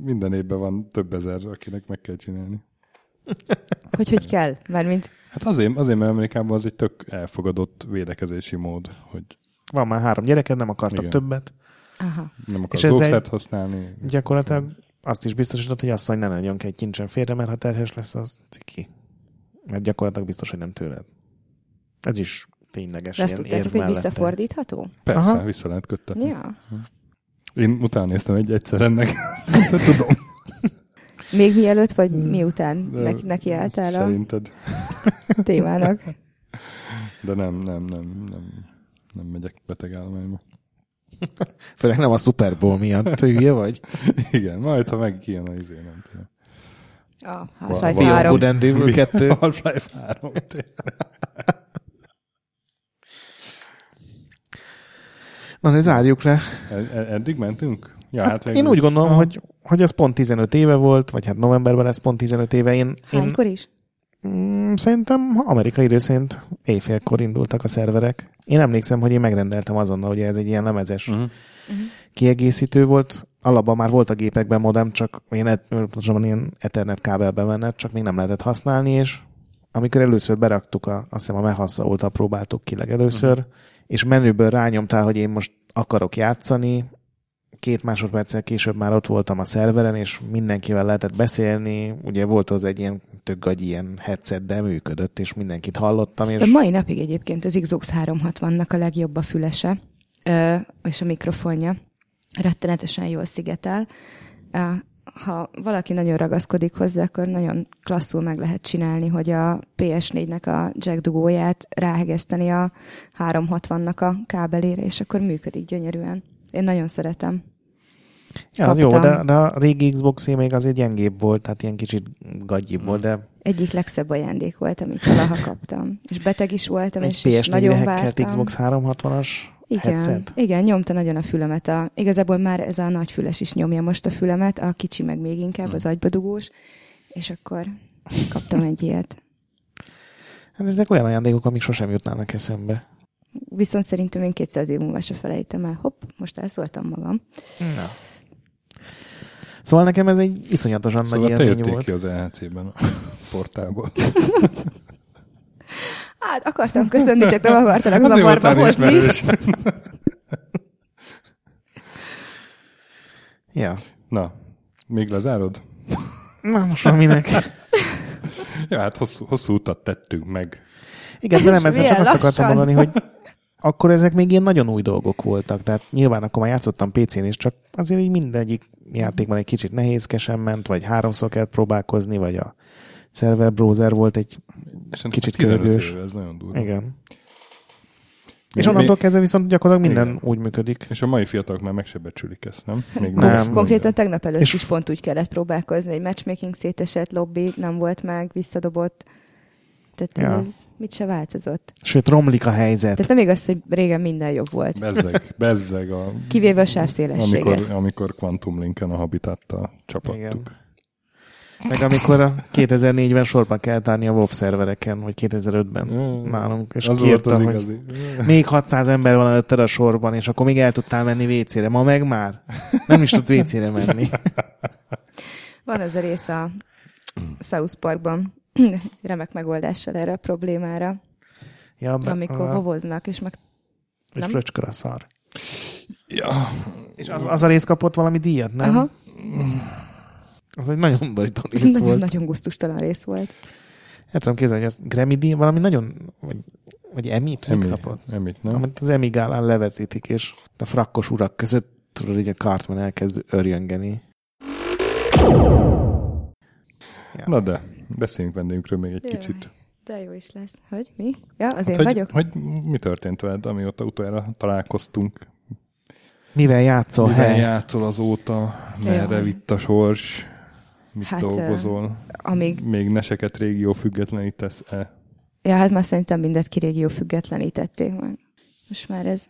Speaker 1: minden évben van több ezer, akinek meg kell csinálni.
Speaker 3: Hogy hogy kell? Mármint
Speaker 1: Hát azért, azért mert Amerikában az egy tök elfogadott védekezési mód, hogy
Speaker 2: Van már három gyereked, nem akartak
Speaker 1: Igen.
Speaker 2: többet.
Speaker 3: Aha.
Speaker 1: nem
Speaker 2: És
Speaker 1: akarsz
Speaker 2: egy-
Speaker 1: használni.
Speaker 2: Gyakorlatilag azt is biztosított, hogy asszony ne nagyon kell kincsen félre, mert ha terhes lesz, az ciki. Mert gyakorlatilag biztos, hogy nem tőled. Ez is tényleges
Speaker 3: De
Speaker 2: ilyen
Speaker 3: tudtátok, hogy
Speaker 2: mellette.
Speaker 3: visszafordítható?
Speaker 1: Persze,
Speaker 2: Aha.
Speaker 1: vissza lehet köttetni.
Speaker 3: Ja.
Speaker 1: Én utána néztem egy egyszer ennek. Tudom.
Speaker 3: Még mielőtt, vagy miután
Speaker 1: De
Speaker 3: neki, neki álltál a
Speaker 1: Szerinted.
Speaker 3: témának?
Speaker 1: De nem, nem, nem, nem, nem megyek beteg állományba.
Speaker 2: Főleg nem a Super Bowl miatt, hülye vagy.
Speaker 1: Igen, majd ha meg kijön a izé, nem tudom.
Speaker 3: A Half-Life
Speaker 1: va-
Speaker 3: 3.
Speaker 2: Good and Evil 2.
Speaker 1: Half-Life 3. tényleg.
Speaker 2: Na, ne zárjuk le.
Speaker 1: Ed- ed- Eddig mentünk? Ja,
Speaker 2: Hát,
Speaker 1: végül
Speaker 2: én úgy gondolom,
Speaker 1: Aha.
Speaker 2: hogy, hogy ez pont 15 éve volt, vagy hát novemberben lesz pont 15 éve. Én, én
Speaker 3: Hánykor is?
Speaker 2: Mm, szerintem amerikai idő szerint éjfélkor indultak a szerverek. Én emlékszem, hogy én megrendeltem azonnal, hogy ez egy ilyen lemezes
Speaker 1: Mhm.
Speaker 2: kiegészítő volt. Alapban már volt a gépekben modem, csak ilyen, pontosabban ilyen Ethernet kábelbe menne, csak még nem lehetett használni, és amikor először beraktuk, a, azt hiszem a Mehassa óta próbáltuk ki legelőször, uh-huh. és menüből rányomtál, hogy én most akarok játszani, két másodperccel később már ott voltam a szerveren, és mindenkivel lehetett beszélni, ugye volt az egy ilyen tök gagy ilyen headset, de működött, és mindenkit hallottam,
Speaker 3: Ezt
Speaker 2: és
Speaker 3: a mai napig egyébként az Xbox 360-nak a legjobb a fülese, és a mikrofonja. Rettenetesen jól szigetel. Ha valaki nagyon ragaszkodik hozzá, akkor nagyon klasszul meg lehet csinálni, hogy a PS4-nek a jack dugóját ráhegeszteni a 360-nak a kábelére, és akkor működik gyönyörűen. Én nagyon szeretem.
Speaker 2: ja, az jó, de, de a régi xbox még azért gyengébb volt, tehát ilyen kicsit gagyibb volt, de
Speaker 3: Egyik legszebb ajándék volt, amit valaha kaptam. És beteg is voltam,
Speaker 2: egy
Speaker 3: és, és
Speaker 2: PS4-re
Speaker 3: nagyon vártam.
Speaker 2: Xbox 360-as
Speaker 3: Igen,
Speaker 2: headset.
Speaker 3: igen, nyomta nagyon a fülemet. A, igazából már ez a nagy füles is nyomja most a fülemet, a kicsi meg még inkább, az agybadugós, és akkor kaptam egy ilyet.
Speaker 2: Hát ezek olyan ajándékok, amik sosem jutnának eszembe.
Speaker 3: Viszont szerintem én 200 év múlva se felejtem el. Hopp, most elszóltam magam.
Speaker 2: Na. Szóval nekem ez egy iszonyatosan
Speaker 1: Szóval
Speaker 2: nagy élmény volt.
Speaker 1: ki az EHC-ben a portálból.
Speaker 3: Hát akartam köszönni, csak nem akartalak zavarba hozni.
Speaker 2: Ja.
Speaker 1: Na, még lezárod?
Speaker 2: Na, most már minek?
Speaker 1: Ja, hát hosszú, hosszú utat tettünk meg.
Speaker 2: Igen, de nem ezzel csak azt akartam mondani, hogy akkor ezek még ilyen nagyon új dolgok voltak. Tehát nyilván akkor már játszottam PC-n is, csak azért így mindegyik játékban egy kicsit nehézkesen ment, vagy háromszor kellett próbálkozni, vagy a server browser volt egy...
Speaker 1: És ennek
Speaker 2: Kicsit
Speaker 1: 15
Speaker 2: köhögős.
Speaker 1: éve, ez nagyon durva.
Speaker 2: Igen. És onnantól kezdve viszont gyakorlatilag minden
Speaker 1: Igen.
Speaker 2: úgy működik.
Speaker 1: És a mai fiatalok már meg se becsülik ezt, nem? Még
Speaker 2: Nem.
Speaker 1: most
Speaker 3: Konkrétan tegnap előtt
Speaker 2: És-
Speaker 3: is pont úgy kellett próbálkozni, hogy matchmaking szétesett, lobby nem volt meg, visszadobott. Tehát
Speaker 2: Ja.
Speaker 3: ez mit se változott.
Speaker 2: Sőt, romlik a helyzet.
Speaker 3: Tehát nem igaz, hogy régen minden jobb volt.
Speaker 1: Bezzeg, bezzeg a...
Speaker 3: Kivéve a sávszélességet.
Speaker 1: amikor, amikor Quantum Linken a Habitattal csapattuk.
Speaker 2: Igen. Meg amikor a 2004-ben sorba kellett állni a WoW szervereken, vagy 2005-ben
Speaker 1: Mm.
Speaker 2: nálunk, és
Speaker 1: az volt
Speaker 2: kiírta,
Speaker 1: az
Speaker 2: hogy
Speaker 1: igazi.
Speaker 2: még 600 ember van előtted a sorban, és akkor még el tudtál menni WC-re. Ma meg már nem is tudsz WC-re menni.
Speaker 3: Van az a rész a South Parkban, remek megoldással erre a problémára,
Speaker 2: Ja, be,
Speaker 3: amikor
Speaker 2: a,
Speaker 3: vovoznak, és meg
Speaker 2: és
Speaker 3: nem?
Speaker 2: fröcskör a szar.
Speaker 1: Ja,
Speaker 2: És az, az a rész kapott valami díjat, nem?
Speaker 3: Aha.
Speaker 2: Az egy nagyon
Speaker 3: Ez
Speaker 2: rész
Speaker 3: nagyon,
Speaker 2: volt.
Speaker 3: nagyon gusztustalan rész volt.
Speaker 2: El tudom képzelni, hogy az Grammy díj valami nagyon, vagy, vagy Emmy-t
Speaker 1: Emi,
Speaker 2: kapott?
Speaker 1: Emit, nem?
Speaker 2: Amit az Emmy gálán levetítik, és a frakkos urak között tudod, így a Cartman elkezd örjöngeni. Ja.
Speaker 1: Na de, beszéljünk vendégünkről még egy
Speaker 3: Jaj.
Speaker 1: kicsit.
Speaker 3: De jó is lesz. Hogy? Mi? Ja, az én
Speaker 1: hogy,
Speaker 3: vagyok?
Speaker 1: hogy mi történt veled, amióta utoljára találkoztunk?
Speaker 2: Mivel játszol,
Speaker 1: Mivel
Speaker 2: hely?
Speaker 1: játszol azóta? Merre
Speaker 3: Jaj.
Speaker 1: vitt a sors? Mit
Speaker 3: Hát,
Speaker 1: dolgozol?
Speaker 3: Amíg,
Speaker 1: Még neseket régió függetlenítesz-e?
Speaker 3: ja, hát már szerintem mindet kirégió függetlenítették meg. Most már ez...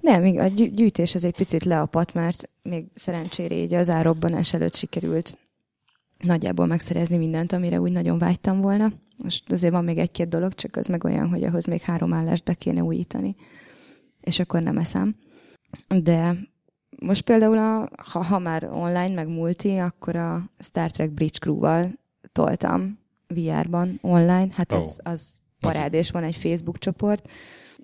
Speaker 3: Nem, még a gyű- gyűjtés az egy picit leapadt, mert még szerencsére így az árobbanás előtt sikerült nagyjából megszerezni mindent, amire úgy nagyon vágytam volna. Most azért van még egy-két dolog, csak az meg olyan, hogy ahhoz még három állást be kéne újítani. És akkor nem eszem. De most például, a, ha, ha már online, meg multi, akkor a Star Trek Bridge Crew-val toltam VR-ban online. Hát az, az parádés, van egy Facebook csoport.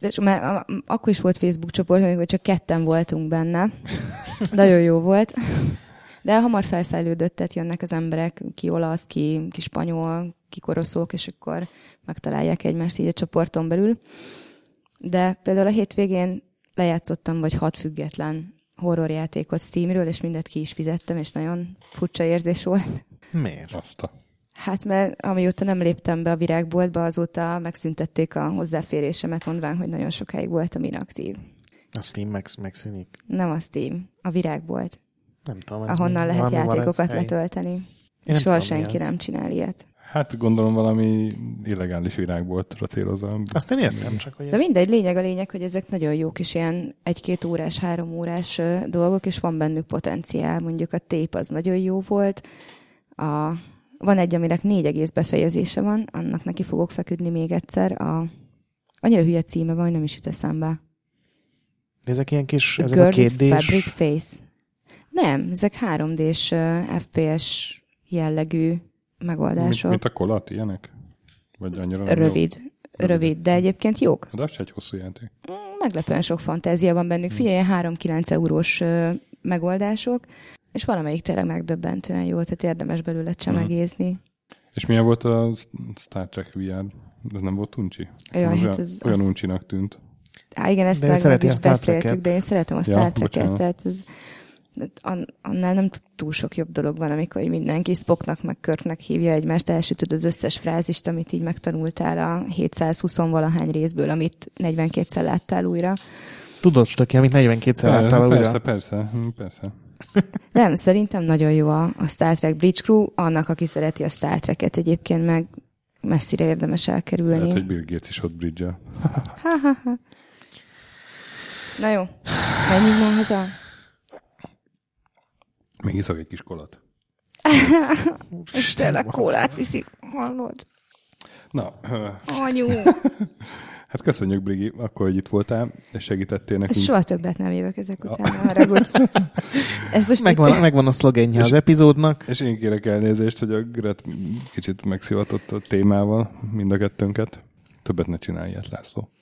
Speaker 3: De és már akkor is volt Facebook csoport, amikor csak ketten voltunk benne. Nagyon jó volt. De hamar felfejlődött, tehát jönnek az emberek, ki olasz, ki, ki spanyol, ki koroszók, és akkor megtalálják egymást így a csoporton belül. De például a hétvégén lejátszottam vagy hat független horrorjátékot Steamről, és mindet ki is fizettem, és nagyon furcsa érzés volt.
Speaker 2: Miért?
Speaker 1: Azt a...
Speaker 3: Hát mert amióta nem léptem be a virágboltba, azóta megszüntették a hozzáférésemet, mondván, hogy nagyon sokáig voltam inaktív.
Speaker 2: A Steam meg, megszűnik.
Speaker 3: Nem a Steam, a virágbolt,
Speaker 2: Nem tudom. ez
Speaker 3: ahonnan
Speaker 2: mi-
Speaker 3: lehet
Speaker 2: valami van ez
Speaker 3: játékokat letölteni. És soha
Speaker 2: tudom,
Speaker 3: senki nem csinál ilyet.
Speaker 1: Hát gondolom valami illegális virágboltra célozom.
Speaker 2: Azt én értem, csak hogy
Speaker 3: De
Speaker 2: ez...
Speaker 3: mindegy, lényeg a lényeg, hogy ezek nagyon jó kis ilyen egy-két órás, három órás dolgok, és van bennük potenciál. Mondjuk a tép az nagyon jó volt. A, van egy, aminek négy egész befejezése van, annak neki fogok feküdni még egyszer. A, annyira hülye címe van, hogy nem is jut eszembe.
Speaker 2: De ezek ilyen kis,
Speaker 3: A
Speaker 2: ezek a
Speaker 3: Girl
Speaker 2: két
Speaker 3: with
Speaker 2: d
Speaker 3: Fabric Face. Nem, ezek 3D-s ö, FPS jellegű
Speaker 1: Mint,
Speaker 3: megoldások.
Speaker 1: mint a kolat, ilyenek? Vagy annyira nem
Speaker 3: Rövid. Rövid, de egyébként jók.
Speaker 1: jó? De az se egy hosszú játék.
Speaker 3: meglepően sok fantázia van bennük. Figyelj, ilyen 3-9 eurós ö, megoldások, és valamelyik tényleg megdöbbentően jó, tehát érdemes belőle csemegézni.
Speaker 1: És milyen volt a Star Trek VR? Ez nem volt uncsi?
Speaker 3: Jaj,
Speaker 1: az
Speaker 3: hát
Speaker 1: olyan,
Speaker 3: ez-
Speaker 1: olyan
Speaker 3: az-
Speaker 1: uncsinak tűnt.
Speaker 3: Á, igen, ezt
Speaker 2: De szereti
Speaker 3: is beszéltük,
Speaker 2: Trek-et.
Speaker 3: de én szeretem a
Speaker 1: Ja,
Speaker 3: Star Trek-et,
Speaker 1: bocsánat.
Speaker 3: tehát ez, annál nem túl sok jobb dolog van, amikor hogy mindenki Spocknak meg Körknek hívja egymást, elsütöd az összes frázist, amit így megtanultál a 720-valahány részből, amit 42-szer láttál újra.
Speaker 2: Tudod, Stöki, amit 42-szer
Speaker 1: Persze,
Speaker 2: láttál
Speaker 1: persze,
Speaker 2: újra?
Speaker 1: persze, hm, persze.
Speaker 3: Nem, szerintem nagyon jó a, a Star Trek Bridge Crew, annak, aki szereti a Star Trek-et egyébként meg messzire érdemes elkerülni.
Speaker 1: Lehet, hogy Bill Gates is ott bridge
Speaker 3: Ha-ha-ha. Na jó, menjünk már haza.
Speaker 1: Még iszok egy kis kolat.
Speaker 3: És tényleg kólát iszik, hallod?
Speaker 1: Na,
Speaker 3: Anyu,
Speaker 1: hát köszönjük, Brigi, akkor, hogy itt voltál, és segítettél nekünk.
Speaker 3: soha többet nem jövök ezek után, ne haragudj. Ez most
Speaker 2: Megvan,
Speaker 3: itt,
Speaker 2: megvan a szlogenje az epizódnak.
Speaker 1: És én kérek elnézést, hogy a Gret kicsit megszivatott a témával mind a kettőnket. Többet ne csinálj ilyet, László.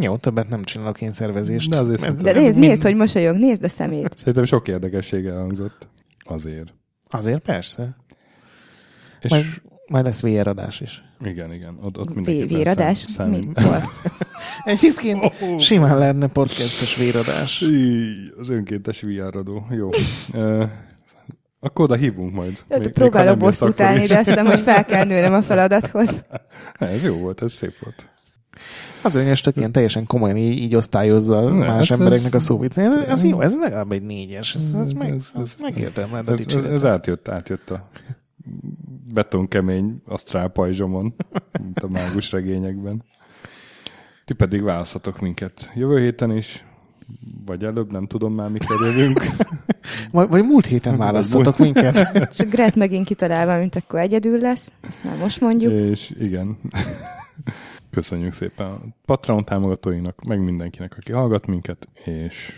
Speaker 2: Jó, többet nem csinálok én szervezést.
Speaker 1: De azért
Speaker 2: Ez-
Speaker 3: de nézd, nézd, hogy mosolyog, nézd a szemét.
Speaker 1: Szerintem sok érdekesség elhangzott. Azért.
Speaker 2: Azért persze.
Speaker 1: És
Speaker 2: Majd, majd lesz VR adás is.
Speaker 1: igen, igen, ott, ott mindenképpen
Speaker 3: Véradás?
Speaker 1: szám-.
Speaker 3: Mikor?
Speaker 2: Egyébként
Speaker 1: Oh.
Speaker 2: simán lenne podcastes véradás.
Speaker 1: Íj, Az önkéntes VR-adó. Jó. Ö, akkor oda hívunk majd.
Speaker 3: Jó,
Speaker 1: Még- még
Speaker 3: próbálok bosszút állni, de azt hiszem, hogy fel kell nőnem a feladathoz.
Speaker 1: Ez jó volt, ez szép volt.
Speaker 2: Az önyös tök ilyen teljesen komolyan így, így osztályozza
Speaker 1: Ne,
Speaker 2: más
Speaker 1: hát
Speaker 2: embereknek
Speaker 1: ez-
Speaker 2: a szóvicét. Ez, ez jó, ez legalább egy négyes. Ez, ez, meg,
Speaker 1: Ez- ez-
Speaker 2: megérdemled a
Speaker 1: Ez, ez, ez átjött, átjött a betonkemény asztrál pajzsomon, mint a mágus regényekben. Ti pedig választhatok minket jövő héten is, vagy előbb, nem tudom már, mikor jövünk.
Speaker 2: Vagy, vagy múlt héten választatok minket.
Speaker 3: És Gret megint kitalálva, mint akkor egyedül lesz. Ezt már most mondjuk.
Speaker 1: És igen. Köszönjük szépen a Patreon támogatóinak, meg mindenkinek, aki hallgat minket, és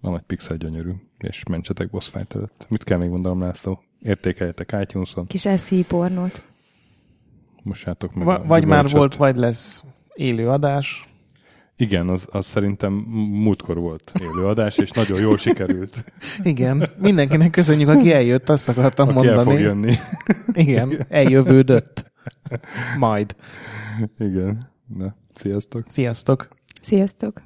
Speaker 1: a nagy pixel gyönyörű, és mentsetek boss fight előtt. Mit kell még mondanom, László? Értékeljetek iTunes-on,
Speaker 3: Kis eszki pornót.
Speaker 1: mossátok meg
Speaker 2: Va, vagy már volt, vagy lesz élő adás.
Speaker 1: Igen, az, az szerintem múltkor volt élőadás, és nagyon jól sikerült.
Speaker 2: Igen, mindenkinek köszönjük, aki eljött, azt akartam
Speaker 1: Aki
Speaker 2: mondani.
Speaker 1: el fog jönni.
Speaker 2: Igen, eljövődött. Majd.
Speaker 1: Igen. Na, sziasztok.
Speaker 2: Sziasztok!
Speaker 3: Sziasztok!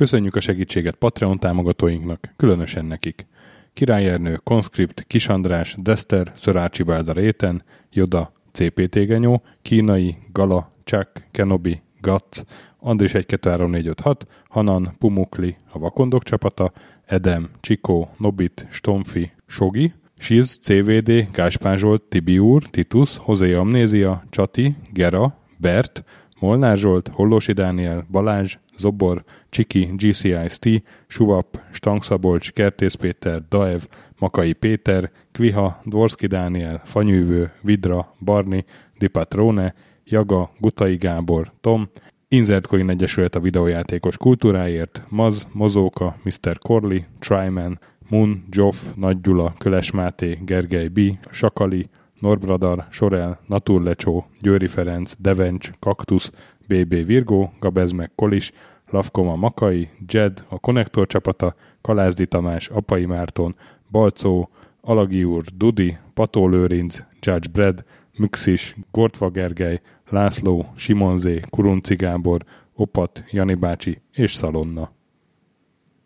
Speaker 1: Köszönjük a segítséget Patreon támogatóinknak, különösen nekik. Király Ernő, Conscript, Kis András, Dester, Szörácsi Bálda Réten, Joda, CPT Genyó, Kínai, Gala, Chuck, Kenobi, Gatz, Andris 123456, Hanan, Pumukli, a Vakondok csapata, Edem, Csikó, Nobit, Stomfi, Sogi, Siz, CVD, Gáspár Zsolt, Tibiúr, Titus, Hozé Amnézia, Csati, Gera, Bert, Molnár Zsolt, Hollósi Dániel, Balázs, Zobor, Csiki, GCIST, Suvap, Stangszabolcs, Kertész Péter, Daev, Makai Péter, Kviha, Dvorski Dániel, Fanyűvő, Vidra, Barni, Dipatrone, Jaga, Gutai Gábor, Tom, Insert Coin Egyesület a videójátékos kultúráért, Maz, Mozóka, Mr. Corley, Tryman, Moon, Joff, Nagy Gyula, Köles Máté, Gergely B, Sakali, Norbradar, Sorel, Naturlecsó, Győri Ferenc, Devencs, Kaktusz, BB Virgó, Gabez meg Kolis, Lavkoma Makai, Jed, a Konnektor csapata, Kalázdi Tamás, Apai Márton, Balcó, Alagi úr, Dudi, Pató Lőrinc, Judge Brad, Müxis, Gortva Gergely, László, Simonzé, Kurunci Gábor, Opat, Jani bácsi és Szalonna.